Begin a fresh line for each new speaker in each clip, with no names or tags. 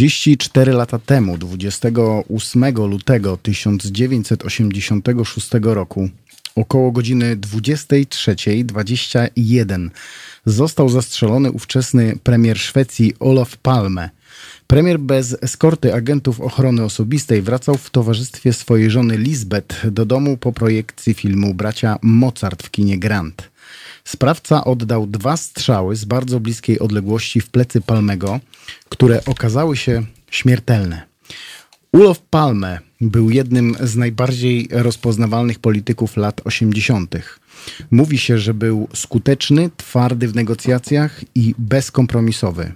34 lata temu, 28 lutego 1986 roku, około godziny 23.21, został zastrzelony ówczesny premier Szwecji Olof Palme. Premier bez eskorty agentów ochrony osobistej wracał w towarzystwie swojej żony Lisbeth do domu po projekcji filmu Bracia Mozart w kinie Grand. Sprawca oddał dwa strzały z bardzo bliskiej odległości w plecy Palmego, które okazały się śmiertelne. Ulof Palme był jednym z najbardziej rozpoznawalnych polityków lat 80. Mówi się, że był skuteczny, twardy w negocjacjach i bezkompromisowy.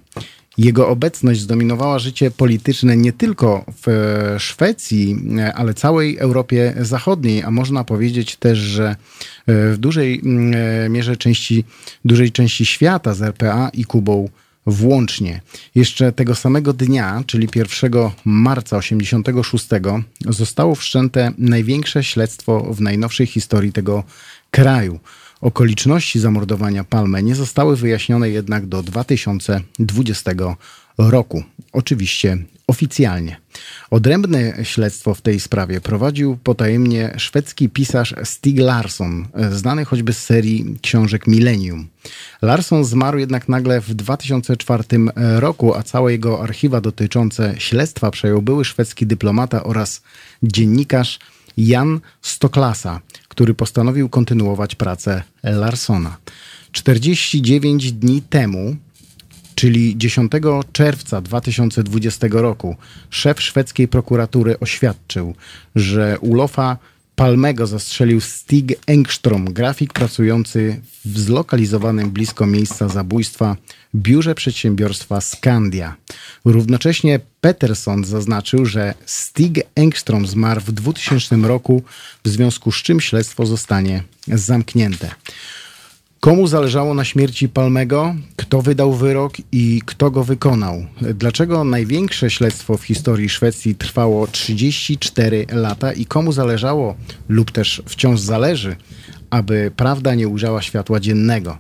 Jego obecność zdominowała życie polityczne nie tylko w Szwecji, ale całej Europie Zachodniej, a można powiedzieć też, że w dużej mm, mierze części, dużej części świata z RPA i Kubą włącznie. Jeszcze tego samego dnia, czyli 1 marca 86, zostało wszczęte największe śledztwo w najnowszej historii tego kraju. Okoliczności zamordowania Palme nie zostały wyjaśnione jednak do 2020 roku. Oczywiście oficjalnie. Odrębne śledztwo w tej sprawie prowadził potajemnie szwedzki pisarz Stig Larsson, znany choćby z serii książek Millennium. Larsson zmarł jednak nagle w 2004 roku, a całe jego archiwa dotyczące śledztwa przejął były szwedzki dyplomata oraz dziennikarz Jan Stoklasa, który postanowił kontynuować pracę Larsona. 49 dni temu, czyli 10 czerwca 2020 roku, szef szwedzkiej prokuratury oświadczył, że Ulofa Palmego zastrzelił Stig Engstrom, grafik pracujący w zlokalizowanym blisko miejsca zabójstwa biurze przedsiębiorstwa Skandia. Równocześnie Peterson zaznaczył, że Stig Engstrom zmarł w 2000 roku, w związku z czym śledztwo zostanie zamknięte. Komu zależało na śmierci Palmego? Kto wydał wyrok i kto go wykonał? Dlaczego największe śledztwo w historii Szwecji trwało 34 lata i komu zależało lub też wciąż zależy, aby prawda nie ujrzała światła dziennego?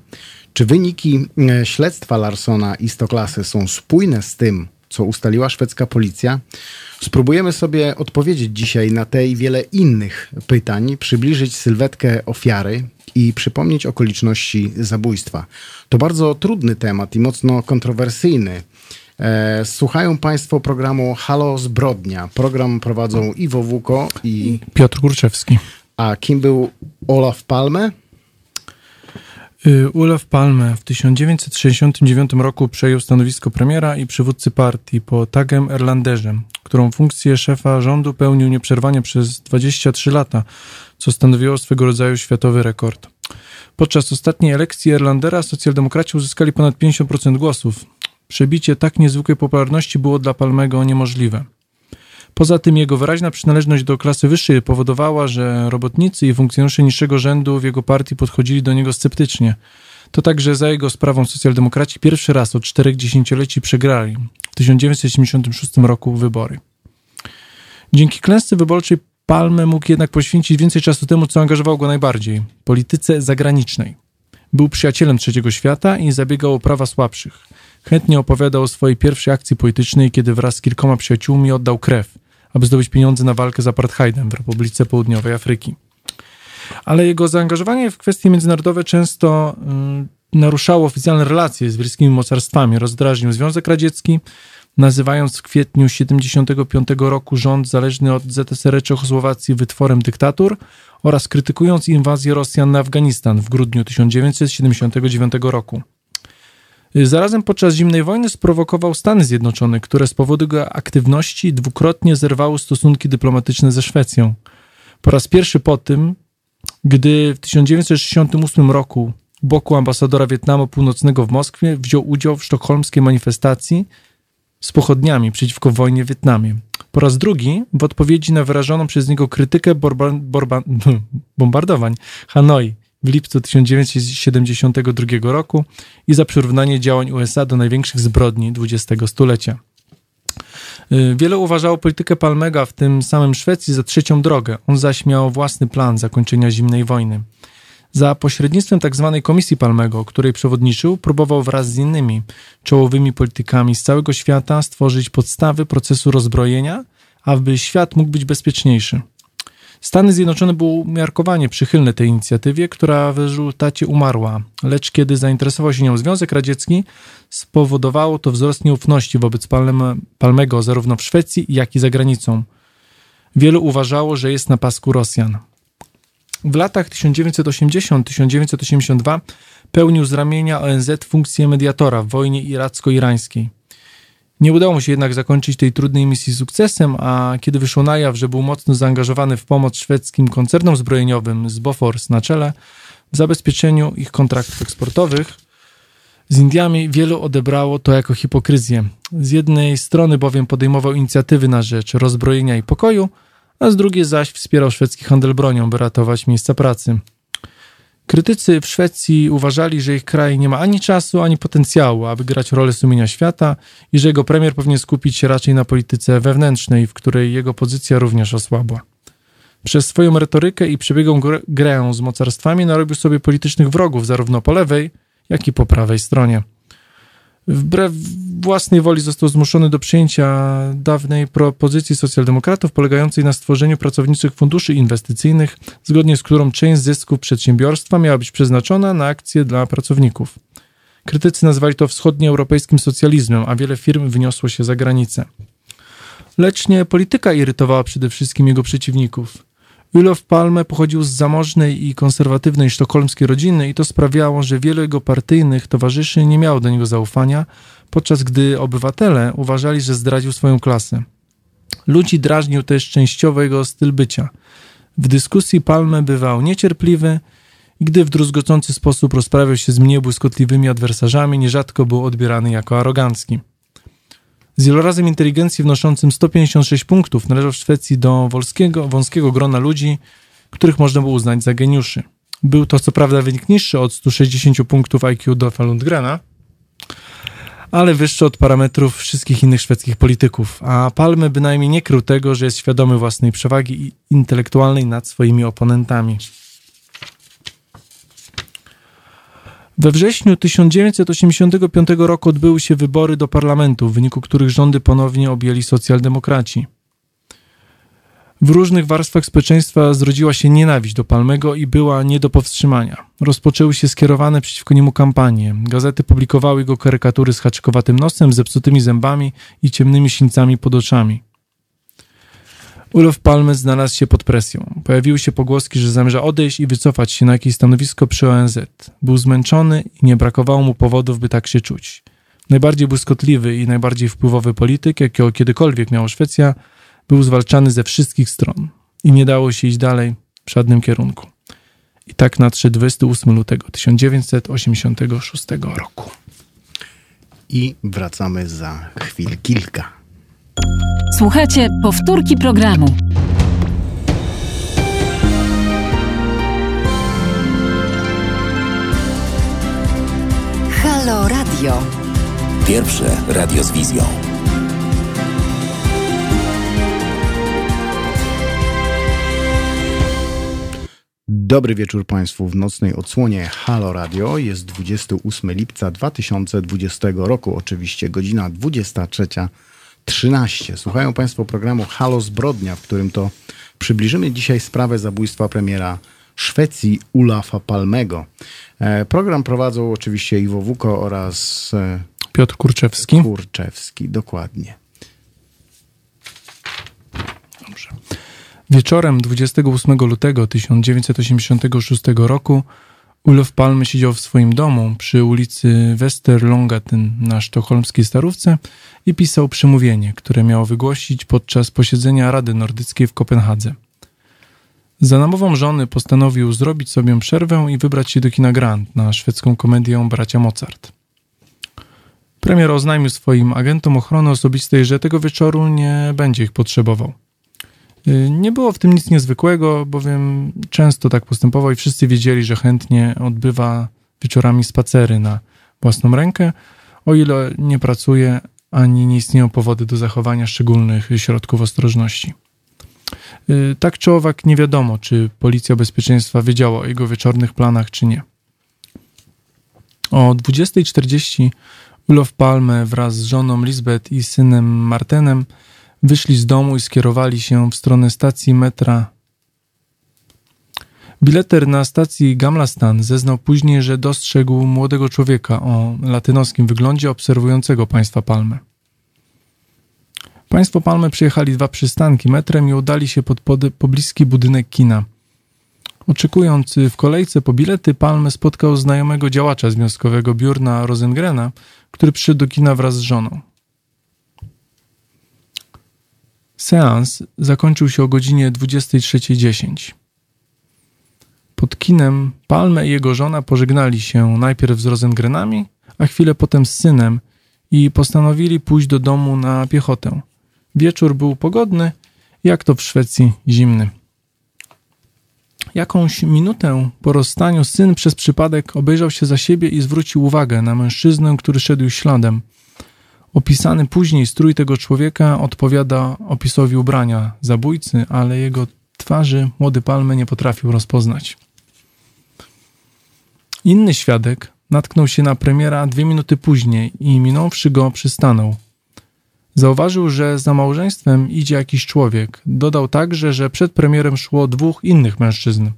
Czy wyniki e, śledztwa Larsona i Stoklasy są spójne z tym, co ustaliła szwedzka policja? Spróbujemy sobie odpowiedzieć dzisiaj na te i wiele innych pytań, przybliżyć sylwetkę ofiary i przypomnieć okoliczności zabójstwa. To bardzo trudny temat i mocno kontrowersyjny. E, słuchają Państwo programu Halo Zbrodnia. Program prowadzą Iwo Wuko i
Piotr Kurczewski.
A kim był Olaf Palme?
Olaf Palme w 1969 roku przejął stanowisko premiera i przywódcy partii po Tagem Erlanderze, którą funkcję szefa rządu pełnił nieprzerwanie przez 23 lata, co stanowiło swego rodzaju światowy rekord. Podczas ostatniej elekcji Erlandera socjaldemokraci uzyskali ponad 50% głosów. Przebicie tak niezwykłej popularności było dla Palmego niemożliwe. Poza tym jego wyraźna przynależność do klasy wyższej powodowała, że robotnicy i funkcjonariusze niższego rzędu w jego partii podchodzili do niego sceptycznie. To także za jego sprawą socjaldemokraci pierwszy raz od czterech dziesięcioleci przegrali w 1976 roku wybory. Dzięki klęsce wyborczej Palme mógł jednak poświęcić więcej czasu temu, co angażowało go najbardziej polityce zagranicznej. Był przyjacielem trzeciego świata i zabiegał o prawa słabszych. Chętnie opowiadał o swojej pierwszej akcji politycznej, kiedy wraz z kilkoma przyjaciółmi oddał krew, aby zdobyć pieniądze na walkę z apartheidem w Republice Południowej Afryki. Ale jego zaangażowanie w kwestie międzynarodowe często y, naruszało oficjalne relacje z wielkimi mocarstwami, rozdrażnił Związek Radziecki, nazywając w kwietniu 1975 roku rząd zależny od ZSRR Czechosłowacji wytworem dyktatur oraz krytykując inwazję Rosjan na Afganistan w grudniu 1979 roku. Zarazem podczas zimnej wojny sprowokował Stany Zjednoczone, które z powodu jego aktywności dwukrotnie zerwały stosunki dyplomatyczne ze Szwecją. Po raz pierwszy po tym, gdy w 1968 roku u boku ambasadora Wietnamu Północnego w Moskwie wziął udział w sztokholmskiej manifestacji z pochodniami przeciwko wojnie w Wietnamie. Po raz drugi w odpowiedzi na wyrażoną przez niego krytykę borba, borba, bombardowań Hanoi w lipcu 1972 roku i za przyrównanie działań USA do największych zbrodni XX stulecia. Y, wiele uważało politykę Palmega, w tym samym Szwecji, za trzecią drogę. On zaś miał własny plan zakończenia zimnej wojny. Za pośrednictwem tzw. Tak Komisji Palmego, której przewodniczył, próbował wraz z innymi czołowymi politykami z całego świata stworzyć podstawy procesu rozbrojenia, aby świat mógł być bezpieczniejszy. Stany Zjednoczone były umiarkowanie przychylne tej inicjatywie, która w rezultacie umarła, lecz kiedy zainteresował się nią Związek Radziecki, spowodowało to wzrost nieufności wobec Palmego zarówno w Szwecji, jak i za granicą. Wielu uważało, że jest na pasku Rosjan. W latach 1980-1982 pełnił z ramienia ONZ funkcję mediatora w wojnie iracko-irańskiej. Nie udało mu się jednak zakończyć tej trudnej misji sukcesem, a kiedy wyszło na jaw, że był mocno zaangażowany w pomoc szwedzkim koncernom zbrojeniowym z Bofors na czele w zabezpieczeniu ich kontraktów eksportowych, z Indiami wielu odebrało to jako hipokryzję. Z jednej strony bowiem podejmował inicjatywy na rzecz rozbrojenia i pokoju, a z drugiej zaś wspierał szwedzki handel bronią, by ratować miejsca pracy. Krytycy w Szwecji uważali, że ich kraj nie ma ani czasu, ani potencjału, aby grać rolę sumienia świata i że jego premier powinien skupić się raczej na polityce wewnętrznej, w której jego pozycja również osłabła. Przez swoją retorykę i przebiegłą grę z mocarstwami narobił sobie politycznych wrogów zarówno po lewej, jak i po prawej stronie. Wbrew własnej woli został zmuszony do przyjęcia dawnej propozycji socjaldemokratów polegającej na stworzeniu pracowniczych funduszy inwestycyjnych, zgodnie z którą część zysków przedsiębiorstwa miała być przeznaczona na akcje dla pracowników. Krytycy nazwali to wschodnioeuropejskim socjalizmem, a wiele firm wyniosło się za granicę. Lecz nie polityka irytowała przede wszystkim jego przeciwników. Olof Palme pochodził z zamożnej i konserwatywnej sztokholmskiej rodziny i to sprawiało, że wielu jego partyjnych towarzyszy nie miało do niego zaufania, podczas gdy obywatele uważali, że zdradził swoją klasę. Ludzi drażnił też częściowo jego styl bycia. W dyskusji Palme bywał niecierpliwy gdy w druzgocący sposób rozprawiał się z mniej błyskotliwymi adwersarzami, nierzadko był odbierany jako arogancki. Z wielorazem inteligencji wnoszącym 156 punktów należał w Szwecji do wąskiego, wąskiego grona ludzi, których można było uznać za geniuszy. Był to co prawda wynik niższy od 160 punktów IQ Dolfa Lundgrena, ale wyższy od parametrów wszystkich innych szwedzkich polityków, a Palme bynajmniej nie krył tego, że jest świadomy własnej przewagi intelektualnej nad swoimi oponentami. We wrześniu 1985 roku odbyły się wybory do parlamentu, w wyniku których rządy ponownie objęli socjaldemokraci. W różnych warstwach społeczeństwa zrodziła się nienawiść do Palmego i była nie do powstrzymania. Rozpoczęły się skierowane przeciwko niemu kampanie. Gazety publikowały jego karykatury z haczkowatym nosem, zepsutymi zębami i ciemnymi sińcami pod oczami. Ulof Palme znalazł się pod presją. Pojawiły się pogłoski, że zamierza odejść i wycofać się na jakieś stanowisko przy ONZ. Był zmęczony i nie brakowało mu powodów, by tak się czuć. Najbardziej błyskotliwy i najbardziej wpływowy polityk, jakiego kiedykolwiek miała Szwecja, był zwalczany ze wszystkich stron i nie dało się iść dalej w żadnym kierunku. I tak nadszedł 28 lutego 1986 roku.
I wracamy za chwil kilka.
Słuchajcie powtórki programu. Halo Radio.
Pierwsze radio z wizją.
Dobry wieczór Państwu w nocnej odsłonie Halo Radio. Jest 28 lipca 2020 roku, oczywiście godzina 23. 13. Słuchają Państwo programu Halo Zbrodnia, w którym to przybliżymy dzisiaj sprawę zabójstwa premiera Szwecji Ulafa Palmego. E, program prowadzą oczywiście Iwo Wuko oraz
e, Piotr Kurczewski.
Kurczewski, dokładnie.
Wieczorem 28 lutego 1986 roku Ulof Palme siedział w swoim domu przy ulicy Westerlångaten na sztokholmskiej Starówce i pisał przemówienie, które miało wygłosić podczas posiedzenia Rady Nordyckiej w Kopenhadze. Za namową żony postanowił zrobić sobie przerwę i wybrać się do kina Grand na szwedzką komedię Bracia Mozart. Premier oznajmił swoim agentom ochrony osobistej, że tego wieczoru nie będzie ich potrzebował. Y, nie było w tym nic niezwykłego, bowiem często tak postępował i wszyscy wiedzieli, że chętnie odbywa wieczorami spacery na własną rękę, o ile nie pracuje ani nie istnieją powody do zachowania szczególnych środków ostrożności. Y, Tak czy owak nie wiadomo, czy Policja Bezpieczeństwa wiedziała o jego wieczornych planach, czy nie. O 20.40 Ulof Palme wraz z żoną Lisbeth i synem Martenem wyszli z domu i skierowali się w stronę stacji metra. Bileter na stacji Gamlastan zeznał później, że dostrzegł młodego człowieka o latynoskim wyglądzie obserwującego państwa Palmę. Państwo Palmę przyjechali dwa przystanki metrem i udali się pod pobliski budynek kina. Oczekując w kolejce po bilety, Palme spotkał znajomego działacza związkowego Bjurna Rosengrena, który przyszedł do kina wraz z żoną. Seans zakończył się o godzinie 23.10. Pod kinem Palme i jego żona pożegnali się najpierw z Rosengrenami, a chwilę potem z synem i postanowili pójść do domu na piechotę. Wieczór był pogodny, jak to w Szwecji zimny. Jakąś minutę po rozstaniu syn przez przypadek obejrzał się za siebie i zwrócił uwagę na mężczyznę, który szedł śladem. Opisany później strój tego człowieka odpowiada opisowi ubrania zabójcy, ale jego twarzy młody Palme nie potrafił rozpoznać. Inny świadek natknął się na premiera dwie minuty później i minąwszy go przystanął. Zauważył, że za małżeństwem idzie jakiś człowiek. Dodał także, że przed premierem szło dwóch innych mężczyzn.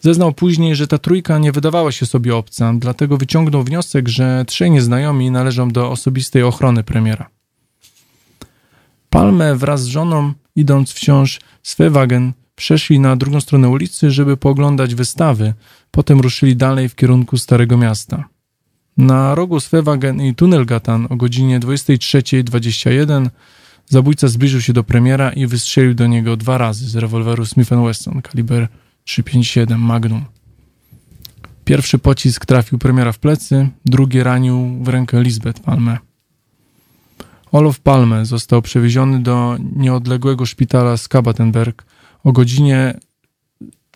Zeznał później, że ta trójka nie wydawała się sobie obca, dlatego wyciągnął wniosek, że trzej nieznajomi należą do osobistej ochrony premiera. Palme wraz z żoną, idąc wciąż Svewagen, przeszli na drugą stronę ulicy, żeby pooglądać wystawy, potem ruszyli dalej w kierunku Starego Miasta. Na rogu Svewagen i Tunnelgatan o godzinie 23.21 zabójca zbliżył się do premiera i wystrzelił do niego dwa razy z rewolweru Smith Wesson kaliber 3,57 Magnum. Pierwszy pocisk trafił premiera w plecy, drugi ranił w rękę Lisbeth Palme. Olof Palme został przewieziony do nieodległego szpitala Skabatenberg o godzinie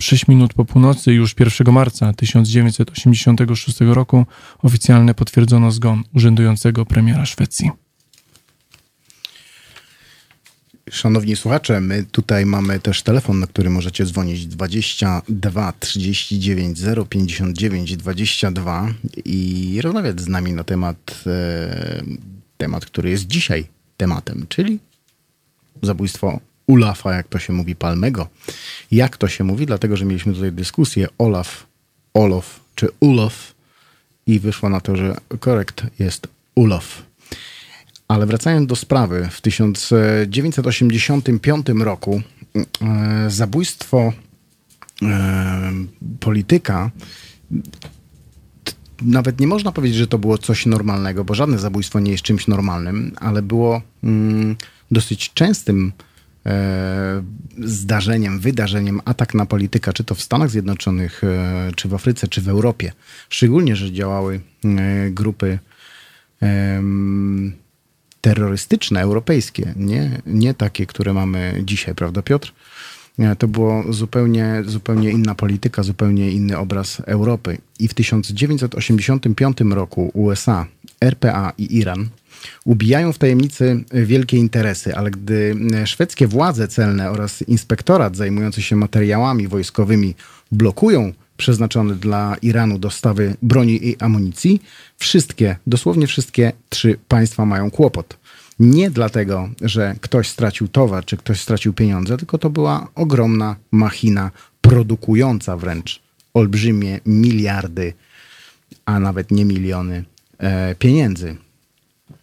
6 minut po północy już 1 marca 1986 roku oficjalnie potwierdzono zgon urzędującego premiera Szwecji.
Szanowni słuchacze, my tutaj mamy też telefon, na który możecie dzwonić 22 39 059 22 i rozmawiać z nami na temat, e, temat, który jest dzisiaj tematem, czyli zabójstwo Ulafa, jak to się mówi, Palmego. Jak to się mówi? Dlatego, że mieliśmy tutaj dyskusję Olaf, Olof czy Ulof i wyszło na to, że korekt jest Ulof. Ale wracając do sprawy, w 1985 roku e, zabójstwo e, polityka nawet nie można powiedzieć, że to było coś normalnego, bo żadne zabójstwo nie jest czymś normalnym, ale było mm, dosyć częstym e, zdarzeniem, wydarzeniem atak na polityka, czy to w Stanach Zjednoczonych, e, czy w Afryce, czy w Europie. Szczególnie, że działały e, grupy terrorystyczne, europejskie, nie, nie takie, które mamy dzisiaj, prawda Piotr? To było zupełnie, zupełnie inna polityka, zupełnie inny obraz Europy. I w 1985 roku USA, RPA i Iran ubijają w tajemnicy wielkie interesy, ale gdy szwedzkie władze celne oraz inspektorat zajmujący się materiałami wojskowymi blokują przeznaczone dla Iranu dostawy broni i amunicji, wszystkie, dosłownie wszystkie trzy państwa mają kłopot. Nie dlatego, że ktoś stracił towar, czy ktoś stracił pieniądze, tylko to była ogromna machina produkująca wręcz olbrzymie miliardy, a nawet nie miliony e, pieniędzy.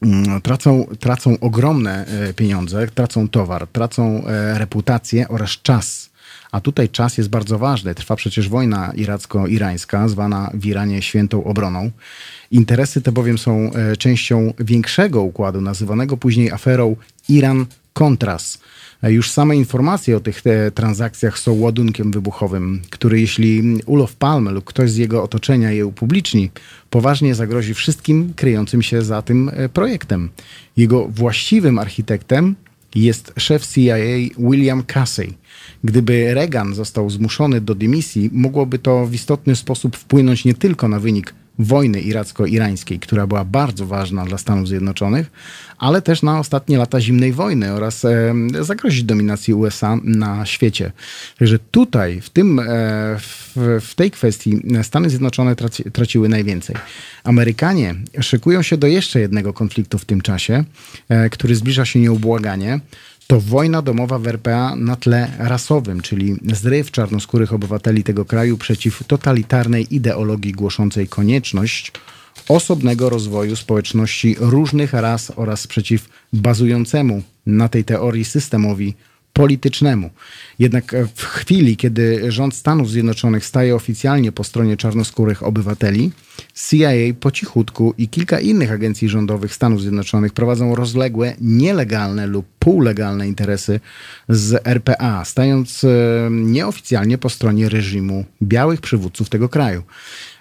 Mm, Tracą, tracą ogromne e, pieniądze, tracą towar, tracą e, reputację oraz czas. A tutaj czas jest bardzo ważny. Trwa przecież wojna iracko-irańska, zwana w Iranie świętą obroną. Interesy te bowiem są e, częścią większego układu, nazywanego później aferą Iran-Contras. E, Już same informacje o tych transakcjach są ładunkiem wybuchowym, który jeśli Ulof Palme lub ktoś z jego otoczenia je upubliczni, poważnie zagrozi wszystkim kryjącym się za tym e, projektem. Jego właściwym architektem jest szef CIA William Casey. Gdyby Reagan został zmuszony do dymisji, mogłoby to w istotny sposób wpłynąć nie tylko na wynik wojny iracko-irańskiej, która była bardzo ważna dla Stanów Zjednoczonych, ale też na ostatnie lata zimnej wojny oraz e, zagrozić dominacji USA na świecie. Także tutaj, w, tym, e, w, w tej kwestii Stany Zjednoczone traci, traciły najwięcej. Amerykanie szykują się do jeszcze jednego konfliktu w tym czasie, e, który zbliża się nieubłaganie to wojna domowa w RPA na tle rasowym, czyli zryw czarnoskórych obywateli tego kraju przeciw totalitarnej ideologii głoszącej konieczność osobnego rozwoju społeczności różnych ras oraz przeciw bazującemu na tej teorii systemowi politycznemu. Jednak w chwili, kiedy rząd Stanów Zjednoczonych staje oficjalnie po stronie czarnoskórych obywateli, CIA po cichutku i kilka innych agencji rządowych Stanów Zjednoczonych prowadzą rozległe, nielegalne lub półlegalne interesy z RPA, stając e, nieoficjalnie po stronie reżimu białych przywódców tego kraju.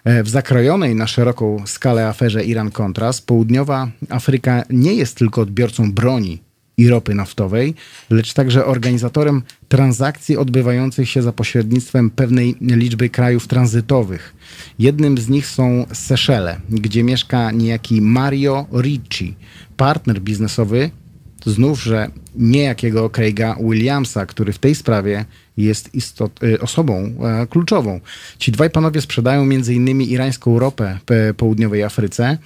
E, w zakrojonej na szeroką skalę aferze Iran-Contras południowa Afryka nie jest tylko odbiorcą broni i ropy naftowej, lecz także organizatorem transakcji odbywających się za pośrednictwem pewnej liczby krajów tranzytowych. Jednym z nich są Seszele, gdzie mieszka niejaki Mario Ricci, partner biznesowy znów, że niejakiego Craiga Williamsa, który w tej sprawie jest istot, y, osobą e, kluczową. Ci dwaj panowie sprzedają m.in. irańską ropę w południowej Afryce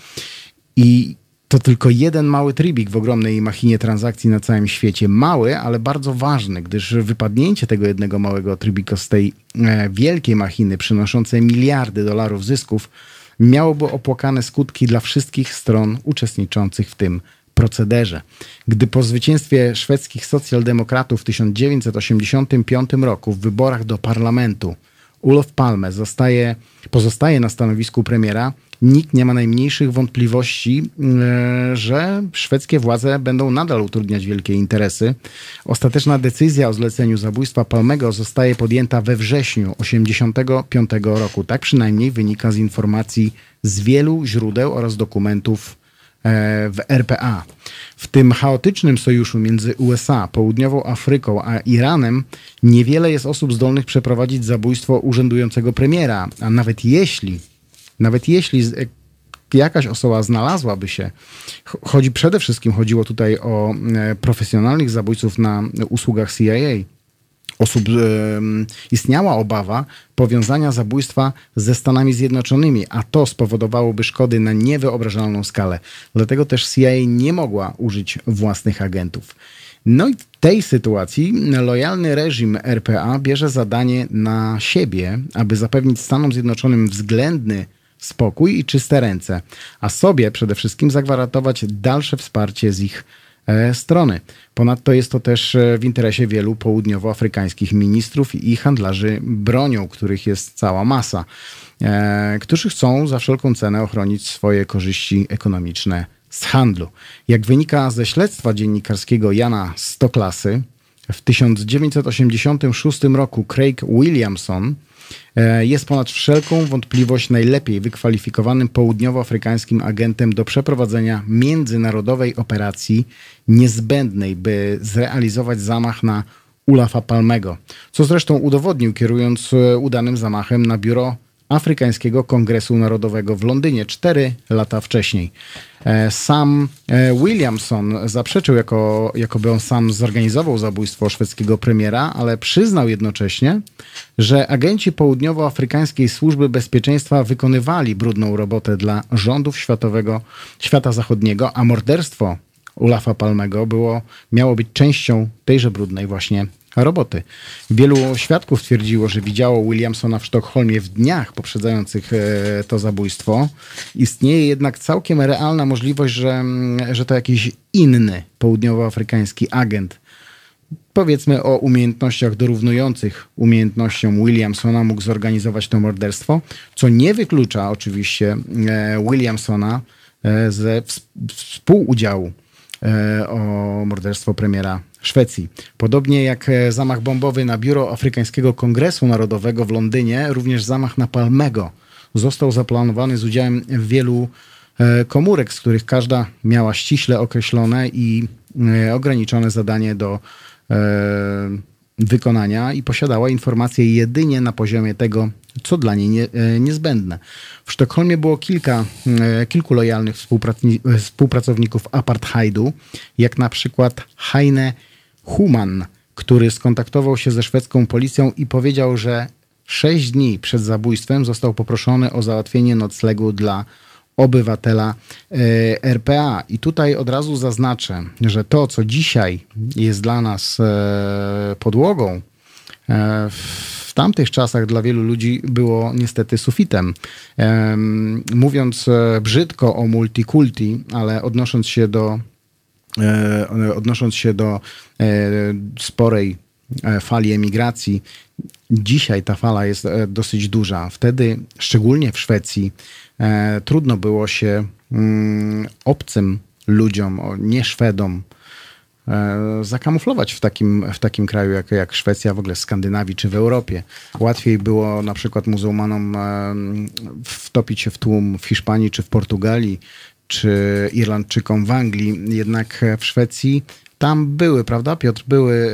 i to tylko jeden mały tribik w ogromnej machinie transakcji na całym świecie. Mały, ale bardzo ważny, gdyż wypadnięcie tego jednego małego tribika z tej e, wielkiej machiny przynoszącej miliardy dolarów zysków miałoby opłakane skutki dla wszystkich stron uczestniczących w tym procederze. Gdy po zwycięstwie szwedzkich socjaldemokratów w 1985 roku w wyborach do parlamentu Olof Palme zostaje, pozostaje na stanowisku premiera, nikt nie ma najmniejszych wątpliwości, e, że szwedzkie władze będą nadal utrudniać wielkie interesy. Ostateczna decyzja o zleceniu zabójstwa Palmego zostaje podjęta we wrześniu 1985 roku. Tak przynajmniej wynika z informacji z wielu źródeł oraz dokumentów w RPA. W tym chaotycznym sojuszu między USA, Południową Afryką a Iranem niewiele jest osób zdolnych przeprowadzić zabójstwo urzędującego premiera, a nawet jeśli nawet jeśli e, jakaś osoba znalazłaby się, chodzi przede wszystkim chodziło tutaj o e, profesjonalnych zabójców na usługach CIA. Osób istniała obawa powiązania zabójstwa ze Stanami Zjednoczonymi, a to spowodowałoby szkody na niewyobrażalną skalę. Dlatego też CIA nie mogła użyć własnych agentów. No i w tej sytuacji lojalny reżim RPA bierze zadanie na siebie, aby zapewnić Stanom Zjednoczonym względny spokój i czyste ręce, a sobie przede wszystkim zagwarantować dalsze wsparcie z ich strony. Ponadto jest to też e, w interesie wielu południowoafrykańskich ministrów i handlarzy bronią, których jest cała masa, e, którzy chcą za wszelką cenę ochronić swoje korzyści ekonomiczne z handlu. Jak wynika ze śledztwa dziennikarskiego Jana Stoklasy, w 1986 roku Craig Williamson E, jest ponad wszelką wątpliwość najlepiej wykwalifikowanym południowoafrykańskim agentem do przeprowadzenia międzynarodowej operacji niezbędnej, by zrealizować zamach na Ulafa Palmego, co zresztą udowodnił kierując e, udanym zamachem na biuro Afrykańskiego Kongresu Narodowego w Londynie cztery lata wcześniej. E, sam e, Williamson zaprzeczył, jako, jakoby on sam zorganizował zabójstwo szwedzkiego premiera, ale przyznał jednocześnie, że agenci południowoafrykańskiej służby bezpieczeństwa wykonywali brudną robotę dla rządów światowego, świata zachodniego, a morderstwo Ulafa Palmego było, miało być częścią tejże brudnej właśnie roboty. Wielu świadków twierdziło, że widziało Williamsona w Sztokholmie w dniach poprzedzających e, to zabójstwo. Istnieje jednak całkiem realna możliwość, że, mm, że to jakiś inny południowoafrykański agent, powiedzmy o umiejętnościach dorównujących umiejętnościom Williamsona, mógł zorganizować to morderstwo, co nie wyklucza oczywiście e, Williamsona e, ze współudziału o morderstwo premiera Szwecji. Podobnie jak e, zamach bombowy na biuro Afrykańskiego Kongresu Narodowego w Londynie, również zamach na Palmego został zaplanowany z udziałem wielu e, komórek, z których każda miała ściśle określone i e, ograniczone zadanie do wykonania i posiadała informacje jedynie na poziomie tego, co dla niej nie, niezbędne. W Sztokholmie było kilka, kilku lojalnych współprac- współpracowników apartheidu, jak na przykład Heine Human, który skontaktował się ze szwedzką policją i powiedział, że sześć dni przed zabójstwem został poproszony o załatwienie noclegu dla obywatela e, RPA. I tutaj od razu zaznaczę, że to, co dzisiaj jest dla nas e, podłogą, e, w tamtych czasach dla wielu ludzi było niestety sufitem. Em, Mówiąc brzydko o multikulti, ale odnosząc się do odnosząc się do e, sporej e, fali emigracji, dzisiaj ta fala jest e, dosyć duża. Wtedy, szczególnie w Szwecji, e, trudno było się mm, obcym ludziom, nie Szwedom, e, zakamuflować w takim, w takim kraju jak, jak Szwecja, w ogóle Skandynawii czy w Europie. Łatwiej było na przykład muzułmanom e, wtopić się w tłum w Hiszpanii czy w Portugalii, czy Irlandczykom w Anglii, jednak w Szwecji. Tam były, prawda, Piotr, były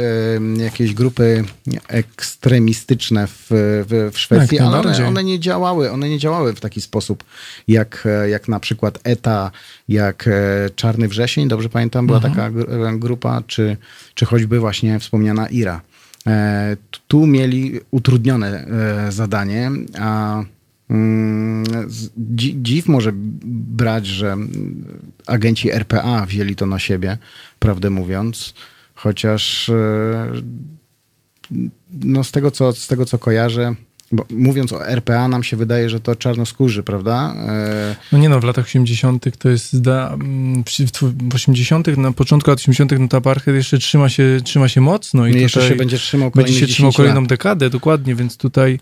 jakieś grupy ekstremistyczne w, w, w Szwecji,
Jak
ale one, one nie działały, one nie działały w taki sposób, jak, jak na przykład ETA, jak e, Czarny Wrzesień, dobrze pamiętam, była taka gr- e, grupa, czy, czy choćby właśnie wspomniana IRA. E, Tu mieli utrudnione zadanie, a dziw może brać, że mm, agenci RPA wzięli to na siebie, prawdę mówiąc, chociaż e, no z tego, co, z tego, co kojarzę, bo mówiąc o RPA, nam się wydaje, że to czarnoskórzy, prawda? E,
No nie no, w latach 80. to jest, mm, w w 80. na początku lat 80. no to apartheid jeszcze trzyma się, trzyma się mocno i
jeszcze
tutaj
się będzie trzymał
będzie się trzymał
10
kolejną
lat.
dekadę, dokładnie, więc tutaj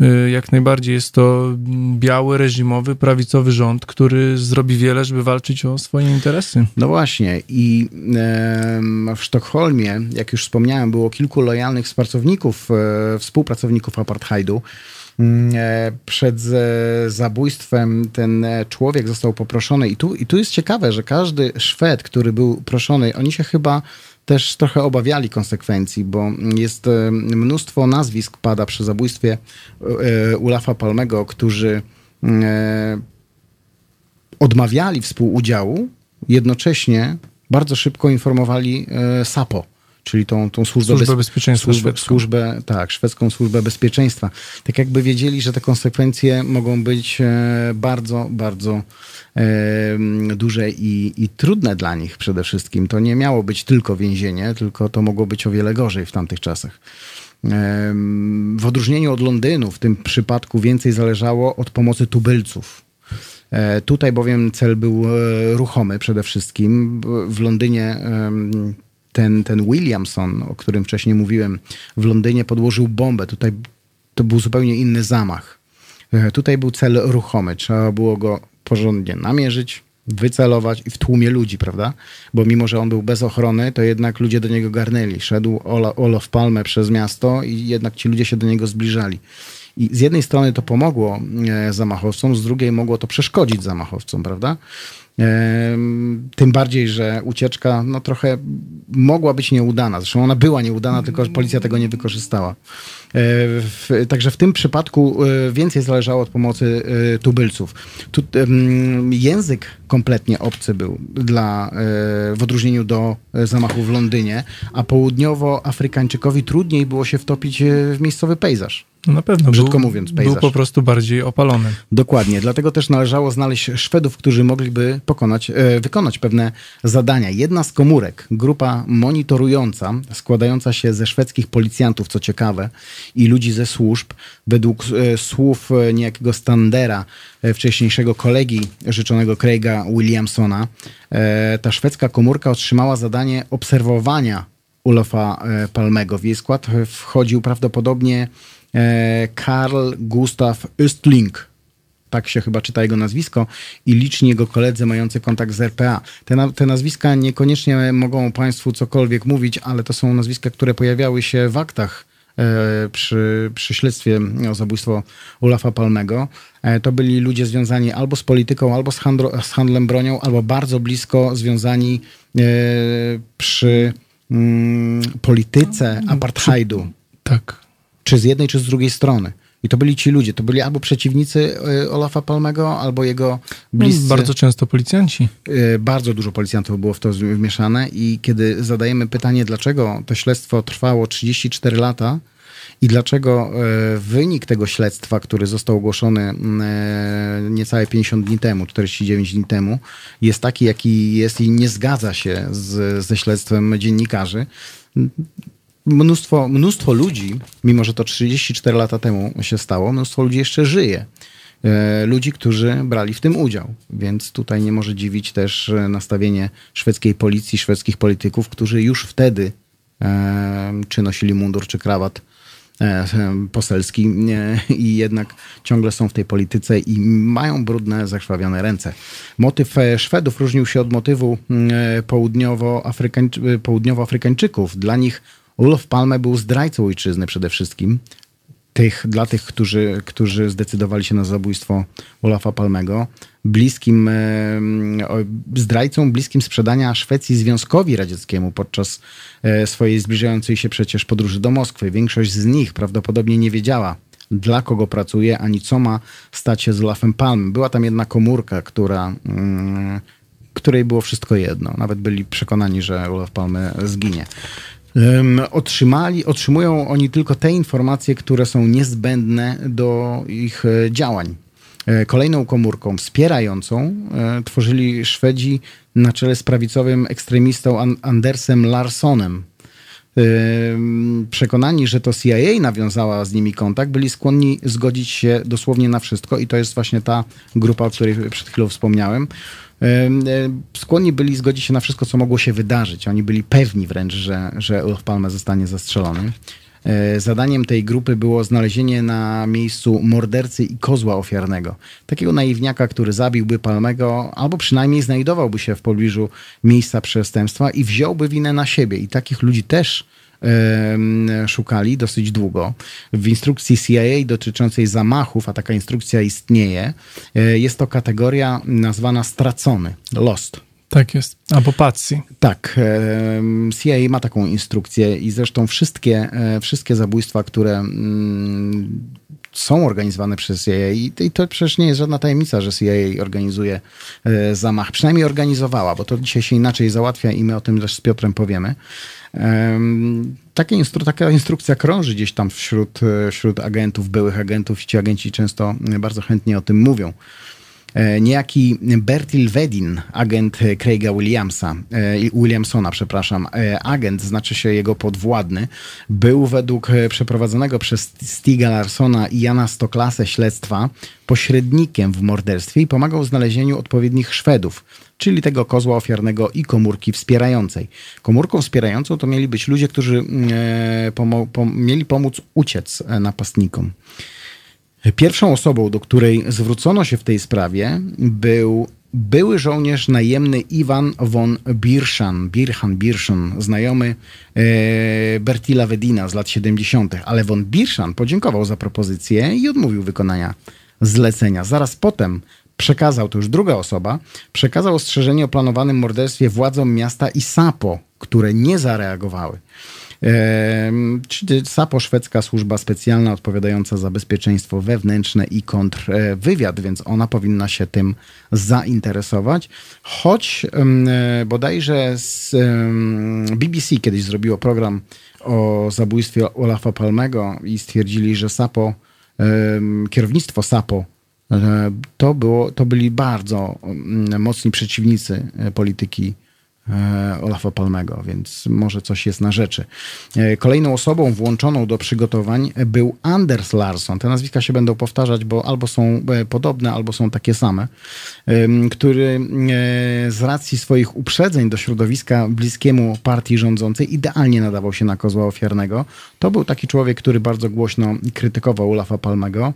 y, jak najbardziej jest to biały, reżimowy, prawicowy rząd, który zrobi wiele, żeby walczyć o swoje interesy.
No właśnie i w Sztokholmie, jak już wspomniałem, było kilku lojalnych współpracowników, e, współpracowników apartheidu. Mm, e, Przed e, zabójstwem ten e, człowiek został poproszony i tu, i tu jest ciekawe, że każdy Szwed, który był proszony, oni się chyba też trochę obawiali konsekwencji, bo jest mnóstwo nazwisk pada przy zabójstwie Ulafa Palmego, którzy odmawiali współudziału, jednocześnie bardzo szybko informowali SAPO, czyli tą, tą służbę,
Służbę
bez-
Bezpieczeństwa
służbę,
szwedzką.
służbę, tak, szwedzką służbę bezpieczeństwa. Tak jakby wiedzieli, że te konsekwencje mogą być e, bardzo, bardzo duże i, i trudne dla nich przede wszystkim. To nie miało być tylko więzienie, tylko to mogło być o wiele gorzej w tamtych czasach. W odróżnieniu od Londynu w tym przypadku więcej zależało od pomocy tubylców. E, Tutaj bowiem cel był e, ruchomy przede wszystkim. W Londynie ten, ten Williamson, o którym wcześniej mówiłem, w Londynie podłożył bombę. Tutaj to był zupełnie inny zamach. E, Tutaj był cel ruchomy. Trzeba było go porządnie namierzyć, wycelować i w tłumie ludzi, prawda? Bo mimo, że on był bez ochrony, to jednak ludzie do niego garnęli. Szedł Ola, Olof Palme przez miasto i jednak ci ludzie się do niego zbliżali. I z jednej strony to pomogło e, zamachowcom, z drugiej mogło to przeszkodzić zamachowcom, prawda? Tym bardziej, że ucieczka no, trochę mogła być nieudana. Zresztą ona była nieudana, tylko policja tego nie wykorzystała. E, także w tym przypadku e, więcej zależało od pomocy e, tubylców. Tu, język kompletnie obcy był dla, w odróżnieniu do zamachu w Londynie, a południowoafrykańczykowi trudniej było się wtopić w miejscowy pejzaż.
No na pewno.
Brzydko
był,
mówiąc,
Był
pejzaż.
po prostu bardziej opalony.
Dokładnie, dlatego też należało znaleźć Szwedów, którzy mogliby pokonać, e, wykonać pewne zadania. Jedna z komórek, grupa monitorująca, składająca się ze szwedzkich policjantów, co ciekawe, i ludzi ze służb, według e, słów e, niejakiego Standera, wcześniejszego kolegi życzonego Craiga Williamsona, ta szwedzka komórka otrzymała zadanie obserwowania Ulofa Palmego. W jej skład wchodził prawdopodobnie Karl Gustav Östling. Tak się chyba czyta jego nazwisko i liczni jego koledzy mający kontakt z RPA. Te, na, te nazwiska niekoniecznie mogą Państwu cokolwiek mówić, ale to są nazwiska, które pojawiały się w aktach e, przy, przy śledztwie o zabójstwo Ulafa Palmego. E, to byli ludzie związani albo z polityką, albo z, handlo, z handlem bronią, albo bardzo blisko związani e, przy mm, polityce apartheidu
Tak.
Czy z jednej, czy z drugiej strony. I to byli ci ludzie, to byli albo przeciwnicy e, Olafa Palmego, albo jego bliscy.
No, bardzo często policjanci.
E, bardzo dużo policjantów było w to wmieszane i kiedy zadajemy pytanie, dlaczego to śledztwo trwało 34 lata i dlaczego e, wynik tego śledztwa, który został ogłoszony niecałe 50 dni temu, 49 dni temu, jest taki, jaki jest i nie zgadza się z, ze śledztwem dziennikarzy, mnóstwo, mnóstwo ludzi, mimo że to 34 lata temu się stało, mnóstwo ludzi jeszcze żyje. E, ludzi, którzy brali w tym udział. Więc tutaj nie może dziwić też e, nastawienie szwedzkiej policji, szwedzkich polityków, którzy już wtedy, e, czy nosili mundur, czy krawat poselski, i jednak ciągle są w tej polityce i mają brudne, zakrwawione ręce. Motyw Szwedów różnił się od motywu południowoafrykańczyków. Dla nich Olof Palme był zdrajcą ojczyzny przede wszystkim. Tych, dla tych, którzy, którzy zdecydowali się na zabójstwo Olafa Palmego, bliskim zdrajcą, bliskim sprzedania Szwecji Związkowi Radzieckiemu podczas e, swojej zbliżającej się przecież podróży do Moskwy. Większość z nich prawdopodobnie nie wiedziała, dla kogo pracuje, ani co ma stać się z Olafem Palmem. Była tam jedna komórka, która, mm, której było wszystko jedno. Nawet byli przekonani, że Olaf Palme zginie otrzymali, otrzymują oni tylko te informacje, które są niezbędne do ich e, działań. E, kolejną komórką wspierającą e, tworzyli Szwedzi na czele z prawicowym ekstremistą Andersem Larssonem. Przekonani, że to CIA nawiązała z nimi kontakt, byli skłonni zgodzić się dosłownie na wszystko, i to jest właśnie ta grupa, o której przed chwilą wspomniałem skłonni byli zgodzić się na wszystko, co mogło się wydarzyć. Oni byli pewni wręcz, że, że Olof Palme zostanie zastrzelony. E, zadaniem tej grupy było znalezienie na miejscu mordercy i kozła ofiarnego. Takiego naiwniaka, który zabiłby Palmego, albo przynajmniej znajdowałby się w pobliżu miejsca przestępstwa i wziąłby winę na siebie. I takich ludzi też szukali dosyć długo. W instrukcji CIA dotyczącej zamachów, a taka instrukcja istnieje, e, jest to kategoria nazwana stracony, lost.
Tak jest. Albo patsy.
Tak. CIA ma taką instrukcję i zresztą wszystkie, e, wszystkie zabójstwa, które mm, są organizowane przez CIA i to przecież nie jest żadna tajemnica, że CIA organizuje e, zamach. Przynajmniej organizowała, bo to dzisiaj się inaczej załatwia i my o tym też z Piotrem powiemy. Takie instru taka instrukcja krąży gdzieś tam wśród, e, wśród agentów, byłych agentów ci agenci często bardzo chętnie o tym mówią. E, niejaki Bertil Wedin, agent Craiga Williamsa, e, Williamsona, przepraszam, agent, znaczy się jego podwładny, był według przeprowadzonego przez Stiga Larsona i Jana Stoklasę śledztwa pośrednikiem w morderstwie i pomagał w znalezieniu odpowiednich Szwedów, czyli tego kozła ofiarnego i komórki wspierającej. Komórką wspierającą to mieli być ludzie, którzy mm, e, pomo pom mieli pomóc uciec napastnikom. Pierwszą osobą, do której zwrócono się w tej sprawie, był były żołnierz najemny Iwan von Birszan, Birchan Birszan, znajomy e, Bertila Wedina z lat 70., ale von Birszan podziękował za propozycję i odmówił wykonania zlecenia. Zaraz potem przekazał, to już druga osoba, przekazał ostrzeżenie o planowanym morderstwie władzom miasta i SAPO, które nie zareagowały. SAPO, szwedzka służba specjalna odpowiadająca za bezpieczeństwo wewnętrzne i kontrwywiad, więc ona powinna się tym zainteresować. Choć e, bodajże z BBC kiedyś zrobiło program o zabójstwie Olafa Palmego i stwierdzili, że SAPO, kierownictwo SAPO to, było, to byli bardzo mm, mocni przeciwnicy e, polityki E, Olafa Palmego, więc może coś jest na rzeczy. E, kolejną osobą włączoną do przygotowań był Anders Larsson. Te nazwiska się będą powtarzać, bo albo są e, podobne, albo są takie same, który z racji swoich uprzedzeń do środowiska bliskiemu partii rządzącej idealnie nadawał się na kozła ofiarnego. To był taki człowiek, który bardzo głośno krytykował Olafa Palmego.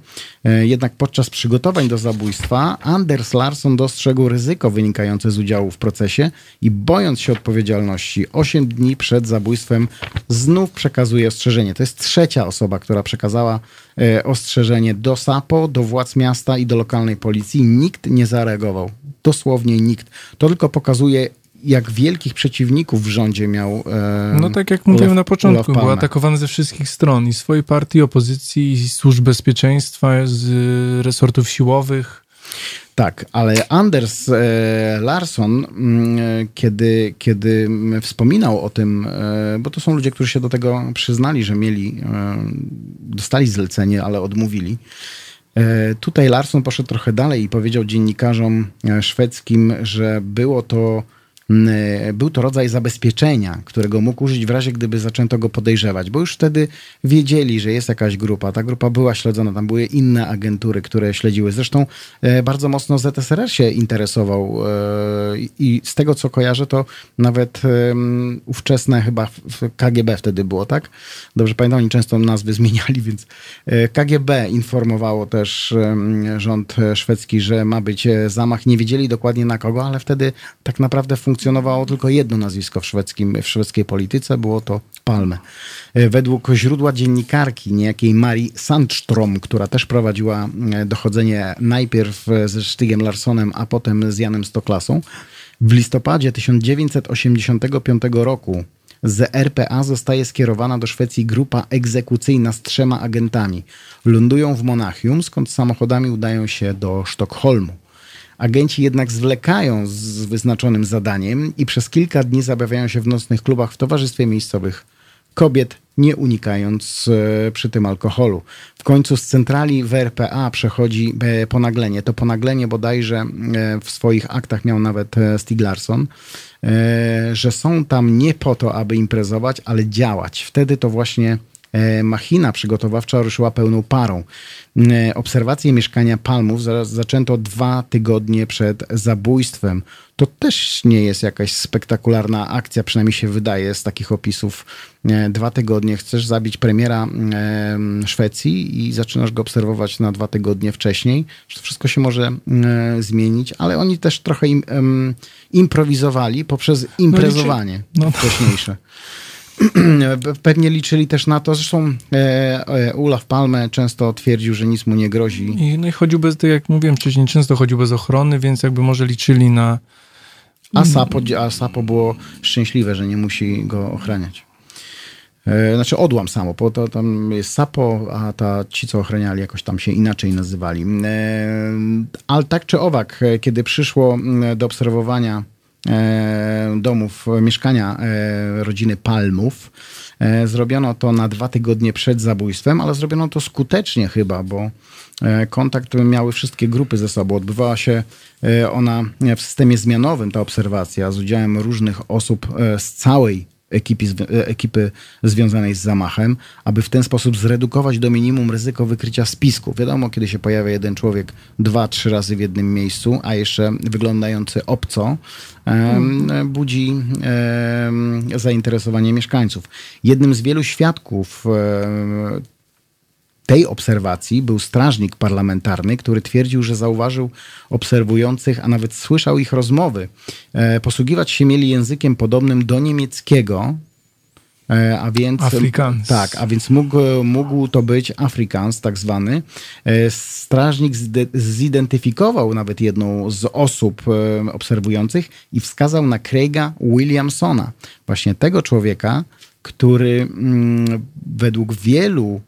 Jednak podczas przygotowań do zabójstwa Anders Larsson dostrzegł ryzyko wynikające z udziału w procesie i bojąc bojąc się odpowiedzialności, 8 dni przed zabójstwem znów przekazuje ostrzeżenie. To jest trzecia osoba, która przekazała e, ostrzeżenie do SAPO, do władz miasta i do lokalnej policji. Nikt nie zareagował. Dosłownie nikt. To tylko pokazuje, jak wielkich przeciwników w rządzie miał. E,
No tak jak mówiłem na początku, był atakowany ze wszystkich stron i swojej partii, opozycji, i służb bezpieczeństwa, z resortów siłowych.
Tak, ale Anders e, Larsson, mm, e, kiedy, kiedy wspominał o tym, e, bo to są ludzie, którzy się do tego przyznali, że mieli, dostali zlecenie, ale odmówili. Tutaj Larsson poszedł trochę dalej i powiedział dziennikarzom szwedzkim, że było to, był to rodzaj zabezpieczenia, którego mógł użyć w razie, gdyby zaczęto go podejrzewać, bo już wtedy wiedzieli, że jest jakaś grupa. Ta grupa była śledzona, tam były inne agentury, które śledziły. Zresztą e, bardzo mocno ZSRR się interesował e, i z tego, co kojarzę, to nawet ówczesne chyba KGB wtedy było, tak? Dobrze pamiętam, oni często nazwy zmieniali, więc e, KGB informowało też rząd e, szwedzki, że ma być e, zamach. Nie wiedzieli dokładnie na kogo, ale wtedy tak naprawdę funkcjonowało tylko jedno nazwisko w, szwedzkim, w szwedzkiej polityce, było to Palme. E, Według źródła dziennikarki, niejakiej Marii Sandstrom, która też prowadziła e, dochodzenie najpierw e, ze Stygiem Larssonem, a potem z Janem Stoklasą, w listopadzie 1985 roku z RPA zostaje skierowana do Szwecji grupa egzekucyjna z trzema agentami. Lądują w Monachium, skąd samochodami udają się do Sztokholmu. Agenci jednak zwlekają z wyznaczonym zadaniem i przez kilka dni zabawiają się w nocnych klubach w towarzystwie miejscowych kobiet, nie unikając e, przy tym alkoholu. W końcu z centrali w RPA przechodzi e, ponaglenie. To ponaglenie bodajże e, w swoich aktach miał nawet Stig Larsson, że są tam nie po to, aby imprezować, ale działać. Wtedy to właśnie machina przygotowawcza ruszyła pełną parą. E, Obserwacje mieszkania Palmów za- zaczęto dwa tygodnie przed zabójstwem. To też nie jest jakaś spektakularna akcja, przynajmniej się wydaje z takich opisów. E, Dwa tygodnie chcesz zabić premiera e, Szwecji i zaczynasz go obserwować na dwa tygodnie wcześniej. To wszystko się może e, zmienić, ale oni też trochę im, em, improwizowali poprzez imprezowanie
No.
wcześniejsze. Pewnie liczyli też na to, zresztą e, e, Olaf Palme często twierdził, że nic mu nie grozi.
I, no i chodził bez, tak jak mówiłem wcześniej, często chodził bez ochrony, więc jakby może liczyli na...
A Sapo, a Sapo było szczęśliwe, że nie musi go ochraniać. E, Znaczy odłam samo, bo to tam jest Sapo, a ta, ci, co ochraniali, jakoś tam się inaczej nazywali. E, Ale tak czy owak, kiedy przyszło do obserwowania domów, e, mieszkania e, rodziny Palmów, e, zrobiono to na dwa tygodnie przed zabójstwem, ale zrobiono to skutecznie chyba, bo e, kontakt miały wszystkie grupy ze sobą. Odbywała się e, ona w systemie zmianowym, ta obserwacja, z udziałem różnych osób e, z całej ekipy, ekipy związanej z zamachem, aby w ten sposób zredukować do minimum ryzyko wykrycia spisku. Wiadomo, kiedy się pojawia jeden człowiek dwa, trzy razy w jednym miejscu, a jeszcze wyglądający obco, budzi zainteresowanie mieszkańców. Jednym z wielu świadków tej obserwacji był strażnik parlamentarny, który twierdził, że zauważył obserwujących, a nawet słyszał ich rozmowy. E, posługiwać się mieli językiem podobnym do niemieckiego, e, a więc...
Afrikaans.
Tak, a więc mógł, mógł to być Afrikaans tak zwany. E, Strażnik zidentyfikował nawet jedną z osób obserwujących i wskazał na Craiga Williamsona. Właśnie tego człowieka, który mm, według wielu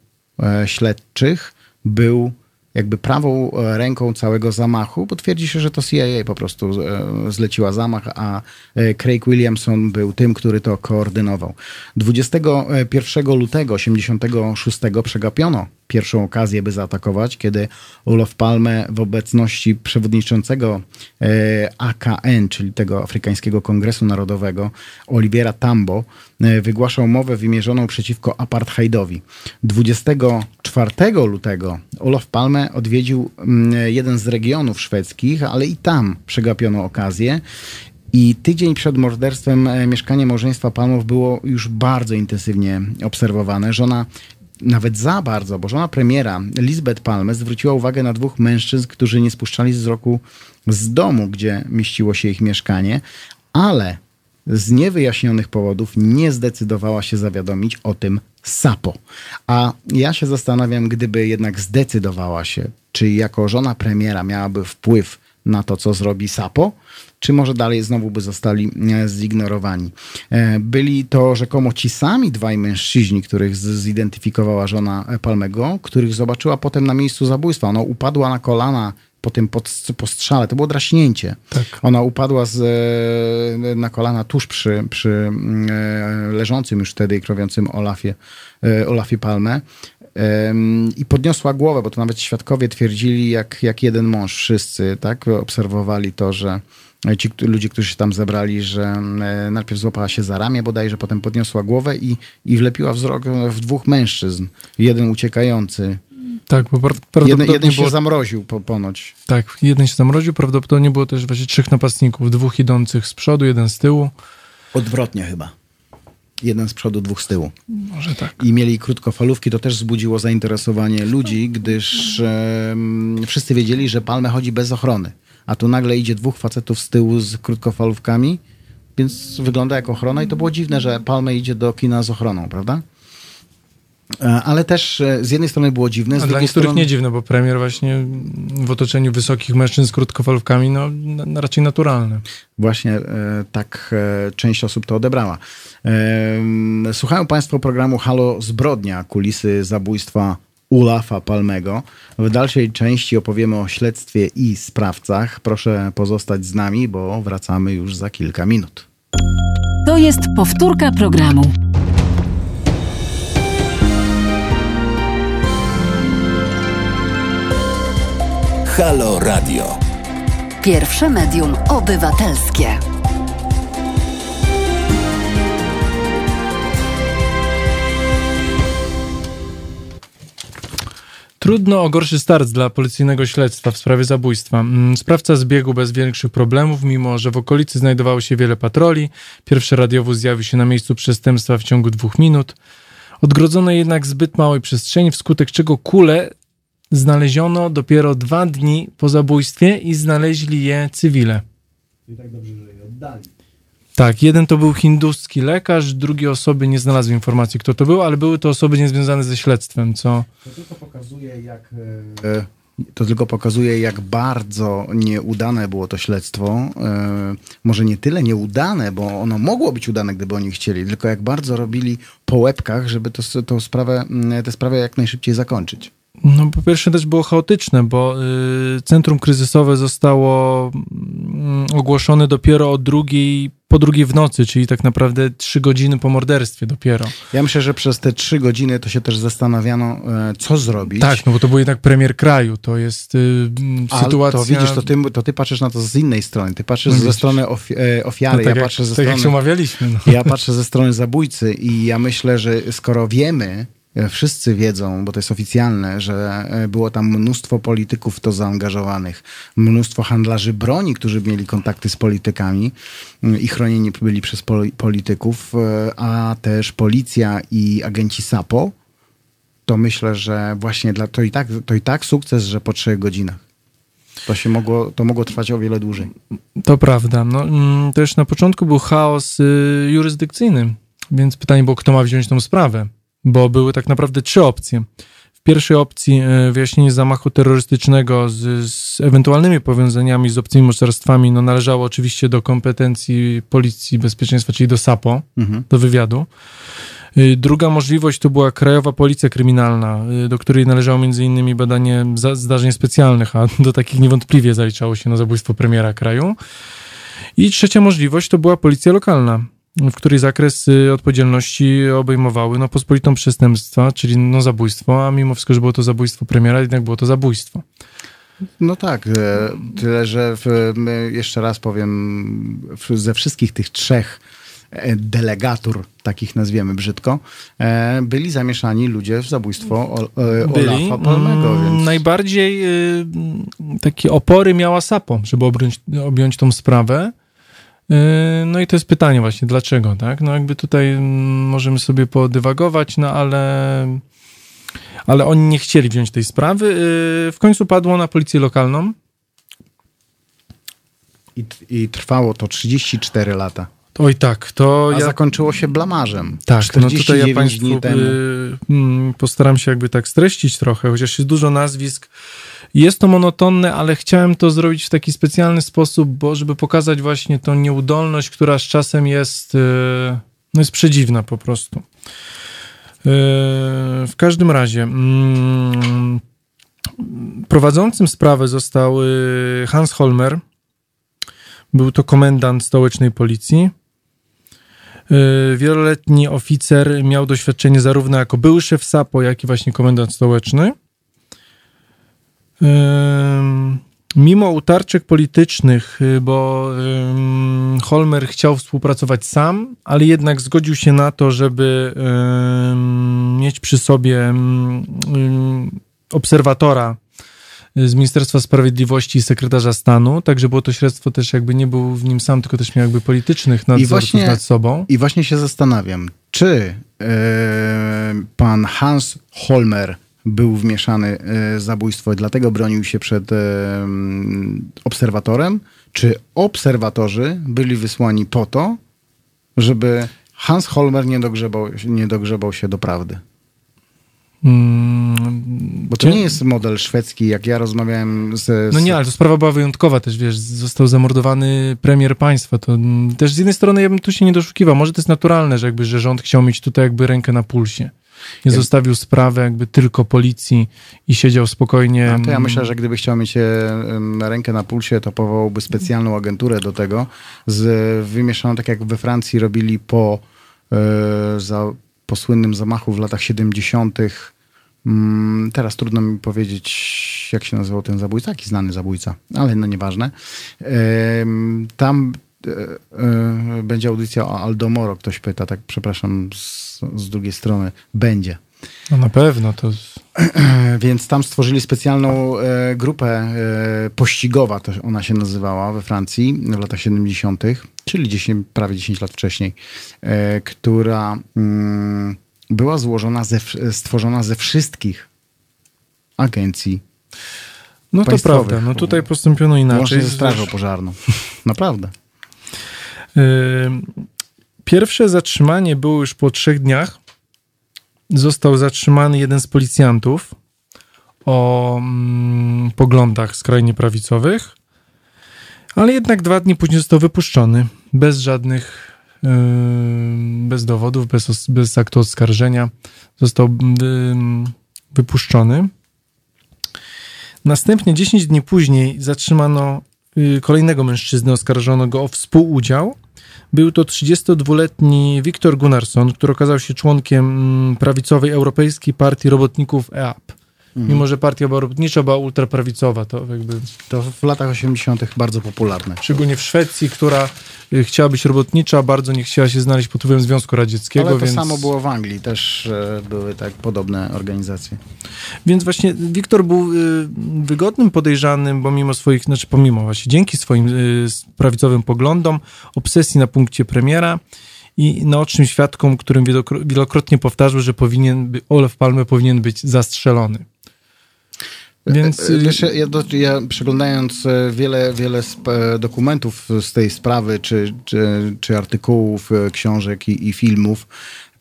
śledczych był jakby prawą e, ręką całego zamachu, bo twierdzi się, że to CIA po prostu e, zleciła zamach, a e, Craig Williamson był tym, który to koordynował. 21 lutego 86 przegapiono pierwszą okazję, by zaatakować, kiedy Olof Palme w obecności przewodniczącego AKN, czyli tego Afrykańskiego Kongresu Narodowego, Oliviera Tambo, wygłaszał mowę wymierzoną przeciwko apartheidowi. 24 lutego Olof Palme odwiedził mm, jeden z regionów szwedzkich, ale i tam przegapiono okazję. I tydzień przed morderstwem e, mieszkanie małżeństwa Palmów było już bardzo intensywnie obserwowane. Żona nawet za bardzo, bo żona premiera Lisbeth Palme zwróciła uwagę na dwóch mężczyzn, którzy nie spuszczali wzroku z domu, gdzie mieściło się ich mieszkanie, ale z niewyjaśnionych powodów nie zdecydowała się zawiadomić o tym Sapo. A ja się zastanawiam, gdyby jednak zdecydowała się, czy jako żona premiera miałaby wpływ na to, co zrobi Sapo, czy może dalej znowu by zostali e, zignorowani. E, Byli to rzekomo ci sami dwaj mężczyźni, których zidentyfikowała żona Palmego, których zobaczyła potem na miejscu zabójstwa. Ona upadła na kolana po tym pod- postrzale. To było draśnięcie.
Tak.
Ona upadła z, e, na kolana tuż przy, przy mm, e, leżącym już wtedy i krowiącym Olafie, e, Olafie Palmę. Em, I podniosła głowę, bo to nawet świadkowie twierdzili, jak, jak jeden mąż, wszyscy, tak, obserwowali to, że ci ludzie, którzy się tam zebrali, że najpierw złapała się za ramię bodajże, potem podniosła głowę i, i wlepiła wzrok w dwóch mężczyzn. Jeden uciekający.
Tak, bo pra-
Jeden,
prawdopodobnie
jeden się
było,
zamroził po, ponoć.
tak, jeden się zamroził, prawdopodobnie było też właśnie trzech napastników, dwóch idących z przodu, jeden z tyłu.
Odwrotnie chyba. Jeden z przodu, dwóch z tyłu.
Może tak.
i mieli krótkofalówki, to też wzbudziło zainteresowanie ludzi, gdyż wszyscy wiedzieli, że Palme chodzi bez ochrony. A tu nagle idzie dwóch facetów z tyłu z krótkofalówkami, więc wygląda jak ochrona i to było dziwne, że Palme idzie do kina z ochroną, prawda? E, Ale też e, z jednej strony było dziwne, z
A dla
drugiej
niektórych
strony...
nie dziwne, bo premier właśnie w otoczeniu wysokich mężczyzn z krótkofalówkami, no na, raczej naturalne.
Właśnie e, tak e, część osób to odebrała. Słuchają Państwo programu Halo Zbrodnia, kulisy zabójstwa Ulafa Palmego. W dalszej części opowiemy o śledztwie i sprawcach. Proszę pozostać z nami, bo wracamy już za kilka minut.
To jest powtórka programu.
Halo Radio.
Pierwsze medium obywatelskie.
Trudno o gorszy start dla policyjnego śledztwa w sprawie zabójstwa. Mm, Sprawca zbiegł bez większych problemów, mimo że w okolicy znajdowało się wiele patroli. Pierwszy radiowóz zjawił się na miejscu przestępstwa w ciągu dwóch minut. Odgrodzono jednak zbyt małej przestrzeni, wskutek czego kule znaleziono dopiero dwa dni po zabójstwie i znaleźli je cywile. Tak, jeden to był hinduski lekarz, drugie osoby nie znalazły informacji, kto to był, ale były to osoby niezwiązane ze śledztwem, co...
To tylko pokazuje, jak. e, To tylko pokazuje, jak bardzo nieudane było to śledztwo. E, Może nie tyle nieudane, bo ono mogło być udane, gdyby oni chcieli, tylko jak bardzo robili po łebkach, żeby to, tą sprawę, tę sprawę jak najszybciej zakończyć.
No, po pierwsze też było chaotyczne, bo y, centrum kryzysowe zostało mm, ogłoszone dopiero o drugiej, po drugiej w nocy, czyli tak naprawdę trzy godziny po morderstwie dopiero.
Ja myślę, że przez te trzy godziny to się też zastanawiano, e, co zrobić.
Tak, no bo to był jednak premier kraju, to jest y,
Ale
sytuacja...
To widzisz, to ty, to ty patrzysz na to z innej strony. Ty patrzysz
No
ze strony ofi- e,
no,
ofiary,
tak
ja
jak,
patrzę ze
tak jak się
strony
umawialiśmy. No.
Ja patrzę ze strony zabójcy i ja myślę, że skoro wiemy, wszyscy wiedzą, bo to jest oficjalne, że e, było tam mnóstwo polityków w to zaangażowanych, mnóstwo handlarzy broni, którzy mieli kontakty z politykami mm, i chronieni byli przez poli- polityków, e, a też policja i agenci SAPO, to myślę, że właśnie dla, to, i tak, to i tak sukces, że po trzech godzinach. To się mogło, to mogło trwać o wiele dłużej.
To prawda. No, mm, też na początku był chaos y, jurysdykcyjny, więc pytanie było, kto ma wziąć tą sprawę, bo były tak naprawdę trzy opcje. W pierwszej opcji y, wyjaśnienie zamachu terrorystycznego z, z ewentualnymi powiązaniami z obcymi mocarstwami no, należało oczywiście do kompetencji Policji Bezpieczeństwa, czyli do SAPO,
Mhm.
do wywiadu. Y, Druga możliwość to była Krajowa Policja Kryminalna, y, do której należało między innymi badanie zdarzeń specjalnych, a do takich niewątpliwie zaliczało się na zabójstwo premiera kraju. I trzecia możliwość to była Policja Lokalna, w której zakres odpowiedzialności obejmowały no, pospolitą przestępstwa, czyli no, zabójstwo, a mimo wszystko, że było to zabójstwo premiera, jednak było to zabójstwo.
No tak, e, tyle że w, jeszcze raz powiem, ze wszystkich tych trzech e, delegatur, takich nazwiemy brzydko, e, byli zamieszani ludzie w zabójstwo. Olafa Palmego,
Mm,
więc
Najbardziej y, takie opory miała SAPO, żeby objąć, objąć tą sprawę. Y, No i to jest pytanie właśnie, dlaczego, tak? No jakby tutaj możemy sobie podywagować, no ale, ale oni nie chcieli wziąć tej sprawy. Y, W końcu padło na policję lokalną.
i, i trwało to 34 lata.
Oj tak, to
A
ja...
zakończyło się blamarzem.
Tak, no tutaj
49
ja Państwu
dni temu.
y, mm, postaram się jakby tak streścić trochę, chociaż jest dużo nazwisk. Jest to monotonne, ale chciałem to zrobić w taki specjalny sposób, bo żeby pokazać właśnie tą nieudolność, która z czasem jest, y, no jest przedziwna po prostu. Y, W każdym razie mm, prowadzącym sprawę został y, Hans Holmer. Był to komendant stołecznej policji. Wieloletni oficer miał doświadczenie zarówno jako były szef SAPO, jak i właśnie komendant stołeczny. Mimo utarczek politycznych, y, bo Holmer chciał współpracować sam, ale jednak zgodził się na to, żeby mieć przy sobie obserwatora z Ministerstwa Sprawiedliwości i sekretarza stanu, także było to śledztwo też jakby nie był w nim sam, tylko też miał jakby politycznych nadzorców
właśnie-
nad sobą.
I właśnie się zastanawiam, czy e, pan Hans Holmer był wmieszany e, w zabójstwo i dlatego bronił się przed e, obserwatorem, czy obserwatorzy byli wysłani po to, żeby Hans Holmer nie dogrzebał, nie dogrzebał się do prawdy.
Mm,
Bo to nie jest model szwedzki, jak ja rozmawiałem z... z
No nie, ale to sprawa była wyjątkowa też, wiesz, został zamordowany premier państwa, to też z jednej strony ja bym tu się nie doszukiwał, może to jest naturalne, że jakby, że rząd chciał mieć tutaj jakby rękę na pulsie. Nie zostawił sprawę jakby tylko policji i siedział spokojnie.
No to ja myślę, że gdyby chciał mieć e, rękę na pulsie, to powołałby specjalną agenturę do tego, z, wymieszaną tak jak we Francji robili po, e, za, po słynnym zamachu w latach 70. Mm, teraz trudno mi powiedzieć, jak się nazywał ten zabójca, taki znany zabójca, ale no nieważne. Tam e, e, będzie audycja o Aldomoro, ktoś pyta, tak przepraszam, z, z drugiej strony. Będzie.
No na pewno, to
Więc tam stworzyli specjalną e, grupę e, pościgowa, to ona się nazywała we Francji w latach 70., czyli 10, prawie 10 lat wcześniej, e, która mm, była złożona ze, stworzona ze wszystkich agencji,
no to prawda, no tutaj postąpiono inaczej.
łącznie ze Strażą Pożarną. Naprawdę.
Yy, Pierwsze zatrzymanie było już po trzech dniach. Został zatrzymany jeden z policjantów o mm, poglądach skrajnie prawicowych, ale jednak dwa dni później został wypuszczony bez żadnych, yy, bez dowodów, bez, bez aktu oskarżenia. Został yy, wypuszczony. Następnie 10 dni później zatrzymano y, kolejnego mężczyznę, oskarżono go o współudział. Był to 32-letni Wiktor Gunnarsson, który okazał się członkiem mm, prawicowej Europejskiej Partii Robotników EAP. Mimo, że partia była robotnicza, była ultraprawicowa, to jakby
To w latach 80. bardzo popularne.
szczególnie w Szwecji, która y, chciała być robotnicza, bardzo nie chciała się znaleźć pod wpływem Związku Radzieckiego.
Ale to
więc...
samo było w Anglii, też e, były tak podobne organizacje.
Więc właśnie Wiktor był y, wygodnym podejrzanym, bo mimo swoich, znaczy pomimo właśnie, dzięki swoim y, prawicowym poglądom, obsesji na punkcie premiera i naocznym świadkom, którym wielokro- wielokrotnie powtarzał, że powinien by, Olaf Palme powinien być zastrzelony. Więc
E,
y,
Wiesz, ja, do, ja przeglądając e, wiele, wiele e, dokumentów z tej sprawy, czy, czy, czy artykułów, e, książek i, i filmów,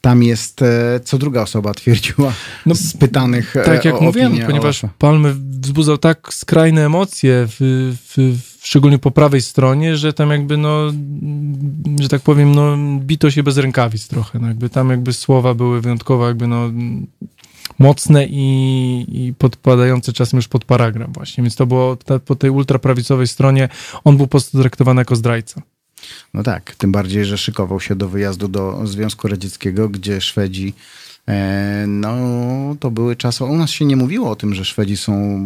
tam jest, e, co druga osoba twierdziła
No,
z pytanych e,
tak jak mówiłem, ponieważ. Palme wzbudzał tak skrajne emocje, w, w, w, szczególnie po prawej stronie, że tam jakby, no, że tak powiem, no, bito się bez rękawic trochę. No, jakby tam jakby słowa były wyjątkowo jakby, no, mocne i, i podpadające czasem już pod paragraf właśnie. Więc to było po tej ultraprawicowej stronie, on był po prostu traktowany jako zdrajca.
No tak, tym bardziej, że szykował się do wyjazdu do Związku Radzieckiego, gdzie Szwedzi, no to były czasy, u nas się nie mówiło o tym, że Szwedzi są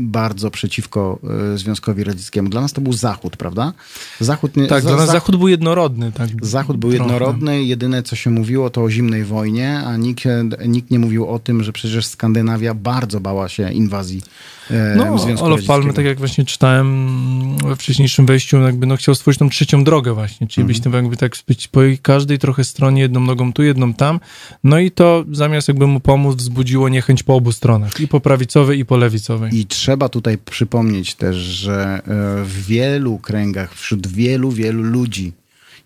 bardzo przeciwko e, Związkowi Radzieckiemu. Dla nas to był Zachód, prawda? Zachód nie,
Tak,
za-
dla nas
Zachód-
Zachód był jednorodny. Tak,
Zachód był
trochę.
jednorodny, jedyne co się mówiło to o zimnej wojnie, a nikt, nikt nie mówił o tym, że przecież Skandynawia bardzo bała się inwazji e,
No,
Związku Radzieckiego.
Palme, tak jak właśnie czytałem we wcześniejszym wejściu, jakby no, chciał stworzyć tą trzecią drogę właśnie, czyli być tym jakby tak być po każdej trochę stronie, jedną nogą tu, jedną tam. No i to zamiast jakby mu pomóc, wzbudziło niechęć po obu stronach, i po prawicowej, i po lewicowej.
I trzeba tutaj przypomnieć też, że e, w wielu kręgach, wśród wielu, wielu ludzi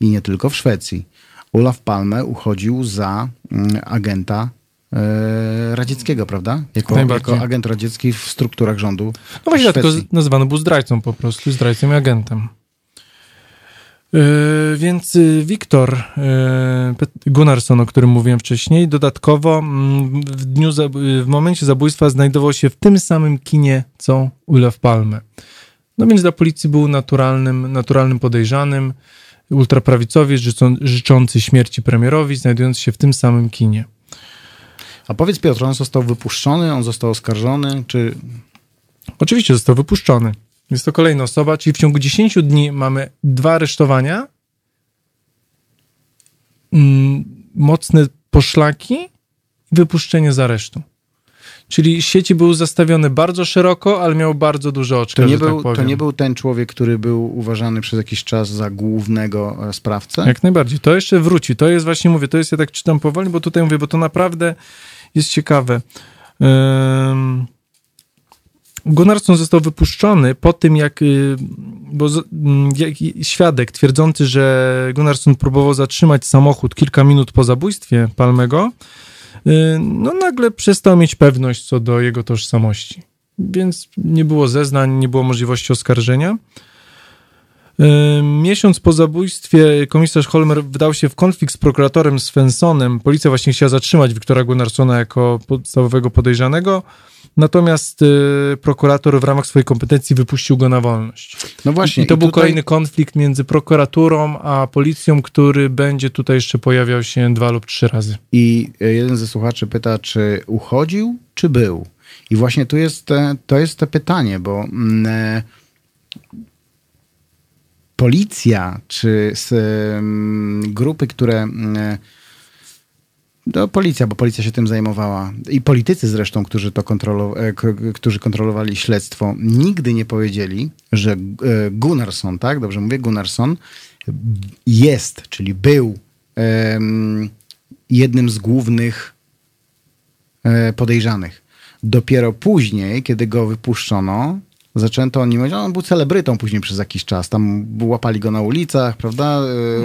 i nie tylko w Szwecji. Olaf Palme uchodził za mm, agenta e, radzieckiego, prawda? Jako,
Najbardziej.
jako agent radziecki w strukturach rządu
No właśnie, dlatego nazywany był zdrajcą po prostu, zdrajcą i agentem. Yy, więc y, Wiktor Pet- Gunnarsson, o którym mówiłem wcześniej, dodatkowo mm, w, dniu za, w momencie zabójstwa znajdował się w tym samym kinie, co Olaf Palme. No więc dla policji był naturalnym, naturalnym podejrzanym, ultraprawicowiec życzą, życzący śmierci premierowi, znajdujący się w tym samym kinie.
A powiedz Piotr, on został wypuszczony, on został oskarżony, czy...
Oczywiście został wypuszczony. Jest to kolejna osoba, czyli w ciągu 10 dni mamy dwa aresztowania, mm, mocne poszlaki i wypuszczenie z aresztu. Czyli sieci były zastawione bardzo szeroko, ale miał bardzo duże oczka,
To nie,
tak
był,
powiem.
to nie był ten człowiek, który był uważany przez jakiś czas za głównego e, sprawcę?
Jak najbardziej. To jeszcze wróci. To jest właśnie, mówię, to jest, ja tak czytam powoli, bo tutaj mówię, bo to naprawdę jest ciekawe. Ym... Gunnarsson został wypuszczony po tym, jak, y, bo mm, jak świadek twierdzący, że Gunnarsson próbował zatrzymać samochód kilka minut po zabójstwie Palmego, y, no nagle przestał mieć pewność co do jego tożsamości. Więc nie było zeznań, nie było możliwości oskarżenia. Y, Miesiąc po zabójstwie komisarz Holmer wdał się w konflikt z prokuratorem Svensonem. Policja właśnie chciała zatrzymać Wiktora Gunnarssona jako podstawowego podejrzanego, natomiast y, prokurator w ramach swojej kompetencji wypuścił go na wolność.
No właśnie.
I to był
tutaj-
kolejny konflikt między prokuraturą a policją, który będzie tutaj jeszcze pojawiał się dwa lub trzy razy.
I e, jeden ze słuchaczy pyta, czy uchodził, czy był? I właśnie tu jest, e, to jest to pytanie, bo mm, e, policja, czy z, em, grupy, które... No, policja, bo policja się tym zajmowała. I politycy zresztą, którzy to e, którzy kontrolowali śledztwo, nigdy nie powiedzieli, że e, Gunnarsson, tak? Dobrze mówię, Gunnarsson jest, czyli był em, jednym z głównych e, podejrzanych. Dopiero później, kiedy go wypuszczono, zaczęto o nim mówić, on był celebrytą później przez jakiś czas. Tam łapali go na ulicach, prawda?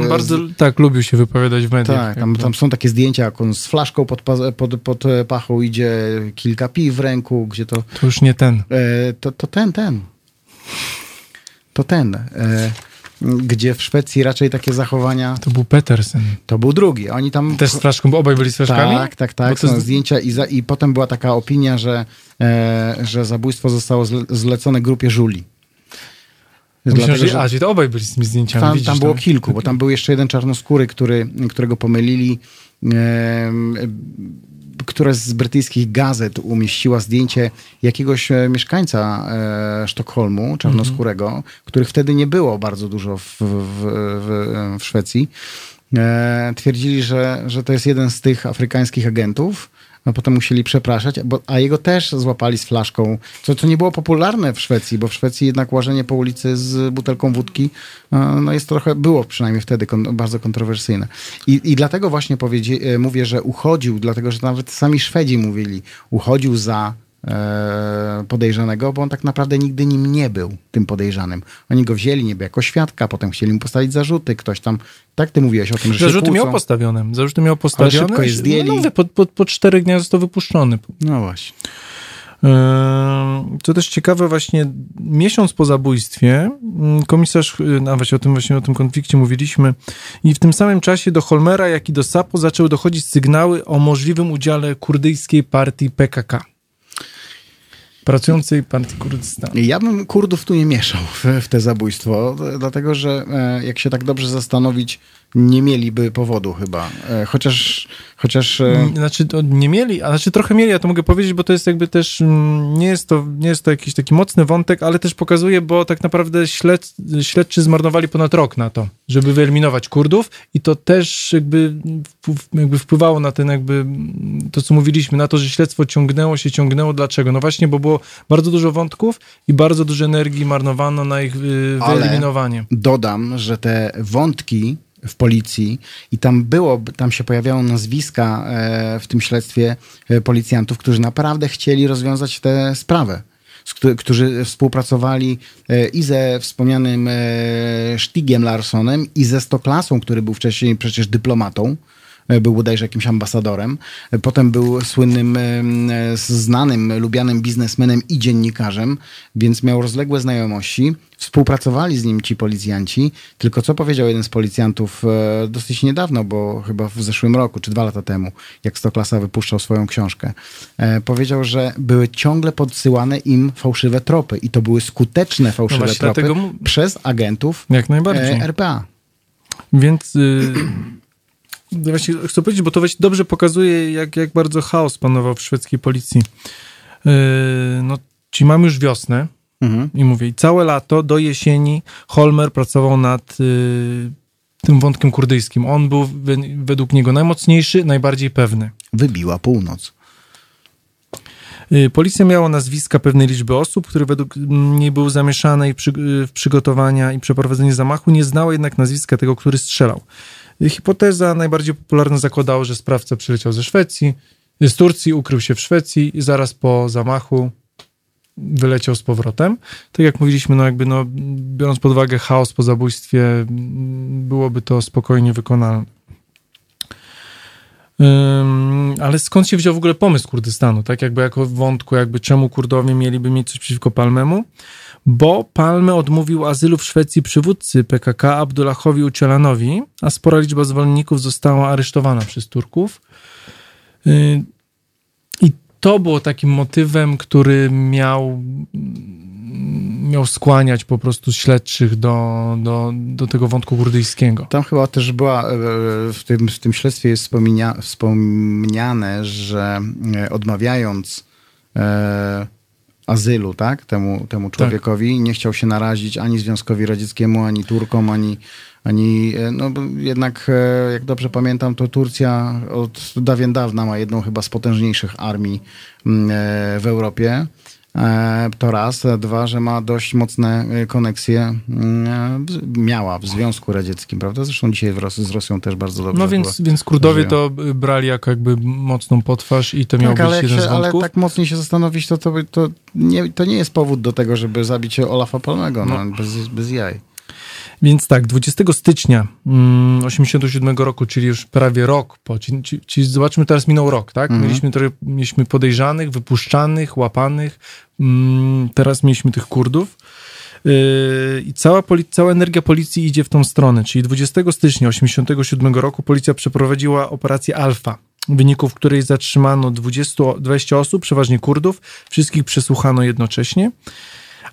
E,
Bardzo
z-
tak lubił się wypowiadać w mediach.
tak, tam, tam są takie zdjęcia, jak on z flaszką pod, pod, pod pachą idzie, kilka piw w ręku, gdzie to...
To już nie ten.
E, to, to ten, ten. To ten. E, gdzie w Szwecji raczej takie zachowania...
To był Petersen.
To był drugi. Oni tam...
Też z flaszką, bo obaj byli z flaszkami?
Tak, tak,
Bo
tak.
to
Są
z-
zdjęcia i, za, i potem była taka opinia, że, że zabójstwo zostało zle, zlecone grupie Żuli.
Myślałem,
Dlatego,
że, to obaj byli z tymi zdjęciami.
tam,
widzisz,
tam było
to-
kilku, bo tam był jeszcze jeden czarnoskóry, który, którego pomylili, em, która z brytyjskich gazet umieściła zdjęcie jakiegoś e, mieszkańca e, Sztokholmu, czarnoskórego, których wtedy nie było bardzo dużo w, w, w, w Szwecji. E, twierdzili, że, że to jest jeden z tych afrykańskich agentów. A potem musieli przepraszać, bo, a jego też złapali z flaszką, co, co nie było popularne w Szwecji, bo w Szwecji jednak łażenie po ulicy z butelką wódki e, no jest trochę, było przynajmniej wtedy kon, bardzo kontrowersyjne. I, I dlatego właśnie powiedzie, e, mówię, że uchodził, dlatego że nawet sami Szwedzi mówili, uchodził za podejrzanego, bo on tak naprawdę nigdy nim nie był, tym podejrzanym. Oni go wzięli niby jako świadka, potem chcieli mu postawić zarzuty, ktoś tam, tak ty mówiłeś o tym, że
Zarzuty miał postawione. Zarzuty miał postawione.
szybko je zdjęli.
No, po, po, po czterech dniach został wypuszczony.
No właśnie.
Ehm, Co też ciekawe, właśnie miesiąc po zabójstwie mm, komisarz, y, no właśnie o tym właśnie o tym konflikcie mówiliśmy, i w tym samym czasie do Holmera, jak i do Sapo zaczęły dochodzić sygnały o możliwym udziale kurdyjskiej partii PKK. Pracującej partii Kurdystanu.
Ja bym Kurdów tu nie mieszał w, w te zabójstwo, dlatego że e, jak się tak dobrze zastanowić, nie mieliby powodu chyba. E, chociaż, chociaż e,
Znaczy, to nie mieli, a znaczy trochę mieli, ja to mogę powiedzieć, bo to jest jakby też, mm, nie jest to, nie jest to jakiś taki mocny wątek, ale też pokazuje, bo tak naprawdę śled, śledczy zmarnowali ponad rok na to, żeby wyeliminować Kurdów i to też jakby, jakby wpływało na ten jakby, mm, to co mówiliśmy, na to, że śledztwo ciągnęło się, ciągnęło. Dlaczego? No właśnie, bo było bardzo dużo wątków i bardzo dużo energii marnowano na ich y,
Ale-
wyeliminowanie.
dodam, że te wątki w policji i tam było, tam się pojawiały nazwiska e, w tym śledztwie e, policjantów, którzy naprawdę chcieli rozwiązać tę sprawę. którzy współpracowali e, i ze wspomnianym Stigiem Larsonem, i ze Stoklasą, który był wcześniej przecież dyplomatą. E, Był bodajże jakimś ambasadorem. E, Potem był słynnym, e, znanym, lubianym biznesmenem i dziennikarzem, więc miał rozległe znajomości. Współpracowali z nim ci policjanci. Tylko co powiedział jeden z policjantów dosyć niedawno, bo chyba w zeszłym roku, czy dwa lata temu, jak Stoklasa wypuszczał swoją książkę. Powiedział, że były ciągle podsyłane im fałszywe tropy i to były skuteczne fałszywe
No
tropy
dlatego
przez agentów RPA.
Więc y, właśnie chcę powiedzieć, bo to właśnie dobrze pokazuje, jak, jak bardzo chaos panował w szwedzkiej policji. Y, no, ci mamy już wiosnę
Mhm.
i mówię, i całe lato do jesieni Holmer pracował nad y, tym wątkiem kurdyjskim. On był we, według niego najmocniejszy, najbardziej pewny.
Wybiła północ.
Y, Policja miała nazwiska pewnej liczby osób, które według niej były zamieszane i przy, y, w przygotowania i przeprowadzenie zamachu, nie znała jednak nazwiska tego, który strzelał. Hipoteza najbardziej popularna zakładała, że sprawca przyleciał ze Szwecji, z Turcji, ukrył się w Szwecji i zaraz po zamachu wyleciał z powrotem. Tak jak mówiliśmy, no jakby no, biorąc pod uwagę chaos po zabójstwie, byłoby to spokojnie wykonalne. Ym, ale skąd się wziął w ogóle pomysł Kurdystanu, tak jakby jako wątku, jakby czemu Kurdowie mieliby mieć coś przeciwko Palmemu? Bo Palme odmówił azylu w Szwecji przywódcy PKK Abdullahowi Ucielanowi, a spora liczba zwolenników została aresztowana przez Turków. Yy, I to było takim motywem, który miał, miał skłaniać po prostu śledczych do, do, do tego wątku kurdyjskiego.
Tam chyba też była, e, w tym, w tym śledztwie jest wspomina, wspomniane, że e, odmawiając e, azylu, tak, temu, temu człowiekowi, nie chciał się narazić ani Związkowi Radzieckiemu, ani Turkom, ani, ani e, no jednak, e, jak dobrze pamiętam, to Turcja od dawien dawna ma jedną chyba z potężniejszych armii mm, e, w Europie. E, To raz. Dwa, że ma dość mocne e, koneksje. mm, w- Miała w Związku Radzieckim, prawda? Zresztą dzisiaj z Rosją też bardzo dobrze
No więc, więc Kurdowie to brali jako jakby mocną potwarz i to miał
Tak,
być
ale,
jeden z
się, ale
wątków.
tak mocniej się zastanowić, to, to, to, nie, to nie jest powód do tego, żeby zabić Olafa Palmego. No, bez, bez jaj.
Więc tak, 20 stycznia mm, 87 roku, czyli już prawie rok po, ci, ci, zobaczmy, teraz minął rok, tak?
Mhm.
Mieliśmy, trochę, mieliśmy podejrzanych, wypuszczanych, łapanych, mm, teraz mieliśmy tych Kurdów. Yy, I cała, cała energia policji idzie w tą stronę, czyli 20 stycznia 87 roku policja przeprowadziła operację Alfa, w wyniku w której zatrzymano 20, 20 osób, przeważnie Kurdów, wszystkich przesłuchano jednocześnie.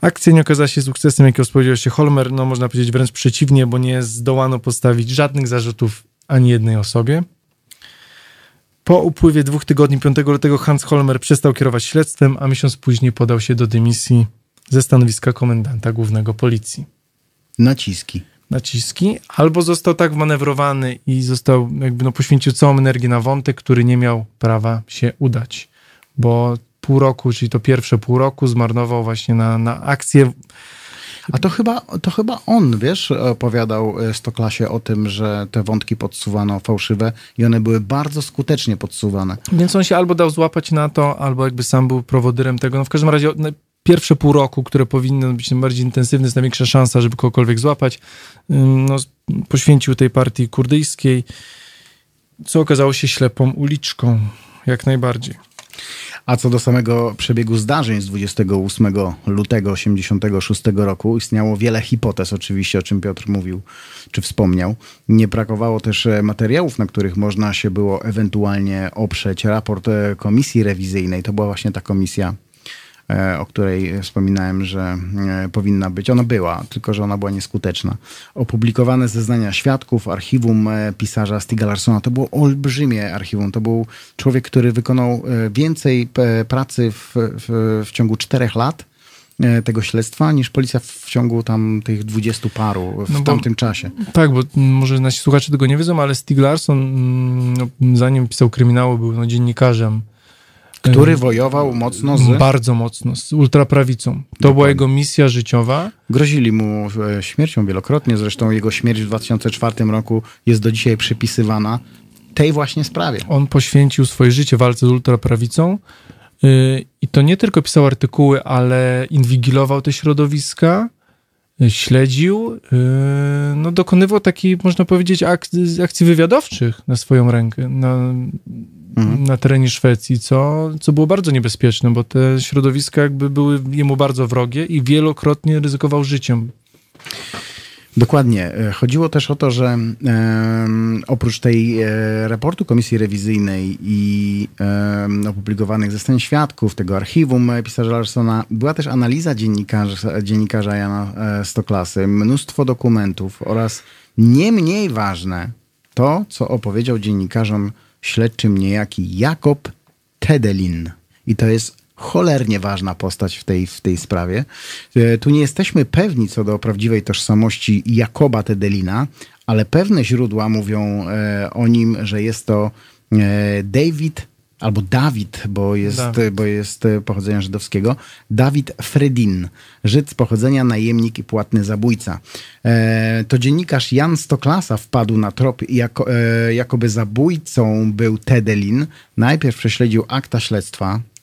Akcja nie okazała się sukcesem, jakiego spodziewał się Holmer, no można powiedzieć wręcz przeciwnie, bo nie zdołano postawić żadnych zarzutów ani jednej osobie. Po upływie dwóch tygodni, 5 lutego, Hans Holmer przestał kierować śledztwem, a miesiąc później podał się do dymisji ze stanowiska komendanta głównego policji.
Naciski.
Naciski, albo został tak wmanewrowany i został, jakby no, poświęcił całą energię na wątek, który nie miał prawa się udać, bo pół roku, czyli to pierwsze pół roku, zmarnował właśnie na, na akcję
A to chyba, to chyba on, wiesz, opowiadał e, Stoklasie o tym, że te wątki podsuwano fałszywe i one były bardzo skutecznie podsuwane.
Więc on się albo dał złapać na to, albo jakby sam był prowodyrem tego. No w każdym razie pierwsze pół roku, które powinno być najbardziej intensywne, jest największa szansa, żeby kogokolwiek złapać. No, poświęcił tej partii kurdyjskiej, co okazało się ślepą uliczką, jak najbardziej.
A co do samego przebiegu zdarzeń z 28 lutego 86 roku, istniało wiele hipotez oczywiście, o czym Piotr mówił, czy wspomniał. Nie brakowało też e, materiałów, na których można się było ewentualnie oprzeć. Raport e, komisji rewizyjnej, to była właśnie ta komisja, o której wspominałem, że e, powinna być. Ona była, tylko że ona była nieskuteczna. Opublikowane zeznania świadków, archiwum e, pisarza Stiga Larssona. To było olbrzymie archiwum. To był człowiek, który wykonał e, więcej e, pracy w, w, w ciągu czterech lat e, tego śledztwa, niż policja w ciągu tam tych dwudziestu paru w
No bo-
tamtym czasie.
Tak, bo może nasi słuchacze tego nie wiedzą, ale Stig Larsson, mm, no, zanim pisał kryminały, był no, dziennikarzem.
Który
Ym,
wojował mocno z...
Bardzo mocno, z ultraprawicą. To była
Dokładnie.
jego misja życiowa.
Grozili mu e, śmiercią wielokrotnie. Zresztą jego śmierć w 2004 roku jest do dzisiaj przypisywana tej właśnie sprawie.
On poświęcił swoje życie walce z ultraprawicą. Y, I to nie tylko pisał artykuły, ale inwigilował te środowiska, y, śledził, y, no dokonywał takich, można powiedzieć, akcji, akcji wywiadowczych na swoją rękę, na, mhm. na terenie Szwecji, co, co było bardzo niebezpieczne, bo te środowiska jakby były jemu bardzo wrogie i wielokrotnie ryzykował życiem.
Dokładnie. E, chodziło też o to, że e, oprócz tej e, raportu Komisji Rewizyjnej i e, opublikowanych zeznań świadków, tego archiwum pisarza Larsona, była też analiza dziennikarza, dziennikarza Jana e, Stoklasy, mnóstwo dokumentów oraz nie mniej ważne to, co opowiedział dziennikarzom śledczym niejaki Jakob Tedelin. I to jest cholernie ważna postać w tej, w tej sprawie. E, tu nie jesteśmy pewni co do prawdziwej tożsamości Jakoba Tedelina, ale pewne źródła mówią e, o nim, że jest to e, David albo Dawid, bo jest, Dawid. bo jest pochodzenia żydowskiego, Dawid Fredin, Żyd z pochodzenia, najemnik i płatny zabójca. to dziennikarz Jan Stoklasa wpadł na trop, jako, jakoby zabójcą był Tedelin. Najpierw prześledził akta śledztwa, E,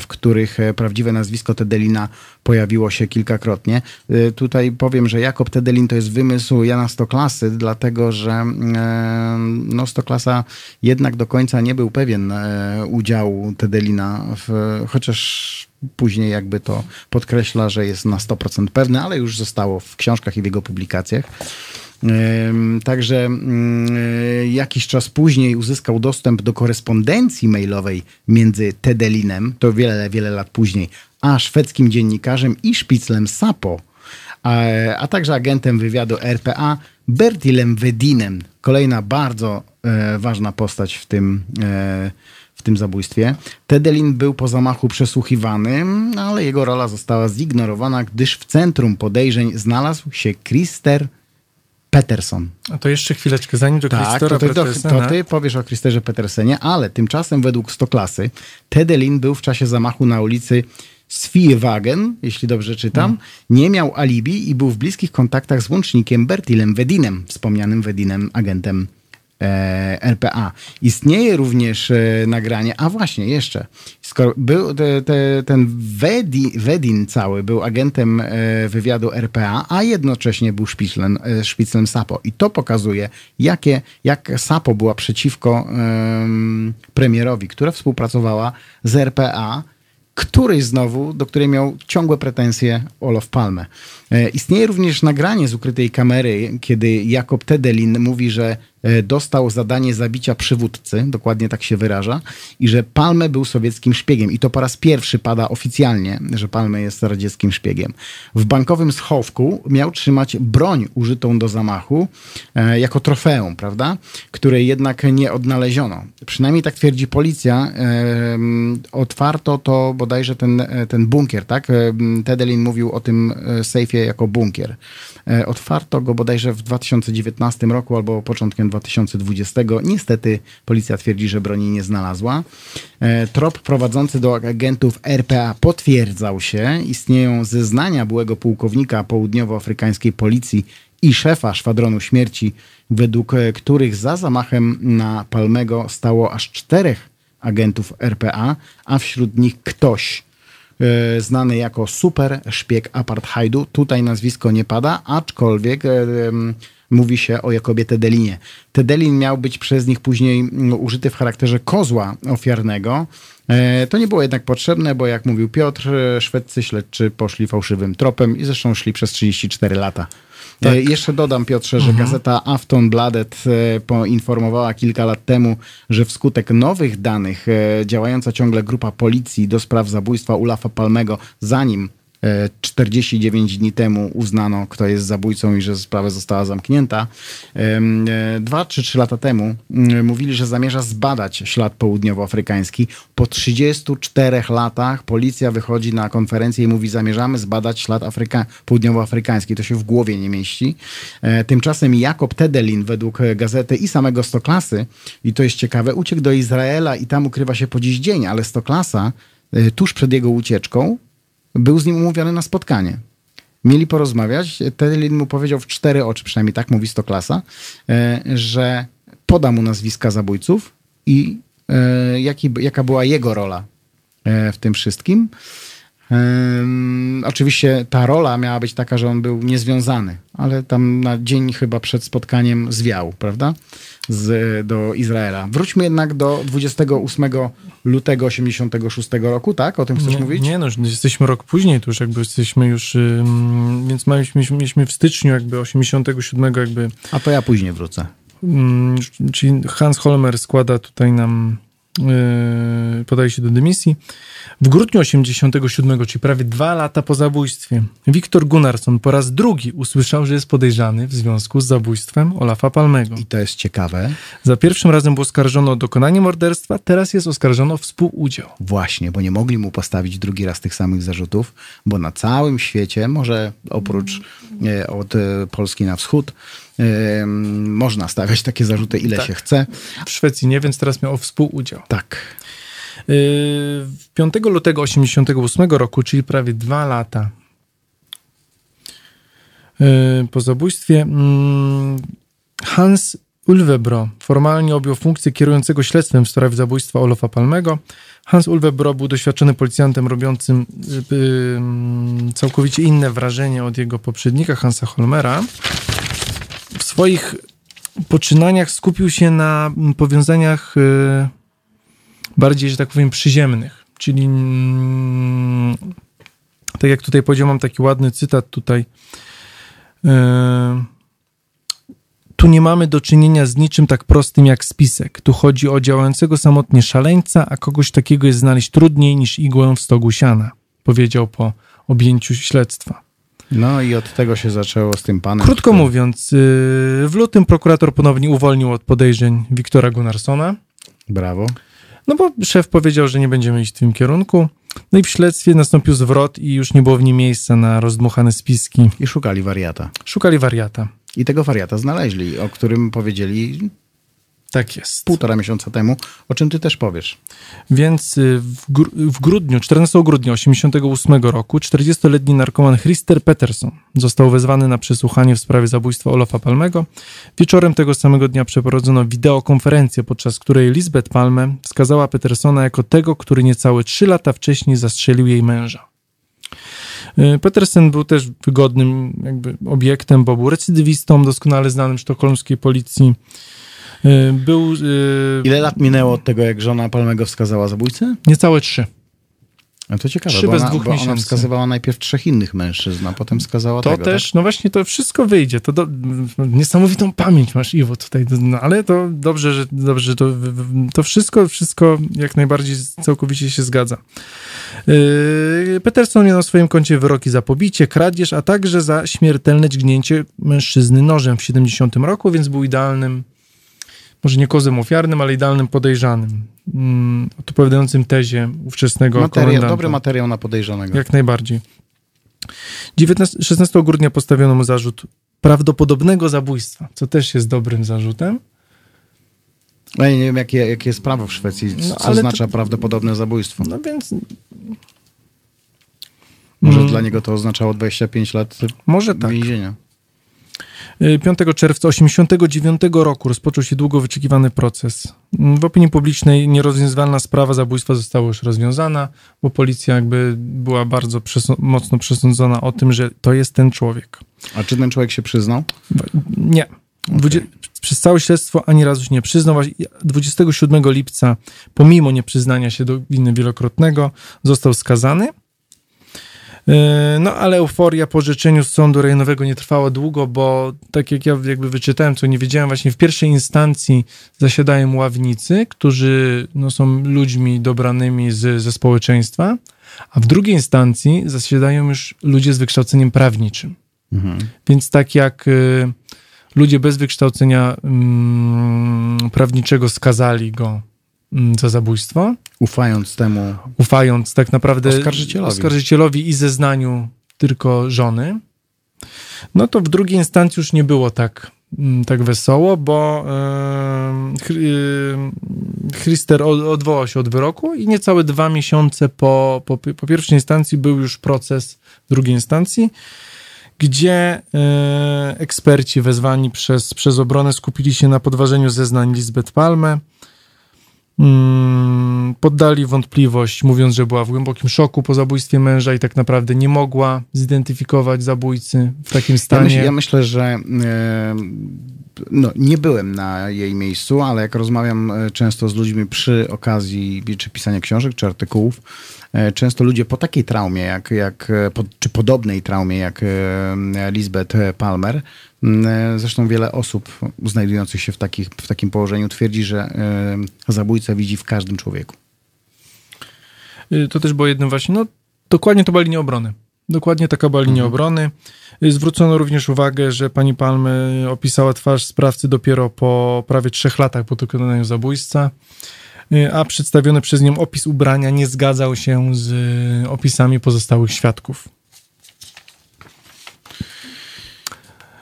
w których e, prawdziwe nazwisko Tedelina pojawiło się kilkakrotnie. E, tutaj powiem, że Jakob Tedelin to jest wymysł Jana Stoklasy, dlatego że no, Stoklasa jednak do końca nie był pewien udziału Tedelina, w, chociaż później jakby to podkreśla, że jest na 100% pewny, ale już zostało w książkach i w jego publikacjach. Także mm, e, jakiś czas później uzyskał dostęp do korespondencji mailowej między Tedelinem, to wiele, wiele lat później, a szwedzkim dziennikarzem i szpiclem Sapo, a, a także agentem wywiadu RPA Bertilem Wedinem. Kolejna bardzo e, ważna postać w tym, e, w tym zabójstwie. Tedelin był po zamachu przesłuchiwany, ale jego rola została zignorowana, gdyż w centrum podejrzeń znalazł się Krister Peterson.
A to jeszcze chwileczkę, zanim do tak, to,
ty, to, to ty powiesz o Christerze Petersenie, ale tymczasem według Stoklasy Tedelin był w czasie zamachu na ulicy Swiewagen, jeśli dobrze czytam, hmm. nie miał alibi i był w bliskich kontaktach z łącznikiem Bertilem Wedinem, wspomnianym Wedinem agentem RPA. Istnieje również e, nagranie, a właśnie jeszcze, skoro był te, te, ten Wedi, Wedin cały był agentem e, wywiadu RPA, a jednocześnie był szpiclem, szpiclem SAPO. I to pokazuje, jakie, jak SAPO była przeciwko um, premierowi, która współpracowała z RPA, której znowu, do której miał ciągłe pretensje Olof Palme. Istnieje również nagranie z ukrytej kamery, kiedy Jakob Tedelin mówi, że E, dostał zadanie zabicia przywódcy, dokładnie tak się wyraża, i że Palme był sowieckim szpiegiem. I to po raz pierwszy pada oficjalnie, że Palme jest radzieckim szpiegiem. W bankowym schowku miał trzymać broń użytą do zamachu e, jako trofeum, prawda? Której jednak nie odnaleziono. Przynajmniej tak twierdzi policja. E, otwarto to bodajże ten, e, ten bunkier, tak? E, Tedelin mówił o tym e, sejfie jako bunkier. Otwarto go bodajże w 2019 roku albo początkiem 2020. Niestety policja twierdzi, że broni nie znalazła. E, trop prowadzący do agentów RPA potwierdzał się. Istnieją zeznania byłego pułkownika południowoafrykańskiej policji i szefa szwadronu śmierci, według e, których za zamachem na Palmego stało aż czterech agentów RPA, a wśród nich ktoś e, znany jako super szpieg apartheidu. Tutaj nazwisko nie pada, aczkolwiek mówi się o Jakobie Tedelinie. Tedelin miał być przez nich później mm, użyty w charakterze kozła ofiarnego. E, to nie było jednak potrzebne, bo jak mówił Piotr, e, szwedzcy śledczy poszli fałszywym tropem i zresztą szli przez 34 lata. E, tak. Jeszcze dodam, Piotrze, że mhm. gazeta Aftonbladet poinformowała kilka lat temu, że wskutek nowych danych działająca ciągle grupa policji do spraw zabójstwa Ulafa Palmego, zanim 49 dni temu uznano, kto jest zabójcą i że sprawa została zamknięta. E, dwa czy trzy lata temu mm, mówili, że zamierza zbadać ślad południowoafrykański. Po 34 latach policja wychodzi na konferencję i mówi, zamierzamy zbadać ślad Afryka, południowoafrykański. To się w głowie nie mieści. E, tymczasem Jakob Tedelin według gazety i samego Stoklasy, i to jest ciekawe, uciekł do Izraela i tam ukrywa się po dziś dzień, ale Stoklasa e, tuż przed jego ucieczką był z nim umówiony na spotkanie. Mieli porozmawiać. Tedelin mu powiedział w cztery oczy, przynajmniej tak mówi Stoklasa, e, że poda mu nazwiska zabójców i e, jaki, jaka była jego rola e, w tym wszystkim. Um, oczywiście ta rola miała być taka, że on był niezwiązany, ale tam na dzień chyba przed spotkaniem zwiał, prawda? Z, do Izraela. Wróćmy jednak do 28 lutego 86 roku, tak? O tym chcesz
nie,
mówić?
Nie, no, jesteśmy rok później, to już jakby jesteśmy już, ym, więc mieliśmy, mieliśmy w styczniu jakby 87 jakby...
A to ja później wrócę.
Ym, czyli Hans Holmer składa tutaj nam podaje się do dymisji. W grudniu 87, czyli prawie dwa lata po zabójstwie, Wiktor Gunnarsson po raz drugi usłyszał, że jest podejrzany w związku z zabójstwem Olafa Palmego.
I to jest ciekawe.
Za pierwszym razem był oskarżony o dokonanie morderstwa, teraz jest oskarżony o współudział.
Właśnie, bo nie mogli mu postawić drugi raz tych samych zarzutów, bo na całym świecie, może oprócz e, od e, Polski na wschód, można stawiać takie zarzuty, ile tak. się chce.
W Szwecji nie, więc teraz miał współudział.
Tak.
5 lutego 1988 roku, czyli prawie dwa lata po zabójstwie, mm, Hans Ulvebro formalnie objął funkcję kierującego śledztwem w sprawie zabójstwa Olofa Palmego. Hans Ulvebro był doświadczony policjantem robiącym całkowicie inne wrażenie od jego poprzednika Hansa Holmera swoich poczynaniach skupił się na powiązaniach y, bardziej, że tak powiem, przyziemnych. Czyli mm, tak jak tutaj powiedział, mam taki ładny cytat tutaj. Y, tu nie mamy do czynienia z niczym tak prostym jak spisek. Tu chodzi o działającego samotnie szaleńca, a kogoś takiego jest znaleźć trudniej niż igłę w stogu siana, powiedział po objęciu śledztwa.
No i od tego się zaczęło z tym panem.
Krótko który... mówiąc, y, w lutym prokurator ponownie uwolnił od podejrzeń Wiktora Gunnarsona.
Brawo.
No bo szef powiedział, że nie będziemy iść w tym kierunku. No i w śledztwie nastąpił zwrot i już nie było w nim miejsca na rozdmuchane spiski.
I szukali wariata.
Szukali wariata.
I tego wariata znaleźli, o którym powiedzieli
tak jest.
Półtora miesiąca temu, o czym ty też powiesz.
Więc y, w, gr w grudniu, 14 grudnia 1988 roku 40-letni narkoman Christer Peterson został wezwany na przesłuchanie w sprawie zabójstwa Olofa Palmego. Wieczorem tego samego dnia przeprowadzono wideokonferencję, podczas której Lisbeth Palme wskazała Petersona jako tego, który niecałe trzy lata wcześniej zastrzelił jej męża. Y, Petersen był też wygodnym jakby obiektem, bo był recydywistą, doskonale znanym sztokholmskiej policji. Y, był...
Y, Ile lat minęło od tego, jak żona Palmego wskazała zabójcę?
Niecałe trzy.
No to ciekawe,
trzy
bo,
bez
ona,
dwóch
bo
miesięcy.
ona wskazywała najpierw trzech innych mężczyzn, a potem wskazała
to
tego,
też,
tak?
no właśnie to wszystko wyjdzie. To do, niesamowitą pamięć masz, Iwo, tutaj, no, ale to dobrze, że, dobrze, to, to wszystko, wszystko jak najbardziej całkowicie się zgadza. Yy, Peterson miał na swoim koncie wyroki za pobicie, kradzież, a także za śmiertelne dźgnięcie mężczyzny nożem w 70 roku, więc był idealnym może nie kozem ofiarnym, ale idealnym podejrzanym, mm, odpowiadającym tezie ówczesnego
Materiał,
komendanta.
Dobry materiał na podejrzanego.
Jak najbardziej. 19, 16 grudnia postawiono mu zarzut prawdopodobnego zabójstwa, co też jest dobrym zarzutem.
No ja nie wiem, jakie, jakie jest prawo w Szwecji, no, co oznacza to... prawdopodobne zabójstwo.
No więc...
Może hmm. dla niego to oznaczało 25 lat Może tak. więzienia.
5 czerwca 1989 roku rozpoczął się długo wyczekiwany proces. W opinii publicznej nierozwiązywalna sprawa zabójstwa została już rozwiązana, bo policja jakby była bardzo mocno przesądzona o tym, że to jest ten człowiek.
A czy ten człowiek się przyznał?
Nie. Okay. Przez całe śledztwo ani razu się nie przyznał. 27 lipca, pomimo nieprzyznania się do winy wielokrotnego, został skazany. E, no ale euforia po orzeczeniu z sądu rejonowego nie trwała długo, bo tak jak ja jakby wyczytałem, co nie wiedziałem, właśnie w pierwszej instancji zasiadają ławnicy, którzy no, są ludźmi dobranymi z, ze społeczeństwa, a w drugiej instancji zasiadają już ludzie z wykształceniem prawniczym. Mhm. Więc tak jak y, ludzie bez wykształcenia y, prawniczego skazali go za zabójstwo.
Ufając temu.
Ufając tak naprawdę
oskarżycielowi,
oskarżycielowi i zeznaniu tylko żony. No to w drugiej instancji już nie było tak, mm, tak wesoło, bo Christer odwołał się od wyroku i niecałe dwa miesiące po, po, po pierwszej instancji był już proces drugiej instancji, gdzie yy, eksperci wezwani przez, przez obronę skupili się na podważeniu zeznań Lisbeth Palme, mm, poddali wątpliwość, mówiąc, że była w głębokim szoku po zabójstwie męża i tak naprawdę nie mogła zidentyfikować zabójcy w takim
Ja,
stanie.
myśl, ja myślę, że e, no, nie byłem na jej miejscu, ale jak rozmawiam e, często z ludźmi przy okazji czy pisania książek, czy artykułów, często ludzie po takiej traumie, jak, jak, e, czy podobnej traumie jak e, Lisbeth Palmer, e, zresztą wiele osób znajdujących się w, takich, w takim położeniu twierdzi, że e, zabójca widzi w każdym człowieku.
To też było jednym właśnie, no dokładnie to była linia obrony. Dokładnie taka była linia obrony. Y, Zwrócono również uwagę, że pani Palmy opisała twarz sprawcy dopiero po prawie trzech latach po dokonaniu zabójstwa, a przedstawiony przez nią opis ubrania nie zgadzał się z y, opisami pozostałych świadków.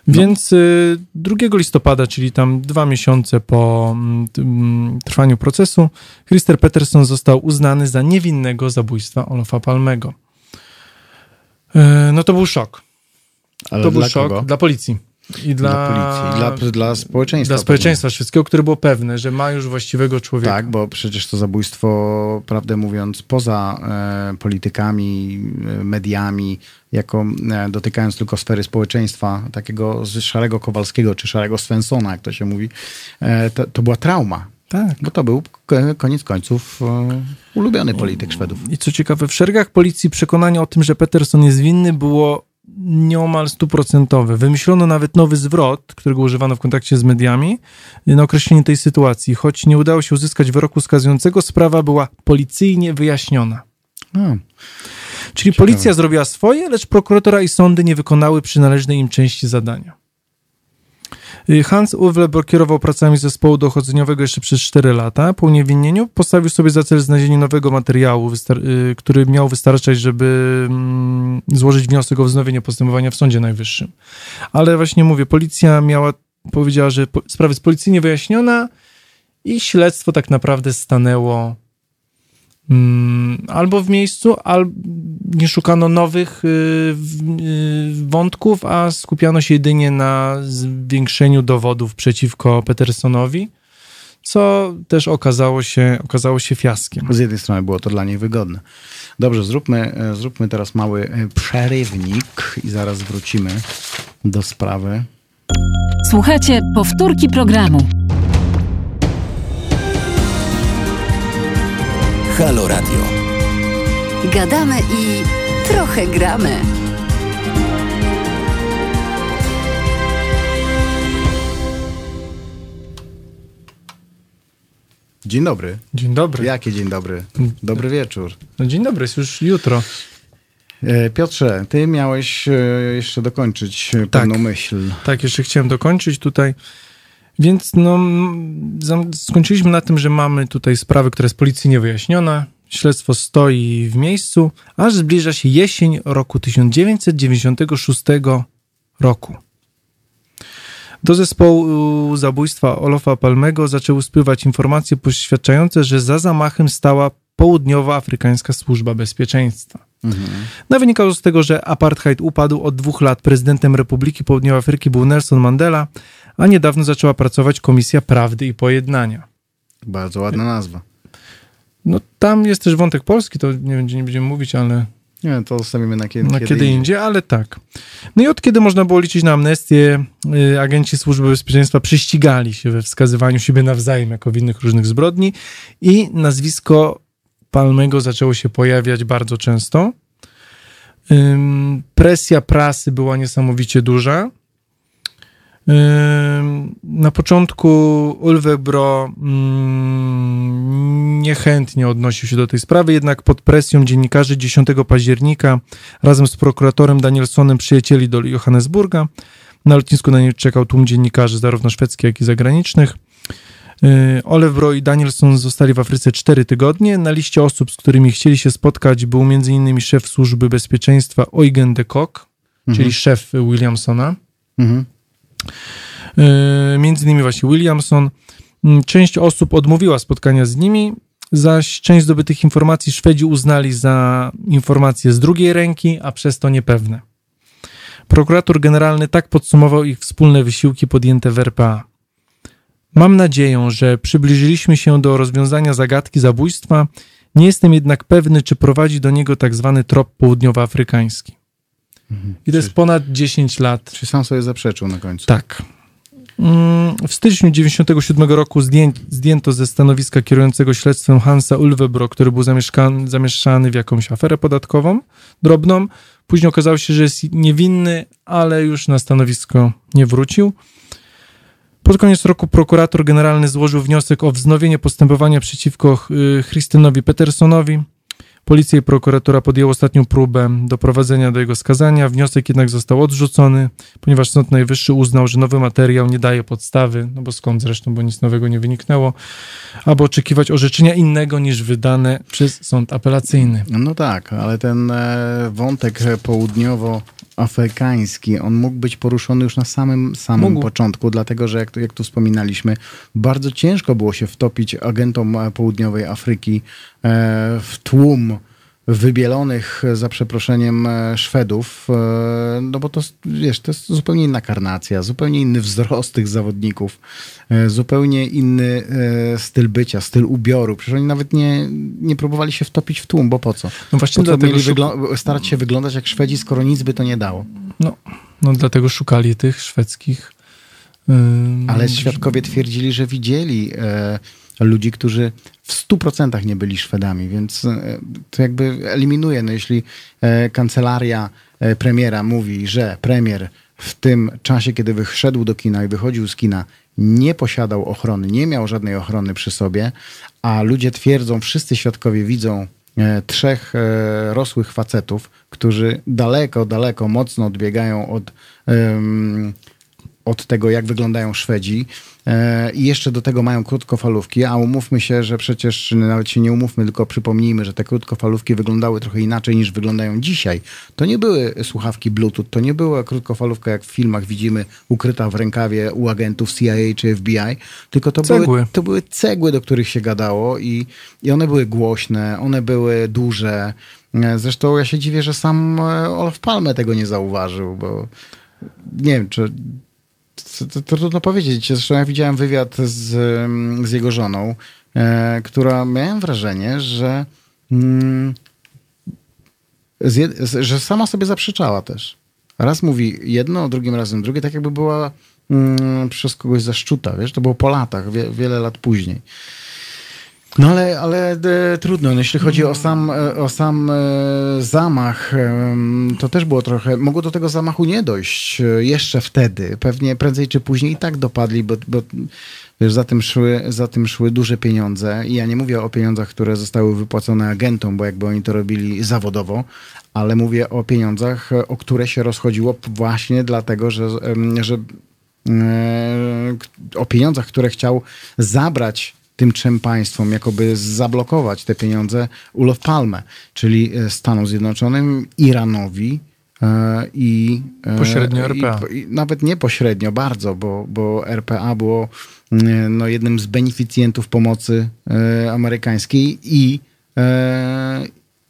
Więc y, 2 listopada, czyli tam dwa miesiące po mm, tym trwaniu procesu, Christer Peterson został uznany za niewinnego zabójstwa Olofa Palmego. No to był szok.
Ale
to był
dla
szok
kogo?
dla policji. I dla,
Dla policji, dla, dla społeczeństwa.
dla społeczeństwa wszystkiego, które było pewne, że ma już właściwego człowieka.
Tak, bo przecież to zabójstwo, prawdę mówiąc, poza e, politykami, e, mediami, jako e, dotykając tylko sfery społeczeństwa, takiego z szarego Kowalskiego czy szarego Svensona, jak to się mówi, e, to, to była trauma.
tak.
Bo to był koniec końców e, ulubiony polityk Szwedów.
I co ciekawe, w szeregach policji przekonanie o tym, że Peterson jest winny, było nieomal stuprocentowe. Wymyślono nawet nowy zwrot, którego używano w kontakcie z mediami, na określenie tej sytuacji. Choć nie udało się uzyskać wyroku skazującego, sprawa była policyjnie wyjaśniona.
A,
Czyli policja zrobiła swoje, lecz prokuratora i sądy nie wykonały przynależnej im części zadania. Y, Hans Uwe kierował pracami zespołu dochodzeniowego jeszcze przez 4 lata. Po uniewinnieniu postawił sobie za cel znalezienie nowego materiału, y, który miał wystarczać, żeby mm, złożyć wniosek o wznowienie postępowania w Sądzie Najwyższym. Ale właśnie mówię, policja miała, powiedziała, że sprawa jest policyjnie wyjaśniona i śledztwo tak naprawdę stanęło albo w miejscu, albo nie szukano nowych y, y, wątków, a skupiano się jedynie na zwiększeniu dowodów przeciwko Petersonowi, co też okazało się, okazało się fiaskiem.
z jednej strony było to dla nich wygodne. Dobrze, zróbmy, e, zróbmy teraz mały e, przerywnik i zaraz wrócimy do sprawy.
Słuchajcie powtórki programu.
Halo Radio.
Gadamy i trochę gramy.
Dzień dobry.
Dzień dobry.
Jakie dzień dobry? Dobry wieczór.
No dzień dobry, jest już jutro.
E, Piotrze, ty miałeś e, jeszcze dokończyć e,
Tak.
pewną myśl.
Tak, jeszcze chciałem dokończyć tutaj. Więc no, skończyliśmy na tym, że mamy tutaj sprawę, która jest policyjnie wyjaśniona. Śledztwo stoi w miejscu, aż zbliża się jesień roku 1996 roku. Do zespołu zabójstwa Olofa Palmego zaczęły spływać informacje poświadczające, że za zamachem stała Południowoafrykańska Służba Bezpieczeństwa. No wynikało z tego, że apartheid upadł od dwóch lat. Prezydentem Republiki Południowej Afryki był Nelson Mandela, a niedawno zaczęła pracować Komisja Prawdy i Pojednania.
Bardzo ładna nazwa.
No tam jest też wątek polski, to nie, nie będziemy mówić, ale
Nie, to zostawimy na kiedy,
na kiedy, indziej, ale tak. No i od kiedy można było liczyć na amnestię, y, agenci Służby Bezpieczeństwa prześcigali się we wskazywaniu siebie nawzajem jako winnych różnych zbrodni i nazwisko Palmego zaczęło się pojawiać bardzo często. Ym, Presja prasy była niesamowicie duża. Na początku Ulvebro mm, niechętnie odnosił się do tej sprawy, jednak pod presją dziennikarzy 10 października razem z prokuratorem Danielsonem przyjęli do Johannesburga. Na lotnisku na nie czekał tłum dziennikarzy, zarówno szwedzkich, jak i zagranicznych. Yy, Olewbro i Danielson zostali w Afryce 4 tygodnie. Na liście osób, z którymi chcieli się spotkać, był m.in. szef służby bezpieczeństwa Eugen de Kock, czyli szef Williamsona.
Mhm.
Yy, między innymi właśnie Williamson. Mm, Część osób odmówiła spotkania z nimi, zaś część zdobytych informacji Szwedzi uznali za informacje z drugiej ręki, a przez to niepewne. Prokurator generalny tak podsumował ich wspólne wysiłki podjęte w RPA. Mam nadzieję, że przybliżyliśmy się do rozwiązania zagadki zabójstwa. Nie jestem jednak pewny, czy prowadzi do niego tak zwany trop południowoafrykański. I to jest ponad 10 lat.
Czy sam sobie zaprzeczył na końcu?
Tak. Mm, W styczniu 1997 roku zdję, zdjęto ze stanowiska kierującego śledztwem Hansa Ulvebro, który był zamieszany w jakąś aferę podatkową drobną. Później okazało się, że jest niewinny, ale już na stanowisko nie wrócił. Pod koniec roku prokurator generalny złożył wniosek o wznowienie postępowania przeciwko y, Christynowi Petersonowi. Policja i prokuratura podjęły ostatnią próbę doprowadzenia do jego skazania. Wniosek jednak został odrzucony, ponieważ Sąd Najwyższy uznał, że nowy materiał nie daje podstawy, no bo skąd zresztą, bo nic nowego nie wyniknęło, aby oczekiwać orzeczenia innego niż wydane przez sąd apelacyjny.
No tak, ale ten e, wątek południowoafrykański, on mógł być poruszony już na samym, samym
Mógł.
początku, dlatego że jak, tu- jak tu wspominaliśmy, bardzo ciężko było się wtopić agentom e, południowej Afryki e, w tłum wybielonych, za przeproszeniem, e, Szwedów, e, no bo to, wiesz, to jest zupełnie inna karnacja, zupełnie inny wzrost tych zawodników, e, zupełnie inny styl bycia, styl ubioru. Przecież oni nawet nie, nie próbowali się wtopić w tłum, bo po co?
No właśnie
Po co
dlatego
mieli
szu-
wygl- starać się wyglądać jak Szwedzi, skoro nic by to nie dało?
No, no dlatego szukali tych szwedzkich. ym,
Ale świadkowie twierdzili, że widzieli e, ludzi, którzy w 100% nie byli Szwedami, więc e, to jakby eliminuje. No jeśli e, kancelaria e, premiera mówi, że premier w tym czasie, kiedy wyszedł do kina i wychodził z kina, nie posiadał ochrony, nie miał żadnej ochrony przy sobie, a ludzie twierdzą, wszyscy świadkowie widzą trzech rosłych facetów, którzy daleko, daleko mocno odbiegają od, od tego, jak wyglądają Szwedzi. E, I jeszcze do tego mają krótkofalówki, a umówmy się, że przecież nawet się nie umówmy, tylko przypomnijmy, że te krótkofalówki wyglądały trochę inaczej niż wyglądają dzisiaj. To nie były słuchawki Bluetooth, to nie była krótkofalówka, jak w filmach widzimy, ukryta w rękawie u agentów CIA czy FBI, tylko to,
Cegły.
były, to były cegły, do których się gadało i, i one były głośne, one były duże. E, Zresztą ja się dziwię, że sam e, Olaf Palme tego nie zauważył, bo nie wiem, czy to, trudno powiedzieć. Zresztą ja widziałem wywiad z, z jego żoną, e, która miałem wrażenie, że, mm, z, że sama sobie zaprzeczała też. Raz mówi jedno, drugim razem drugie, tak jakby była mm, przez kogoś zaszczuta, wiesz, to było po latach, wie, wiele lat później. No ale, ale e, trudno. No, jeśli chodzi o sam, e, o sam e, zamach, to też było trochę. Mogło do tego zamachu nie dojść e, jeszcze wtedy. Pewnie prędzej czy później i tak dopadli, bo, bo wiesz, za, tym szły, za tym szły duże pieniądze. I ja nie mówię o pieniądzach, które zostały wypłacone agentom, bo jakby oni to robili zawodowo, ale mówię o pieniądzach, e, o które się rozchodziło właśnie dlatego, że, że o pieniądzach, które chciał zabrać tym trzem państwom, jakoby zablokować te pieniądze Ulof Palme, czyli e, Stanom Zjednoczonym, Iranowi e, i... e,
Pośrednio RPA.
I, i nawet nie pośrednio, bardzo, bo, bo RPA było e, no, jednym z beneficjentów pomocy e, amerykańskiej i e,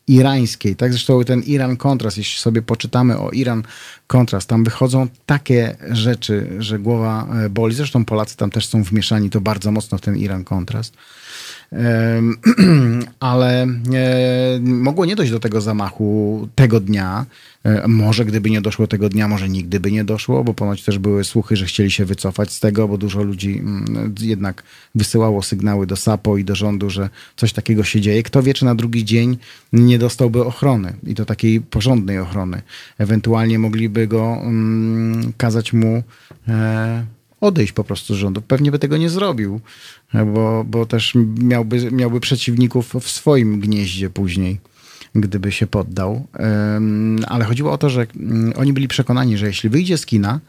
irańskiej. Tak? Zresztą ten Iran-Kontrast, jeśli sobie poczytamy o Iran-Kontrast, tam wychodzą takie rzeczy, że głowa e, boli. Zresztą Polacy tam też są wmieszani to bardzo mocno w ten Iran-Kontrast. Em, Ale e, mogło nie dojść do tego zamachu tego dnia. E, Może gdyby nie doszło tego dnia, może nigdy by nie doszło, bo ponoć też były słuchy, że chcieli się wycofać z tego, bo dużo ludzi mm, jednak wysyłało sygnały do SAPO i do rządu, że coś takiego się dzieje. Kto wie, czy na drugi dzień nie dostałby ochrony i to takiej porządnej ochrony. Ewentualnie mogliby go mm, kazać mu e, odejść po prostu z rządu. Pewnie by tego nie zrobił, e, bo, bo też miałby, miałby przeciwników w swoim gnieździe później, gdyby się poddał. Ale chodziło o to, że mm, oni byli przekonani, że jeśli wyjdzie z kina,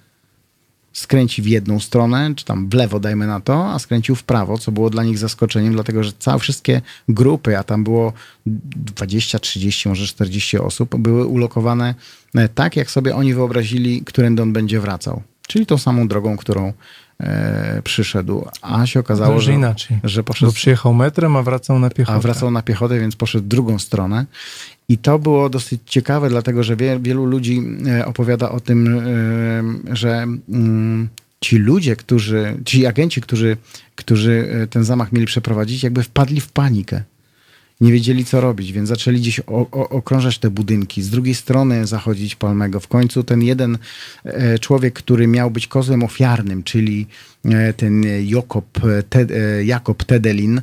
skręci w jedną stronę, czy tam w lewo dajmy na to, a skręcił w prawo, co było dla nich zaskoczeniem, dlatego że całe wszystkie grupy, a tam było 20, 30, może 40 osób, były ulokowane e, tak, jak sobie oni wyobrazili, którędy on będzie wracał. Czyli tą samą drogą, którą e, przyszedł. A się okazało, że,
inaczej.
że
Bo
poszedł
przyjechał metrem, a wracał na piechotę.
a wracał na piechotę, więc poszedł w drugą stronę. I to było dosyć ciekawe, dlatego że wie, wielu ludzi e, opowiada o tym, e, że mm, ci ludzie, którzy, ci agenci, którzy, którzy e, ten zamach mieli przeprowadzić, jakby wpadli w panikę. Nie wiedzieli, co robić, więc zaczęli gdzieś o, o, okrążać te budynki. Z drugiej strony zachodzić Palmego. W końcu ten jeden e, człowiek, który miał być kozłem ofiarnym, czyli e, ten Jakob, Te, e, Jakob Tedelin,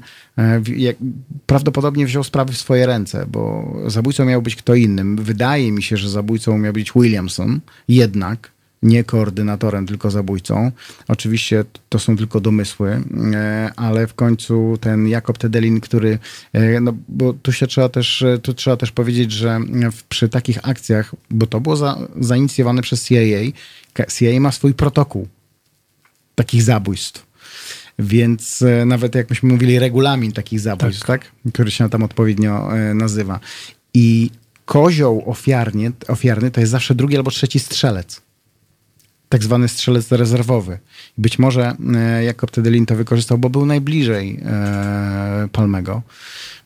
prawdopodobnie wziął sprawy w swoje ręce, bo zabójcą miał być kto innym. Wydaje mi się, że zabójcą miał być Williamson, jednak nie koordynatorem, tylko zabójcą. Oczywiście to są tylko domysły, e, ale w końcu ten Jakob Tedelin, który, e, no bo tu się trzeba też, e, tu trzeba też powiedzieć, że w, przy takich akcjach, bo to było za, zainicjowane przez CIA, CIA ma swój protokół takich zabójstw. Więc nawet jak myśmy mówili, regulamin takich zabójstw, tak. Który się tam odpowiednio nazywa. I kozioł ofiarnie, ofiarny to jest zawsze drugi albo trzeci strzelec tak zwany strzelec rezerwowy. Być może e, Jakob Tedelin to wykorzystał, bo był najbliżej e, Palmego.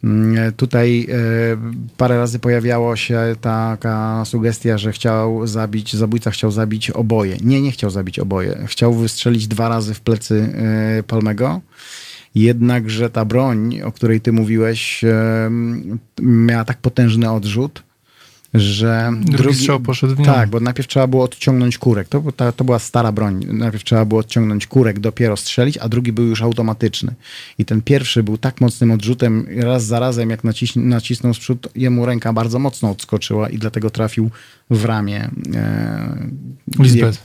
Mm, e, Tutaj parę razy pojawiało się taka sugestia, że chciał zabić, zabójca chciał zabić oboje. Nie, nie chciał zabić oboje. Chciał wystrzelić dwa razy w plecy Palmego. Jednakże ta broń, o której ty mówiłeś, miała tak potężny odrzut, że
Drugi strzał poszedł w nią.
Tak, bo najpierw trzeba było odciągnąć kurek. To, ta, to była stara broń. Najpierw trzeba było odciągnąć kurek, dopiero strzelić, a drugi był już automatyczny. I ten pierwszy był tak mocnym odrzutem, raz za razem, jak naciś, nacisnął z przód, jemu ręka bardzo mocno odskoczyła i dlatego trafił w ramię. E,
Lisbeth.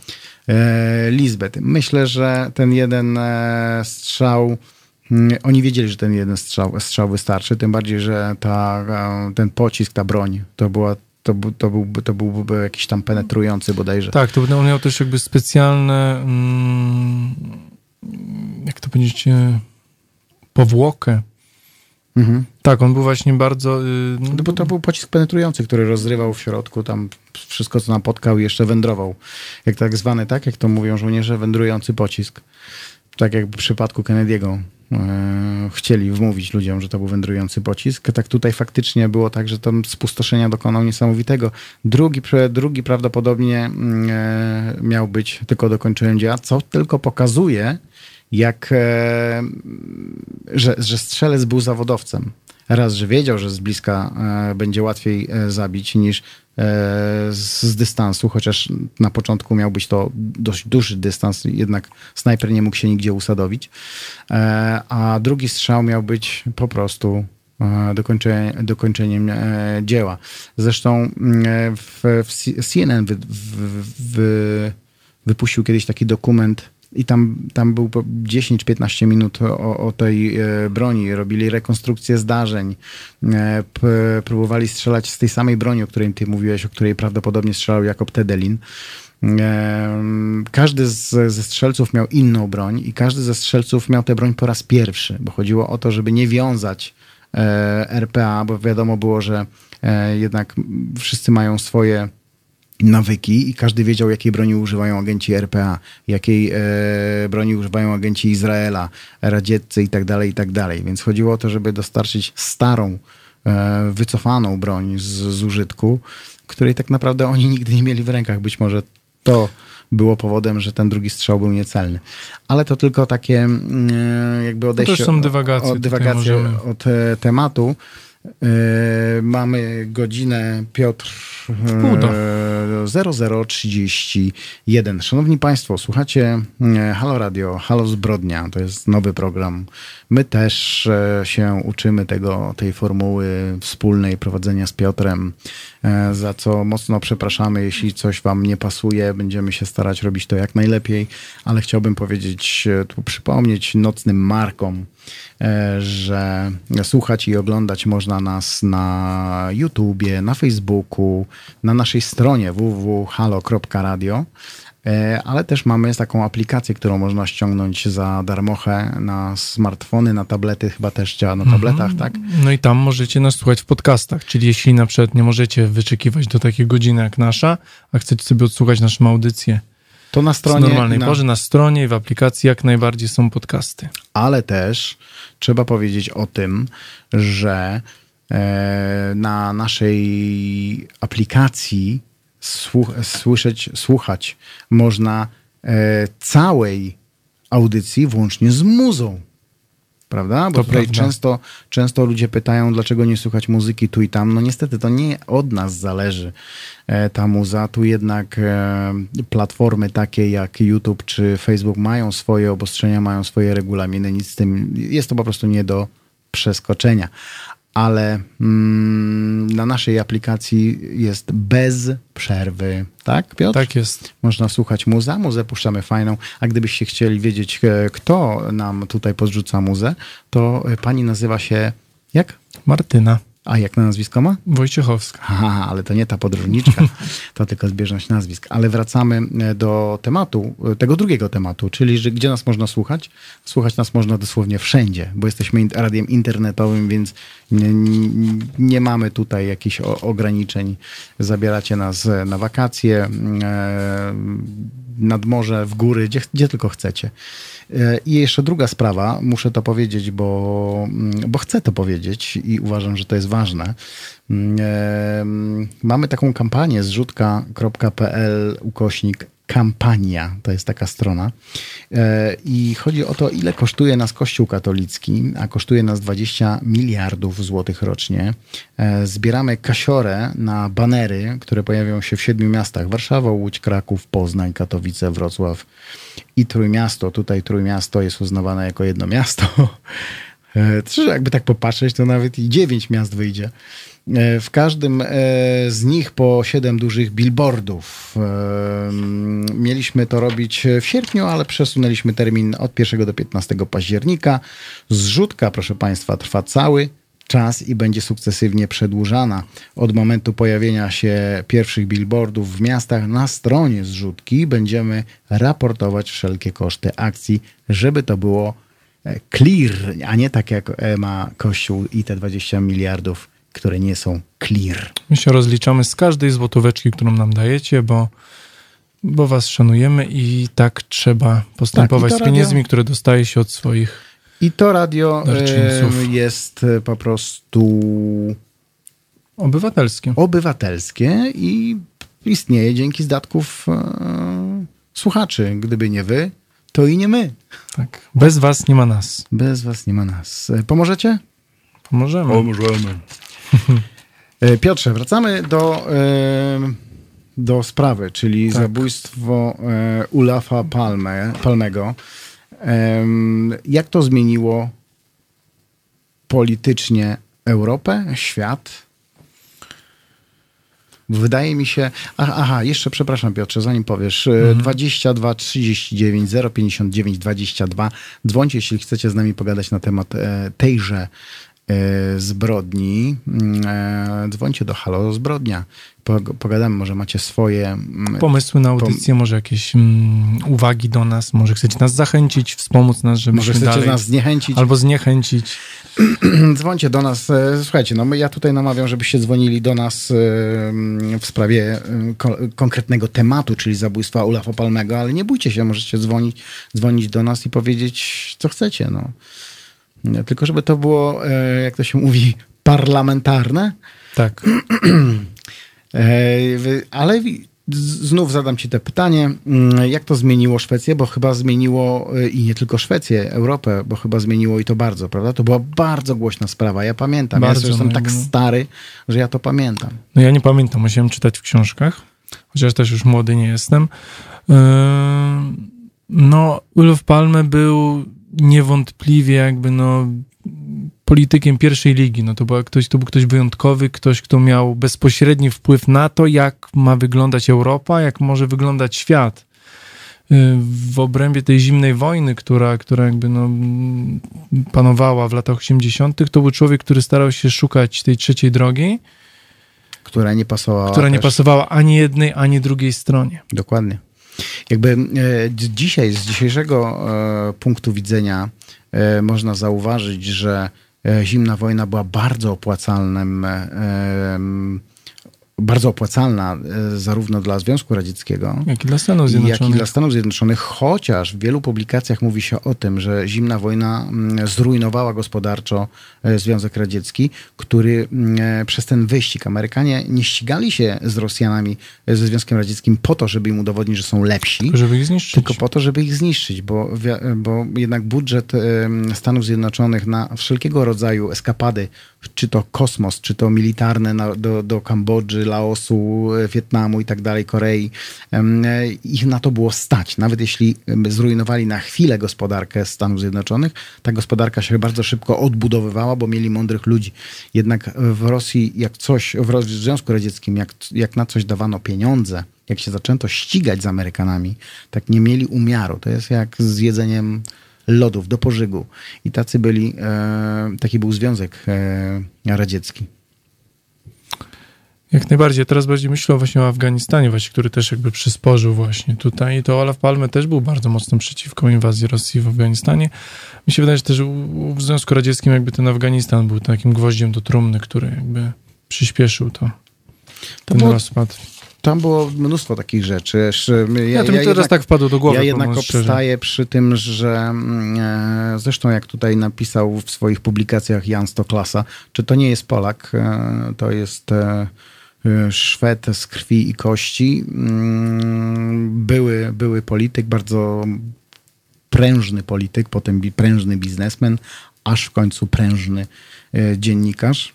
E, Lisbeth. Myślę, że ten jeden e, strzał. mm, Oni wiedzieli, że ten jeden strzał, strzał wystarczy, tym bardziej, że ta, e, ten pocisk, ta broń, to była. To, był, to, byłby, to byłby jakiś tam penetrujący bodajże.
Tak, to on miał też jakby specjalne, mm, jak to powiedzieć, e, powłokę.
Mhm.
Tak, on był właśnie bardzo... y,
No bo to był pocisk penetrujący, który rozrywał w środku tam wszystko, co napotkał i jeszcze wędrował. Jak tak zwany, tak jak to mówią żołnierze, wędrujący pocisk. Tak jak w przypadku Kennedy'ego chcieli wmówić ludziom, że to był wędrujący pocisk. Tak tutaj faktycznie było tak, że tam spustoszenia dokonał niesamowitego. Drugi, drugi prawdopodobnie mm, e, miał być tylko dokończeniem dzieła, co tylko pokazuje, jak, e, że, że strzelec był zawodowcem. Raz, że wiedział, że z bliska e, będzie łatwiej e, zabić niż e, z, dystansu, chociaż na początku miał być to dość duży dystans, jednak snajper nie mógł się nigdzie usadowić. A drugi strzał miał być po prostu dokończenie, dokończeniem dzieła. Zresztą mm, w, w CNN wy, wypuścił kiedyś taki dokument i tam, tam był po 10-15 minut o, o tej e, broni. Robili rekonstrukcję zdarzeń. E, próbowali strzelać z tej samej broni, o której ty mówiłeś, o której prawdopodobnie strzelał Jakob Tedelin. Każdy z, ze strzelców miał inną broń i każdy ze strzelców miał tę broń po raz pierwszy, bo chodziło o to, żeby nie wiązać e, RPA, bo wiadomo było, że jednak wszyscy mają swoje nawyki i każdy wiedział, jakiej broni używają agenci RPA, jakiej e, broni używają agenci Izraela, radzieccy i tak dalej, i tak dalej. Więc chodziło o to, żeby dostarczyć starą, e, wycofaną broń z, z użytku, której tak naprawdę oni nigdy nie mieli w rękach. Być może to było powodem, że ten drugi strzał był niecelny. Ale to tylko takie mm, jakby odejście
są dywagacje,
od,
tutaj
dywagacje od e, tematu. E, mamy godzinę Piotr
pół do.
e, 0031. Szanowni Państwo, słuchacie e, Halo Radio, Halo Zbrodnia, to jest nowy program. My też e, się uczymy tego, tej formuły wspólnej prowadzenia z Piotrem, e, za co mocno przepraszamy, jeśli coś Wam nie pasuje, będziemy się starać robić to jak najlepiej, ale chciałbym powiedzieć, e, tu przypomnieć nocnym markom, że słuchać i oglądać można nas na YouTubie, na Facebooku, na naszej stronie www.halo.radio. E, Ale też mamy taką aplikację, którą można ściągnąć za darmochę na smartfony, na tablety, chyba też działa na tabletach, tak?
No i tam możecie nas słuchać w podcastach, czyli jeśli na przykład nie możecie wyczekiwać do takiej godziny jak nasza, a chcecie sobie odsłuchać naszą audycję
To na
w
stronie.
normalnej
na,
porze, na stronie i w aplikacji jak najbardziej są podcasty.
ale też trzeba powiedzieć o tym, że e, na naszej aplikacji słuch, słyszeć, słuchać można e, całej audycji, włącznie z muzą. Prawda? Bo
To
tutaj
prawda.
często, często ludzie pytają, dlaczego nie słychać muzyki tu i tam. No niestety to nie od nas zależy e, ta muza. Tu jednak e, platformy takie jak YouTube czy Facebook mają swoje obostrzenia, mają swoje regulaminy. Nic z tym, jest to po prostu nie do przeskoczenia. Ale mm, na naszej aplikacji jest bez przerwy. Tak, Piotr?
Tak jest.
Można słuchać muza, muzę puszczamy fajną, a gdybyście chcieli wiedzieć, e, kto nam tutaj podrzuca muzę, to e, pani nazywa się jak?
Martyna
A jak na nazwisko ma?
Wojciechowska.
Aha, ale to nie ta podróżniczka, to tylko zbieżność nazwisk. Ale wracamy e, do tematu, e, tego drugiego tematu, czyli że gdzie nas można słuchać? Słuchać nas można dosłownie wszędzie, bo jesteśmy radiem internetowym, więc nie, nie, mamy tutaj jakichś ograniczeń. Zabieracie nas e, na wakacje, nad morze, w góry, gdzie, gdzie tylko chcecie. I jeszcze druga sprawa, muszę to powiedzieć, bo, bo chcę to powiedzieć i uważam, że to jest ważne. Mm, Mamy taką kampanię zrzutka.pl ukośnik kampania, to jest taka strona. E, I chodzi o to, ile kosztuje nas Kościół katolicki, a kosztuje nas 20 miliardów złotych rocznie. E, Zbieramy kasiorę na banery, które pojawią się w siedmiu miastach. Warszawa, Łódź, Kraków, Poznań, Katowice, Wrocław i Trójmiasto. Tutaj Trójmiasto jest uznawane jako jedno miasto. E, Czy jakby tak popatrzeć, to nawet i dziewięć miast wyjdzie. E, W każdym e, z nich po siedem dużych billboardów. Mieliśmy to robić w sierpniu, ale przesunęliśmy termin od 1 do 15 października. Zrzutka, proszę Państwa, trwa cały czas i będzie sukcesywnie przedłużana. Od momentu pojawienia się pierwszych billboardów w miastach na stronie zrzutki będziemy raportować wszelkie koszty akcji, żeby to było clear, a nie tak jak e, ma Kościół i te 20 miliardów, które nie są clear.
My się rozliczamy z każdej złotóweczki, którą nam dajecie, bo, bo was szanujemy i tak trzeba postępować
Tak,
z pieniędzmi,
radio-
które dostaje się od swoich.
I to radio
Darczyńców.
e, jest e, po prostu
Obywatelskie.
obywatelskie i istnieje dzięki zdatków e, słuchaczy. Gdyby nie wy, to i nie my.
Tak. Bez was nie ma nas.
Bez was nie ma nas. E, Pomożecie?
Pomożemy.
Możemy. E, Piotrze, wracamy do, e, do sprawy, czyli
Tak.
zabójstwo Ulafa Palme, Palmego. Jak to zmieniło politycznie Europę, świat? Wydaje mi się. Aha, jeszcze przepraszam, Piotrze, zanim powiesz. Mhm. 22 39 059 22. Dzwońcie, jeśli chcecie z nami pogadać na temat e, tejże e, zbrodni. Mm, E, dzwońcie do Halo Zbrodnia. Pog- Pogadamy, może macie swoje. mm,
Pomysły na audycję, może jakieś mm, uwagi do nas, może chcecie nas zachęcić, wspomóc nas, żebyśmy
Może chcecie
dalej...
nas zniechęcić.
Albo zniechęcić.
Dzwońcie do nas. E, Słuchajcie, no my, ja tutaj namawiam, żebyście dzwonili do nas e, w sprawie e, ko- konkretnego tematu, czyli zabójstwa Ulafa Palmego, ale nie bójcie się, możecie dzwonić, dzwonić do nas i powiedzieć, co chcecie. No. Tylko żeby to było, jak to się mówi, parlamentarne.
Tak.
Ale znów zadam ci te pytanie, mm, jak to zmieniło Szwecję, bo chyba zmieniło e, i nie tylko Szwecję, Europę, bo chyba zmieniło i to bardzo, prawda? To była bardzo głośna sprawa, ja pamiętam.
Bardzo,
ja jestem
no,
tak
no.
stary, że ja to pamiętam.
No ja nie pamiętam, musiałem czytać w książkach, chociaż też już młody nie jestem. No, Olof Palme był niewątpliwie jakby no politykiem pierwszej ligi. No to, była ktoś, to był ktoś wyjątkowy, ktoś, kto miał bezpośredni wpływ na to, jak ma wyglądać Europa, jak może wyglądać świat. Yy, W obrębie tej zimnej wojny, która, która jakby no, panowała w latach 80., to był człowiek, który starał się szukać tej trzeciej drogi,
Która nie pasowała.
która nie
też.
pasowała ani jednej, ani drugiej stronie.
Dokładnie. Jakby e, dzisiaj, z dzisiejszego e, punktu widzenia, e, można zauważyć, że zimna wojna była bardzo opłacalnym e, bardzo opłacalna e, zarówno dla Związku Radzieckiego,
Jak i dla Stanów
jak i
Zjednoczonych.
dla Stanów Zjednoczonych, chociaż w wielu publikacjach mówi się o tym, że zimna wojna mm, zrujnowała gospodarczo e, Związek Radziecki, który mm, e, przez ten wyścig Amerykanie nie ścigali się z Rosjanami, ze Związkiem Radzieckim po to, żeby im udowodnić, że są lepsi.
Tylko żeby ich zniszczyć.
Tylko po to, żeby ich zniszczyć, bo, bo jednak budżet Stanów Zjednoczonych na wszelkiego rodzaju eskapady, czy to kosmos, czy to militarne na, do, do Kambodży, Laosu, e, Wietnamu i tak dalej, Korei, e, ich na to było stać. Nawet jeśli zrujnowali na chwilę gospodarkę Stanów Zjednoczonych, ta gospodarka się bardzo szybko odbudowywała, bo mieli mądrych ludzi. Jednak w Rosji, jak coś, w Związku Radzieckim, jak, jak na coś dawano pieniądze, jak się zaczęto ścigać z Amerykanami, tak nie mieli umiaru. To jest jak z jedzeniem lodów do pożygu. I tacy byli, e, taki był Związek e, Radziecki.
Jak najbardziej. Teraz bardziej myślę właśnie o Afganistanie, właśnie, który też jakby przysporzył właśnie tutaj. I to Olaf Palme też był bardzo mocno przeciwko inwazji Rosji w Afganistanie. Mi się wydaje, że też w Związku Radzieckim jakby ten Afganistan był takim gwoździem do trumny, który jakby przyspieszył to, ten
było-
rozpad.
Tam było mnóstwo takich rzeczy. Jeszcze, Ja,
Ja, to mi teraz
jednak-
tak wpadło do głowy,
Ja jednak
szczerze.
obstaję przy tym, że mm, e, zresztą jak tutaj napisał w swoich publikacjach Jan Stoklasa, czy to nie jest Polak, e, to jest e, Szwed z krwi i kości. Mm, Były, były polityk, bardzo prężny polityk, potem prężny biznesmen, aż w końcu prężny e, dziennikarz.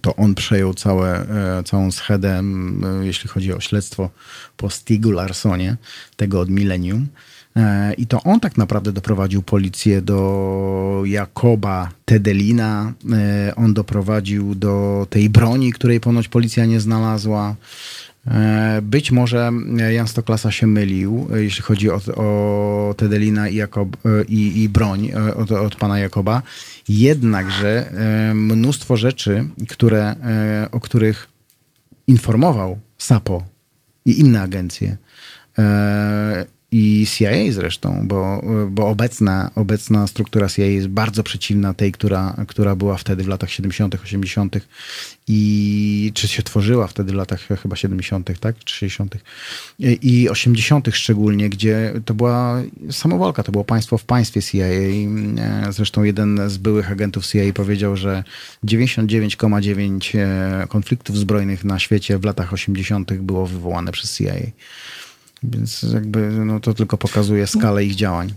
To on przejął całe, e, całą schedę, e, jeśli chodzi o śledztwo po Stigu Larsonie, tego od milenium. E, I to on tak naprawdę doprowadził policję do Jakoba Tedelina. E, On doprowadził do tej broni, której ponoć policja nie znalazła. E, Być może Jan Stoklasa się mylił, jeśli chodzi o, o Tedelina i, Jakob, i, i broń od, od pana Jakoba. Jednakże mnóstwo rzeczy, które, o których informował SAPO i inne agencje i CIA zresztą, bo, bo obecna, obecna struktura CIA jest bardzo przeciwna tej, która, która była wtedy w latach 70., 80. i czy się tworzyła wtedy w latach chyba 70., tak? Czy 60. i 80. szczególnie, gdzie to była samowolka, to było państwo w państwie CIA. E, Zresztą jeden z byłych agentów CIA powiedział, że 99,9 e, konfliktów zbrojnych na świecie w latach 80. było wywołane przez CIA. Więc jakby no, to tylko pokazuje skalę ich działań.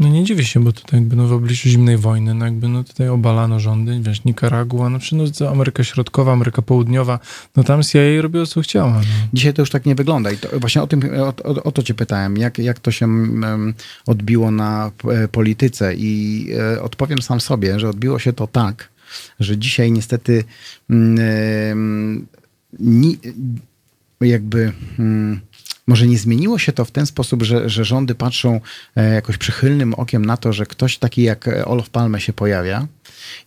No nie dziwię się, bo tutaj jakby no w obliczu zimnej wojny, no jakby no tutaj obalano rządy, wiesz, Nikaragua, no przecież no, Ameryka Środkowa, Ameryka Południowa, no tam CIA robiło co chciała. No.
Dzisiaj to już tak nie wygląda. I to, właśnie o, tym, o, o, o to cię pytałem, jak, jak to się odbiło na e, polityce i e, odpowiem sam sobie, że odbiło się to tak, że dzisiaj niestety em, ni, jakby mm, może nie zmieniło się to w ten sposób, że, że rządy patrzą e, jakoś przychylnym okiem na to, że ktoś taki jak e, Olof Palme się pojawia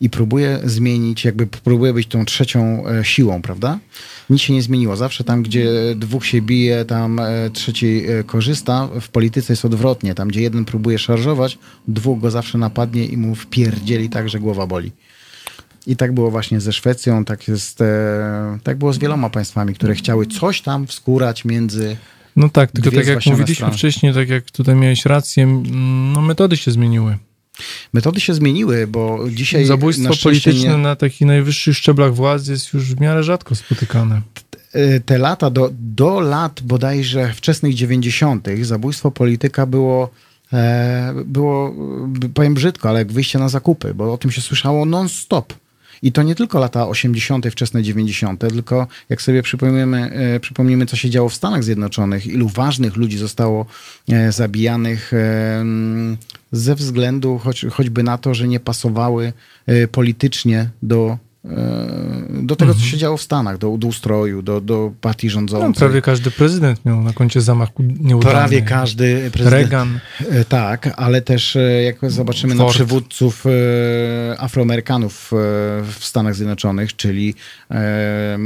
i próbuje zmienić, jakby próbuje być tą trzecią e, siłą, prawda? Nic się nie zmieniło. Zawsze tam, gdzie dwóch się bije, tam trzeci korzysta. W polityce jest odwrotnie. Tam, gdzie jeden próbuje szarżować, dwóch go zawsze napadnie i mu wpierdzieli tak, że głowa boli. I tak było właśnie ze Szwecją, tak jest, tak było z wieloma państwami, które chciały coś tam wskórać między
No tak, tylko
Dwie
tak jak mówiliśmy
strony.
wcześniej, tak jak tutaj miałeś rację, mm, no metody się zmieniły.
Metody się zmieniły, bo dzisiaj
Zabójstwo polityczne
nie,
na takich najwyższych szczeblach władzy jest już w miarę rzadko spotykane.
e, te lata, do, do lat bodajże wczesnych 90. zabójstwo polityka było, e, było, e, powiem brzydko, ale jak wyjście na zakupy, bo o tym się słyszało non-stop. I to nie tylko lata 80., wczesne 90., tylko jak sobie przypomnimy, e, przypomnimy, co się działo w Stanach Zjednoczonych, ilu ważnych ludzi zostało e, zabijanych e, ze względu choć, choćby na to, że nie pasowały politycznie do, do tego, co się działo w Stanach, do, do ustroju, do, do partii
No,
rządzącej.
prawie każdy prezydent miał na koncie zamach nieudany.
Prawie każdy prezydent.
Reagan.
E, Tak, ale też e, jak zobaczymy na
Ford.
przywódców e, Afroamerykanów e, w Stanach Zjednoczonych, czyli e,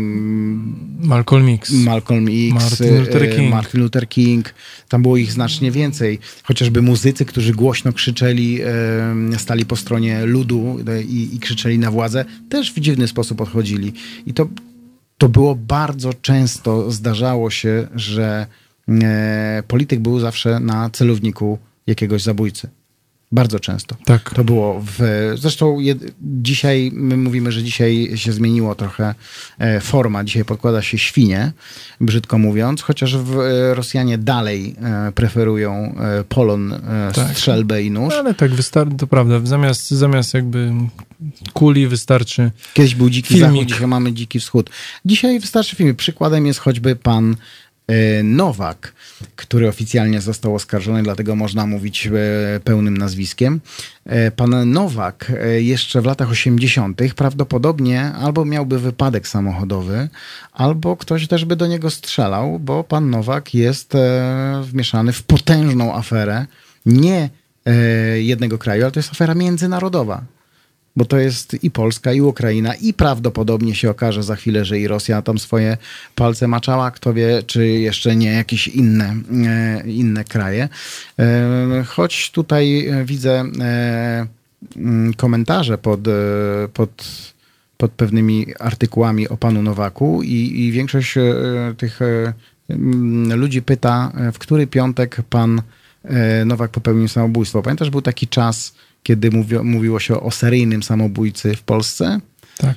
Malcolm X.
Malcolm X,
Martin Luther
e,
King.
Martin Luther King. Tam było ich znacznie więcej. Chociażby muzycy, którzy głośno krzyczeli, e, stali po stronie ludu e, i, i krzyczeli na władzę, też w dziwny sposób odchodzili. I to to było bardzo często, zdarzało się, że e, polityk był zawsze na celowniku jakiegoś zabójcy. Bardzo często.
Tak.
To było w. Zresztą jed, dzisiaj my mówimy, że dzisiaj się zmieniło trochę e, forma. Dzisiaj podkłada się świnie, brzydko mówiąc, chociaż w, e, Rosjanie dalej e, preferują polon,
Tak.
strzelbę i nóż.
No, ale tak, wystar- to prawda, zamiast, zamiast jakby kuli wystarczy.
Kiedyś był dziki
Filmik.
zachód, dzisiaj mamy dziki wschód. Dzisiaj wystarczy film. Przykładem jest choćby pan Nowak, który oficjalnie został oskarżony, dlatego można mówić e, pełnym nazwiskiem. E, Pan Nowak e, jeszcze w latach 80. prawdopodobnie albo miałby wypadek samochodowy, albo ktoś też by do niego strzelał, bo pan Nowak jest e, wmieszany w potężną aferę nie e, jednego kraju, ale to jest afera międzynarodowa bo to jest i Polska, i Ukraina, i prawdopodobnie się okaże za chwilę, że i Rosja tam swoje palce maczała, kto wie, czy jeszcze nie jakieś inne, e, inne kraje. E, Choć tutaj e, widzę mm, komentarze pod, pod, pod pewnymi artykułami o panu Nowaku i, i większość tych mm, ludzi pyta, w który piątek pan Nowak popełnił samobójstwo. Pamiętasz, był taki czas, kiedy mówio, mówiło się o seryjnym samobójcy w Polsce?
Tak.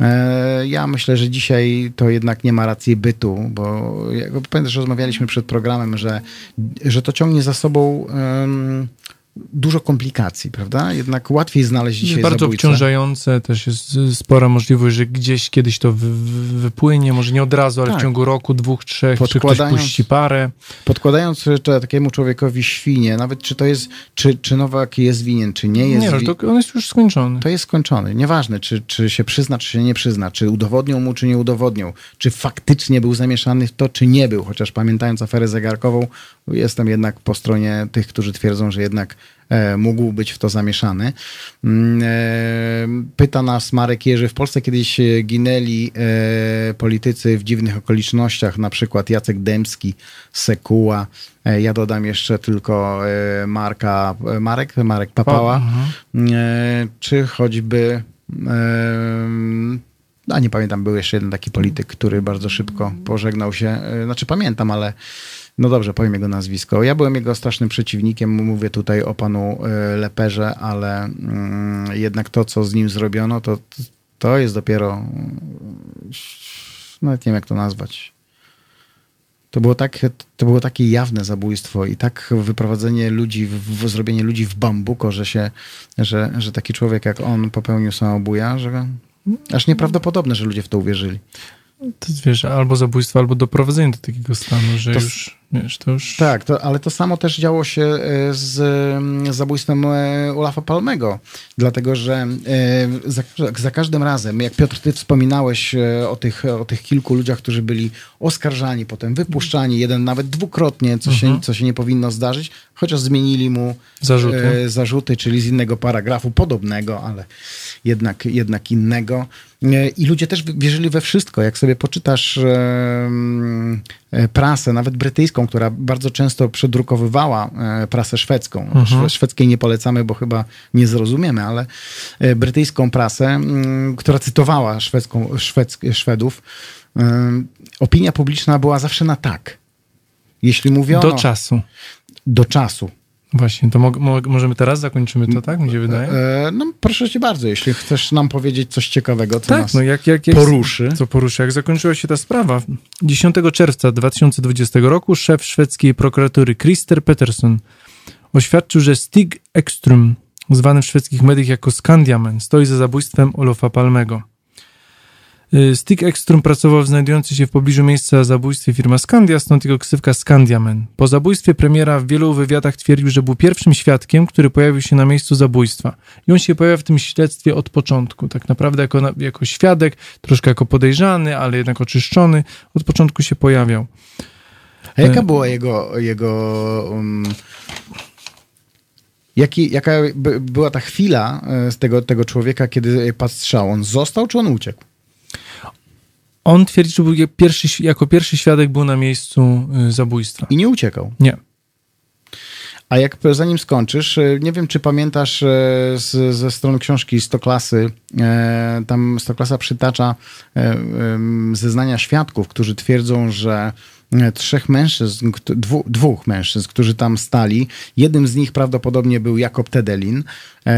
E, Ja myślę, że dzisiaj to jednak nie ma racji bytu, bo jak pamiętasz, rozmawialiśmy przed programem, że, że to ciągnie za sobą em, dużo komplikacji, prawda? Jednak łatwiej znaleźć dzisiaj
Jest bardzo
zabójcę.
obciążające, też jest spora możliwość, że gdzieś kiedyś to wy, wy, wypłynie, może nie od razu, ale
Tak.
w ciągu roku, dwóch, trzech, czy ktoś puści parę.
Podkładając jeszcze takiemu człowiekowi świnie, nawet czy to jest, czy, czy Nowak jest winien, czy nie jest
Nie,
wi-
to on jest już skończony.
to jest skończony. Nieważne, czy, czy się przyzna, czy się nie przyzna, czy udowodnią mu, czy nie udowodnią, czy faktycznie był zamieszany w to, czy nie był. Chociaż pamiętając aferę zegarkową, jestem jednak po stronie tych, którzy twierdzą, że jednak e, mógł być w to zamieszany. Mm, e, pyta nas Marek Jerzy, w Polsce kiedyś e, ginęli politycy w dziwnych okolicznościach, na przykład Jacek Dębski, Sekuła, ja dodam jeszcze tylko Marka, Marek, Marek Papała, e, czy choćby a nie pamiętam, był jeszcze jeden taki polityk, który bardzo szybko pożegnał się. Znaczy pamiętam, ale no dobrze, powiem jego nazwisko. Ja byłem jego strasznym przeciwnikiem, mówię tutaj o panu e, Leperze, ale mm, jednak to, co z nim zrobiono, to, to jest dopiero mm, nawet nie wiem, jak to nazwać. To było, tak, to było takie jawne zabójstwo i tak wyprowadzenie ludzi, w, zrobienie ludzi w bambuko, że, się, że, że taki człowiek jak on popełnił samobuja, że aż nieprawdopodobne, że ludzie w to uwierzyli.
To wiesz, albo zabójstwo, albo doprowadzenie do takiego stanu, że
To
już, wiesz, to już...
Tak, to, ale to samo też działo się e, z mm, zabójstwem e, Olafa Palmego, dlatego że e, za, za każdym razem, jak Piotr, ty wspominałeś o tych, o tych kilku ludziach, którzy byli oskarżani, potem wypuszczani, jeden nawet dwukrotnie, co, się, co się nie powinno zdarzyć, chociaż zmienili mu
Zarzuty.
zarzuty, czyli z innego paragrafu, podobnego, ale jednak, jednak innego. I ludzie też wierzyli we wszystko. Jak sobie poczytasz prasę, nawet brytyjską, która bardzo często przedrukowywała e, prasę szwedzką. Szwe- Szwedzkiej nie polecamy, bo chyba nie zrozumiemy, ale e, brytyjską prasę, która cytowała szwedzką, szwedzk- Szwedów, e, opinia publiczna była zawsze na tak. Jeśli mówiono
Do czasu.
do czasu,
Właśnie, to mo- mo- możemy teraz zakończymy to, tak? Mi się wydaje.
E, no proszę cię bardzo, jeśli chcesz nam powiedzieć coś ciekawego, co
tak,
nas
no jak, jak, jak
poruszy.
Co poruszy? Jak zakończyła się ta sprawa? 10 czerwca 2020 roku szef szwedzkiej prokuratury Christer Peterson oświadczył, że Stig Ekström, zwany w szwedzkich mediach jako Skandiamen, stoi za zabójstwem Olofa Palmego. Y, Stig Ekström pracował w znajdującej się w pobliżu miejsca zabójstwa firma Skandia, stąd jego ksywka Skandiamen. Po zabójstwie premiera w wielu wywiadach twierdził, że był pierwszym świadkiem, który pojawił się na miejscu zabójstwa. I on się pojawia w tym śledztwie od początku. Tak naprawdę jako, jako świadek, troszkę jako podejrzany, ale jednak oczyszczony, od początku się pojawiał.
A jaka
E.
była jego, jego um, jaki, jaka by, była ta chwila e, z tego, tego człowieka, kiedy padł strzał? On został, czy on uciekł?
On twierdzi, że był jak pierwszy, jako pierwszy świadek był na miejscu y, zabójstwa.
I nie uciekał.
Nie.
A jak zanim skończysz, e, nie wiem, czy pamiętasz e, z, ze strony książki 100 klasy, e, tam 100 klasa przytacza zeznania świadków, którzy twierdzą, że trzech mężczyzn, dwu, dwóch mężczyzn, którzy tam stali, jednym z nich prawdopodobnie był Jakob Tedelin,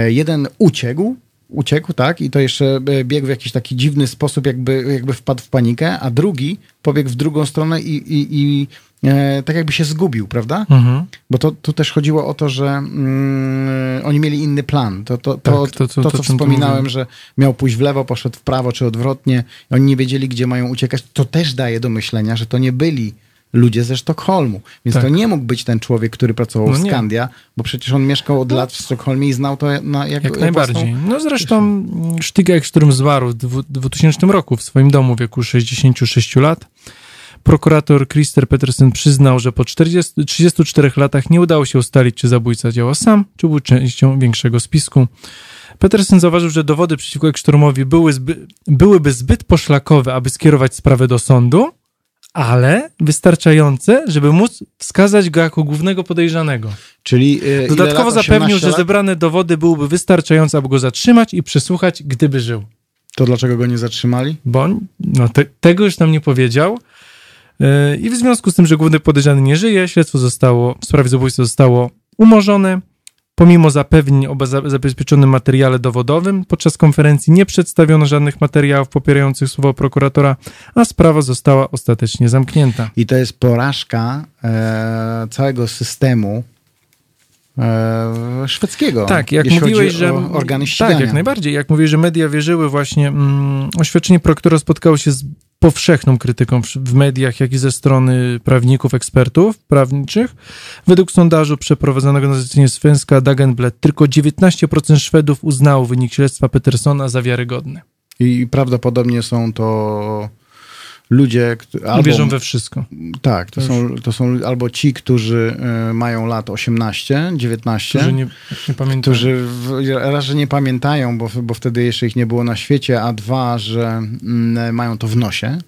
jeden uciekł, uciekł, tak, i to jeszcze e, biegł w jakiś taki dziwny sposób, jakby, jakby wpadł w panikę, a drugi pobiegł w drugą stronę i, i, i e, tak jakby się zgubił, prawda?
Mhm.
Bo to, tu też chodziło o to, że mm, oni mieli inny plan. To, to, to,
Tak, to,
to,
co-
to, co wspominałem, że miał pójść w lewo, poszedł w prawo, czy odwrotnie. Oni nie wiedzieli, gdzie mają uciekać. To też daje do myślenia, że to nie byli ludzie ze Sztokholmu. Więc
Tak.
to nie mógł być ten człowiek, który pracował
No
w. Skandia, bo przecież on mieszkał od lat w Sztokholmie i znał to na, jak,
Jak najbardziej. No zresztą Sztygek, którym zmarł w dwu- 2000 roku w swoim domu w wieku 66 lat. Prokurator Christer Petersen przyznał, że po 40, 34 latach nie udało się ustalić, czy zabójca działał sam, czy był częścią większego spisku. Petersen zauważył, że dowody przeciwko Ekströmowi były zby, byłyby zbyt poszlakowe, aby skierować sprawę do sądu, ale wystarczające, żeby móc wskazać go jako głównego podejrzanego.
Czyli ile
Dodatkowo zapewnił,
18
że zebrane dowody byłyby wystarczające, aby go zatrzymać i przesłuchać, gdyby żył.
To dlaczego go nie zatrzymali?
Bo no, te, tego już nam nie powiedział. Yy, I w związku z tym, że główny podejrzany nie żyje, śledztwo zostało, w sprawie zabójstwa zostało umorzone. Pomimo zapewnień o za- zabezpieczonym materiale dowodowym, podczas konferencji nie przedstawiono żadnych materiałów popierających słowa prokuratora, a sprawa została ostatecznie zamknięta.
I to jest porażka e, całego systemu szwedzkiego.
Tak, jak mówiłeś, że.
organy ścigania.
Tak, jak najbardziej. Jak mówiłeś, że media wierzyły właśnie. Mm, oświadczenie prokuratora spotkało się z powszechną krytyką w, w mediach, jak i ze strony prawników, ekspertów prawniczych. Według sondażu przeprowadzonego na zlecenie Svenska Dagenblad tylko 19% Szwedów uznało wynik śledztwa Petersona za wiarygodny.
I prawdopodobnie są to ludzie, albo,
Wierzą we wszystko.
tak, to są, to są albo ci, którzy e, mają lat 18, 19,
Którzy nie, nie pamiętają.
którzy raz, że nie pamiętają, bo, bo wtedy jeszcze ich nie było na świecie, a dwa, że mm, mają to w nosie,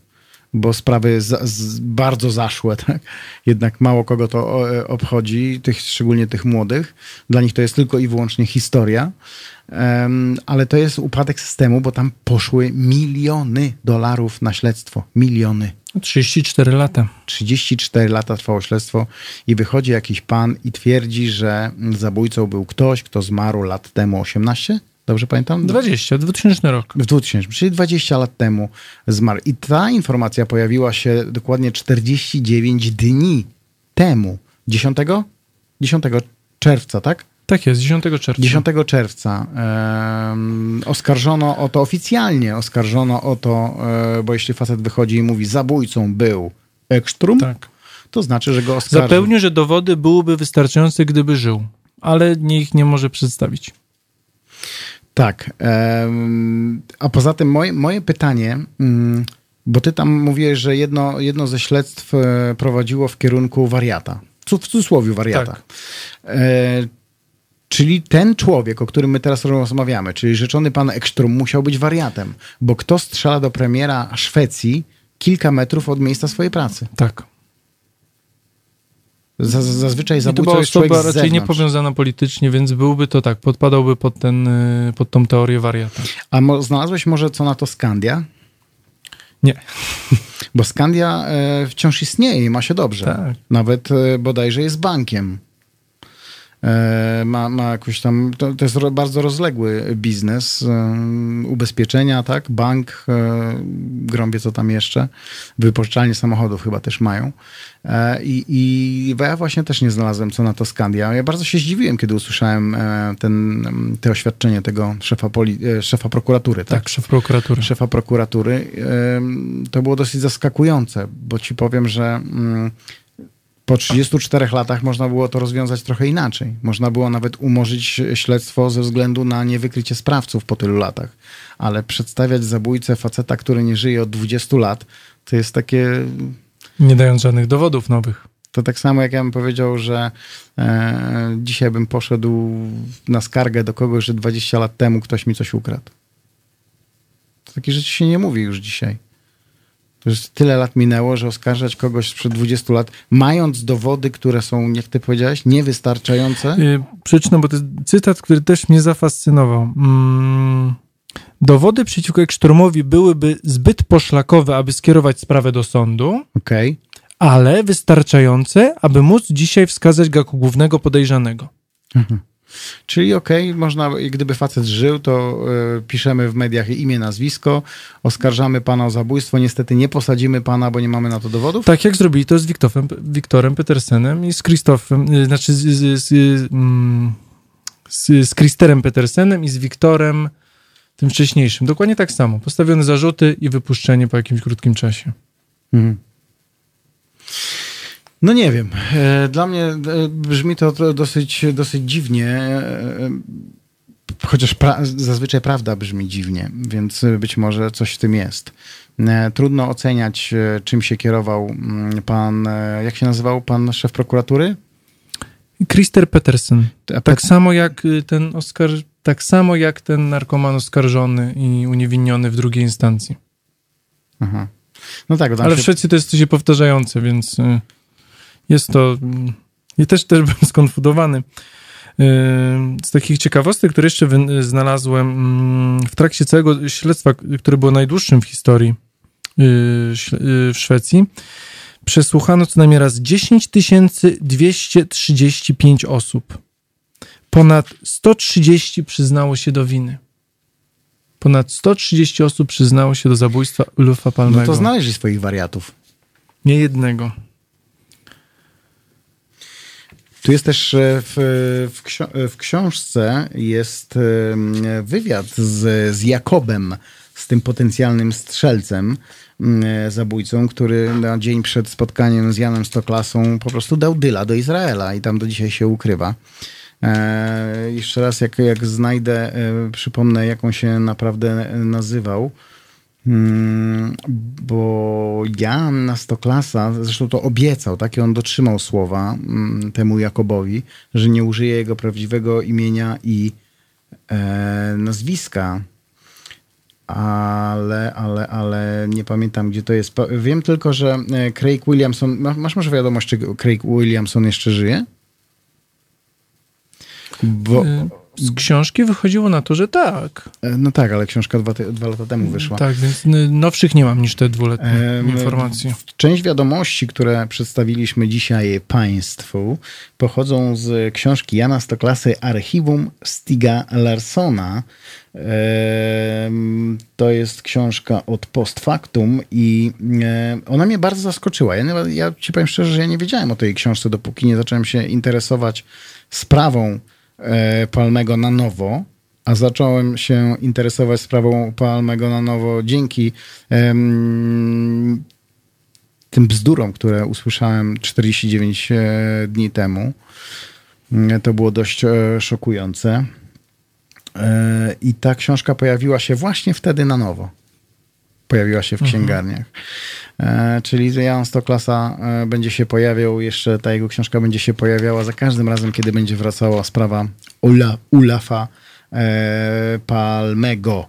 bo sprawy za, z, bardzo zaszłe, tak? Jednak mało kogo to o, obchodzi, tych, szczególnie tych młodych. Dla nich to jest tylko i wyłącznie historia. Em, ale to jest upadek systemu, bo tam poszły miliony dolarów na śledztwo. Miliony.
34 lata.
34 lata trwało śledztwo i wychodzi jakiś pan i twierdzi, że zabójcą był ktoś, kto zmarł lat temu 18? Dobrze pamiętam?
20, 2000 rok.
W 2000, czyli 20 lat temu zmarł. I ta informacja pojawiła się dokładnie 49 dni temu. 10? 10 czerwca, tak?
Tak jest, 10 czerwca.
10 czerwca em, oskarżono o to oficjalnie, oskarżono o to, e, bo jeśli facet wychodzi i mówi zabójcą był Ekstrum,
Tak.
to znaczy, że go oskarżył.
Zapewnił, że dowody byłyby wystarczające, gdyby żył, ale nie ich nie może przedstawić.
Tak. a poza tym moje, moje pytanie, mm, bo ty tam mówiłeś, że jedno, jedno ze śledztw e, prowadziło w kierunku wariata. W cudzysłowie wariata.
Tak.
E, czyli ten człowiek, o którym my teraz rozmawiamy, czyli rzeczony pan Ekstrom musiał być wariatem, bo kto strzela do premiera Szwecji kilka metrów od miejsca swojej pracy?
Tak.
Zaz- Zazwyczaj
I to była osoba raczej niepowiązana politycznie, więc byłby to tak, podpadałby pod, ten, y, pod tą teorię wariata.
A mo- znalazłeś może co na to Skandia?
Nie.
Bo Skandia e, wciąż istnieje i ma się dobrze.
Tak.
Nawet e, bodajże jest bankiem. E, ma, ma jakoś tam, to, to jest bardzo rozległy biznes. E, ubezpieczenia, tak? Bank, e, grąbie co tam jeszcze. Wypożyczalnie samochodów chyba też mają. I, I ja właśnie też nie znalazłem co na to Skandia. Ja bardzo się zdziwiłem, kiedy usłyszałem ten, te oświadczenie tego szefa, poli, szefa prokuratury.
Tak, szef prokuratury.
szefa prokuratury, to było dosyć zaskakujące, bo ci powiem, że mm, po 34 latach można było to rozwiązać trochę inaczej. Można było nawet umorzyć śledztwo ze względu na niewykrycie sprawców po tylu latach. Ale przedstawiać zabójcę faceta, który nie żyje od 20 lat, to jest takie
Nie dając żadnych dowodów nowych.
to tak samo jak ja bym powiedział, że e, dzisiaj bym poszedł na skargę do kogoś, że 20 lat temu ktoś mi coś ukradł. Takie rzeczy się nie mówi już dzisiaj. Już tyle lat minęło, że oskarżać kogoś sprzed 20 lat, mając dowody, które są, jak ty powiedziałeś, niewystarczające.
Y, Przeczytam, bo to jest cytat, który też mnie zafascynował. Mm, Dowody przeciwko Eksztormowi byłyby zbyt poszlakowe, aby skierować sprawę do sądu,
Okej.
ale wystarczające, aby móc dzisiaj wskazać go jako głównego podejrzanego.
Czyli okej, można, gdyby facet żył, to y, piszemy w mediach imię, nazwisko, oskarżamy pana o zabójstwo, niestety nie posadzimy pana, bo nie mamy na to dowodów.
Tak jak zrobili to z Wiktorem, Wiktorem Petersenem i z Krzysztofem, y, znaczy z, z, z, mm, z, z Kristerem Petersenem i z Wiktorem tym wcześniejszym. Dokładnie tak samo. Postawione zarzuty i wypuszczenie po jakimś krótkim czasie.
Mhm. No nie wiem. E, Dla mnie e, brzmi to dosyć, dosyć dziwnie, e, chociaż pra zazwyczaj prawda brzmi dziwnie, więc być może coś w tym jest. Trudno oceniać, czym się kierował mm, pan, jak się nazywał pan szef prokuratury?
Krister Petersen. Tak samo jak y, ten Oskar, tak samo jak ten narkoman oskarżony i uniewinniony w drugiej instancji.
Aha. No tak,
Ale
się,
Szwecji to jest coś powtarzające, więc y, jest to. mm, I też też byłem skonfudowany. Y, Z takich ciekawostek, które jeszcze znalazłem mm, w trakcie całego śledztwa, które było najdłuższym w historii y, śle- y, w Szwecji, przesłuchano co najmniej raz 10 235 osób. Ponad 130 przyznało się do winy. Ponad 130 osób przyznało się do zabójstwa Ulufa Palmego.
no to znaleźli swoich wariatów.
Nie jednego.
Tu jest też e, w, w, w książce jest wywiad z, z Jakobem, z tym potencjalnym strzelcem, mm, zabójcą, który na dzień przed spotkaniem z Janem Stoklasą po prostu dał dyla do Izraela i tam do dzisiaj się ukrywa. E, jeszcze raz, jak, jak znajdę, e, przypomnę, jak on się naprawdę nazywał. Mm, bo Jan na Stoklasa, zresztą to obiecał, tak? I on dotrzymał słowa mm, temu Jakobowi, że nie użyje jego prawdziwego imienia i e, nazwiska. Ale, ale, ale nie pamiętam, gdzie to jest. Wiem tylko, że e, Craig Williamson. ma- Masz może wiadomość, czy Craig Williamson jeszcze żyje? Bo,
Y, Z książki wychodziło na to, że tak.
e, no tak, ale książka dwa, dwa lata temu wyszła.
Tak, więc nowszych nie mam niż te dwuletnie
Em,
informacje.
Część wiadomości, które przedstawiliśmy dzisiaj Państwu, pochodzą z książki Jana Stoklasy Archiwum Stiga Larsona. To jest książka od post factum i e, ona mnie bardzo zaskoczyła. Ja, ja ci powiem szczerze, że ja nie wiedziałem o tej książce, dopóki nie zacząłem się interesować sprawą Palmego na nowo a zacząłem się interesować sprawą Palmego na nowo dzięki em, tym bzdurom, które usłyszałem 49 e, dni temu. E, To było dość e, szokujące. E, I ta książka pojawiła się właśnie wtedy na nowo. Pojawiła się w księgarniach. E, czyli Jan Stoklasa e, będzie się pojawiał, jeszcze ta jego książka będzie się pojawiała za każdym razem, kiedy będzie wracała sprawa Ula, Ulafa e, Palmego.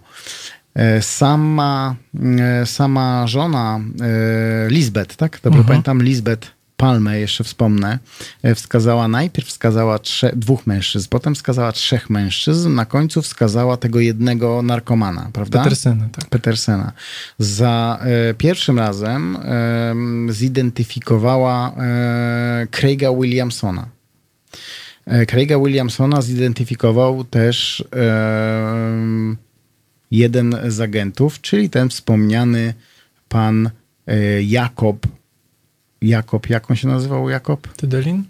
Sama, sama żona Lisbeth, tak? Dobrze pamiętam, Lisbeth Palmę, jeszcze wspomnę, e, wskazała, najpierw wskazała dwóch mężczyzn, potem wskazała trzech mężczyzn, na końcu wskazała tego jednego narkomana, prawda?
Petersena, tak.
Petersena. Za e, pierwszym razem em, zidentyfikowała e, Craiga Williamsona. E, Craiga Williamsona zidentyfikował też jeden z agentów, czyli ten wspomniany pan e, Jakob. Jakob, jak on się nazywał Jakob?
Tydelin?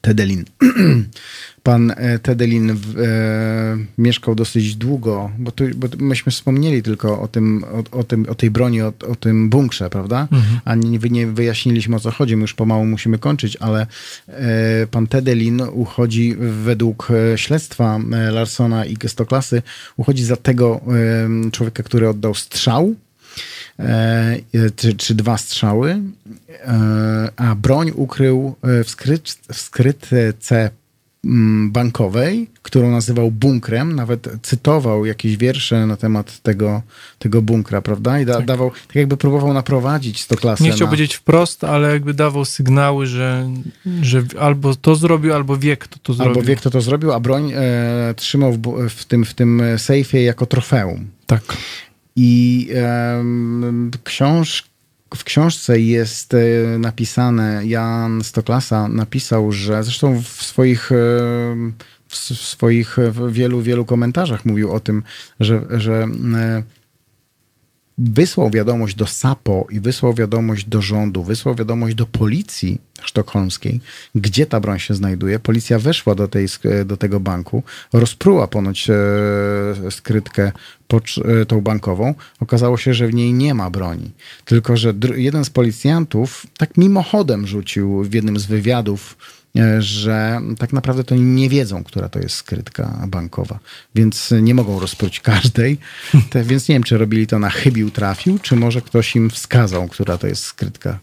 Tedelin. Pan e, Tedelin w, e, mieszkał dosyć długo, bo, tu, bo myśmy wspomnieli tylko o, tym, o, o, tym, o tej broni, o, o tym bunkrze, prawda? A nie, nie wyjaśniliśmy o co chodzi, my już pomału musimy kończyć, ale e, pan Tedelin uchodzi według e, śledztwa e, Larsona i Gestoklasy, uchodzi za tego e, człowieka, który oddał strzał czy, czy dwa strzały, e, a broń ukrył e, w, skryt, w skrytce mm, bankowej, którą nazywał bunkrem, nawet cytował jakieś wiersze na temat tego, tego bunkra, prawda? I da,
Tak.
dawał, tak jakby próbował naprowadzić to klasę.
Nie chciał
na...
powiedzieć wprost, ale jakby dawał sygnały, że, że albo to zrobił, albo wie, kto to zrobił.
Albo wie, kto to zrobił, a broń e, trzymał w, w, tym, w tym sejfie jako trofeum.
Tak.
I książ, w książce jest e, napisane, Jan Stoklasa napisał, że zresztą w swoich, em, w, swoich e, wielu, wielu komentarzach mówił o tym, że, że e, wysłał wiadomość do SAPO i wysłał wiadomość do rządu, wysłał wiadomość do policji sztokholmskiej, gdzie ta broń się znajduje. Policja weszła do, tej, do tego banku, rozpruła ponoć e, skrytkę e, tą bankową. Okazało się, że w niej nie ma broni. Tylko, że jeden z policjantów tak mimochodem rzucił w jednym z wywiadów, że tak naprawdę to nie wiedzą, która to jest skrytka bankowa, więc nie mogą rozpruć każdej. Te, więc nie wiem, czy robili to na chybił trafił, czy może ktoś im wskazał, która to jest skrytka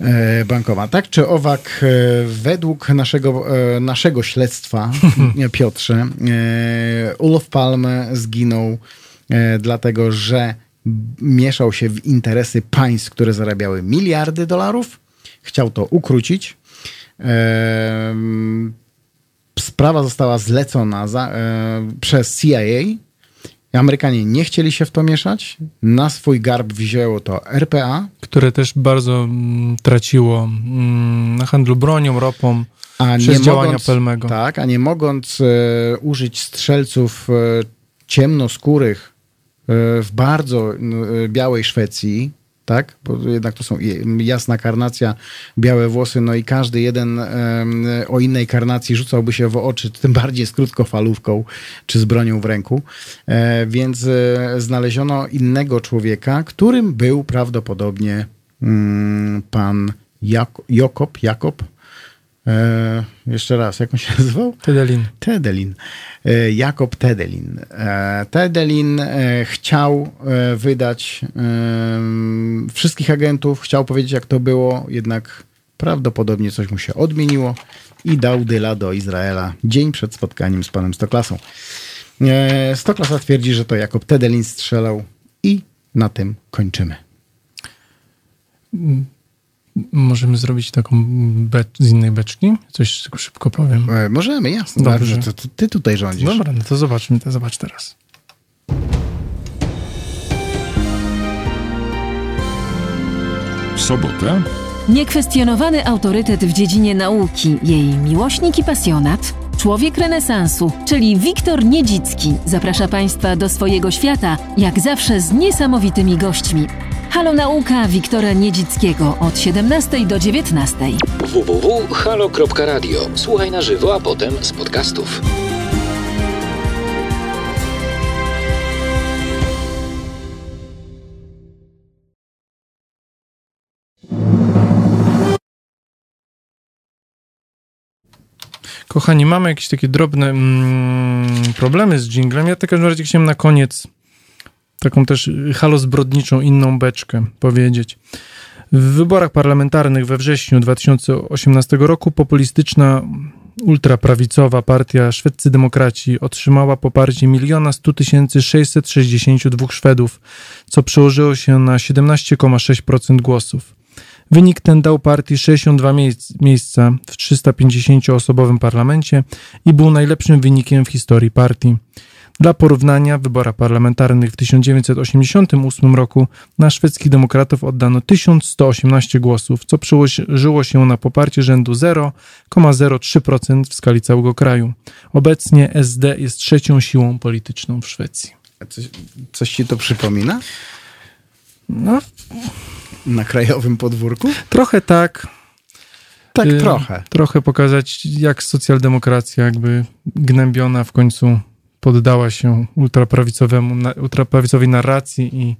e, bankowa. Tak czy owak, e, według naszego, e, naszego śledztwa, e, Piotrze, e, Olof Palme zginął e, dlatego, że mieszał się w interesy państw, które zarabiały miliardy dolarów. Chciał to ukrócić. Sprawa została zlecona za, e, przez CIA. Amerykanie nie chcieli się w to mieszać. Na swój garb wzięło to RPA,
Które też bardzo mm, traciło mm, na handlu bronią, ropą
a
przez
nie
działania
mogąc,
Pelmego.
Tak, a nie mogąc e, użyć strzelców e, ciemnoskórych e, w bardzo e, białej Szwecji, tak? Bo jednak to są jasna karnacja, białe włosy, no i każdy jeden o innej karnacji rzucałby się w oczy, tym bardziej z krótkofalówką czy z bronią w ręku. E, więc e, znaleziono innego człowieka, którym był prawdopodobnie mm, pan Jak- Jakob, Jakob, E, jeszcze raz, jak on się nazywał?
Tedelin.
Tedelin. E, Jakob Tedelin. E, Tedelin chciał wydać wszystkich agentów, chciał powiedzieć, jak to było, jednak prawdopodobnie coś mu się odmieniło i dał dyla do Izraela dzień przed spotkaniem z panem Stoklasą. Stoklasa twierdzi, że to Jakob Tedelin strzelał i na tym kończymy.
Możemy zrobić taką becz, z innej beczki? Coś szybko powiem.
E, Możemy, jasne.
Dobrze.
To ty tutaj rządzisz.
Dobra, no to zobaczmy, to zobacz teraz.
W sobotę
Niekwestionowany autorytet w dziedzinie nauki, jej miłośnik i pasjonat, człowiek renesansu, czyli Wiktor Niedzicki, zaprasza Państwa do swojego świata, jak zawsze z niesamowitymi gośćmi. Halo Nauka Wiktora Niedzickiego od 17 do 19.
www.halo.radio. Słuchaj na żywo, a potem z podcastów.
Kochani, mamy jakieś takie drobne mm, problemy z dżinglem. Ja w każdym razie chciałem na koniec taką też y, halo zbrodniczą, inną beczkę powiedzieć. W wyborach parlamentarnych we wrześniu 2018 roku populistyczna ultraprawicowa partia Szwedzcy Demokraci otrzymała poparcie 1 100 662 Szwedów, co przełożyło się na 17,6% głosów. Wynik ten dał partii 62 miejsc, miejsca w 350-osobowym parlamencie i był najlepszym wynikiem w historii partii. Dla porównania, w wyborach parlamentarnych w 1988 roku na szwedzkich demokratów oddano 1118 głosów, co przełożyło się na poparcie rzędu 0,03% w skali całego kraju. Obecnie SD jest trzecią siłą polityczną w Szwecji.
Coś, coś ci to przypomina?
No,
Na krajowym podwórku?
trochę tak.
Tak,
Y,
trochę.
Trochę pokazać, jak socjaldemokracja jakby gnębiona w końcu poddała się ultraprawicowemu, na- ultraprawicowej narracji i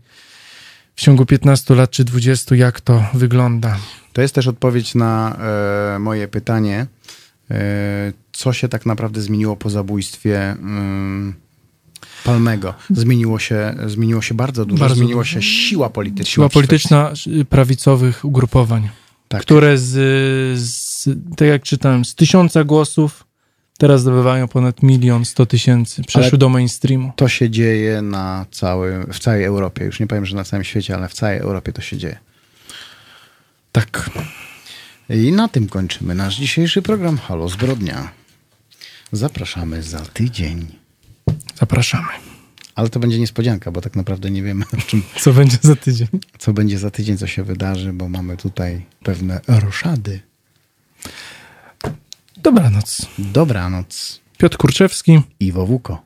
w ciągu 15 lat czy 20 jak to wygląda.
To jest też odpowiedź na e, moje pytanie, e, co się tak naprawdę zmieniło po zabójstwie Palmego. Zmieniło się, zmieniło się bardzo dużo.
Bardzo
zmieniła się siła polityczna.
Siła polityczna y, prawicowych ugrupowań,
Tak.
które z, z, tak jak czytałem, z tysiąca głosów Teraz zdobywają ponad milion sto tysięcy. Przeszły
Ale-
do mainstreamu.
To się dzieje na cały, w całej Europie. Już nie powiem, że na całym świecie, ale w całej Europie to się dzieje. Tak. I na tym kończymy nasz dzisiejszy program Halo Zbrodnia. Zapraszamy za tydzień.
Zapraszamy.
Ale to będzie niespodzianka, bo tak naprawdę nie wiemy, czym,
Co będzie za tydzień?
co będzie za tydzień, co się wydarzy, bo mamy tutaj pewne roszady.
Dobranoc.
Dobranoc.
Piotr Kurczewski.
Iwo Wuko.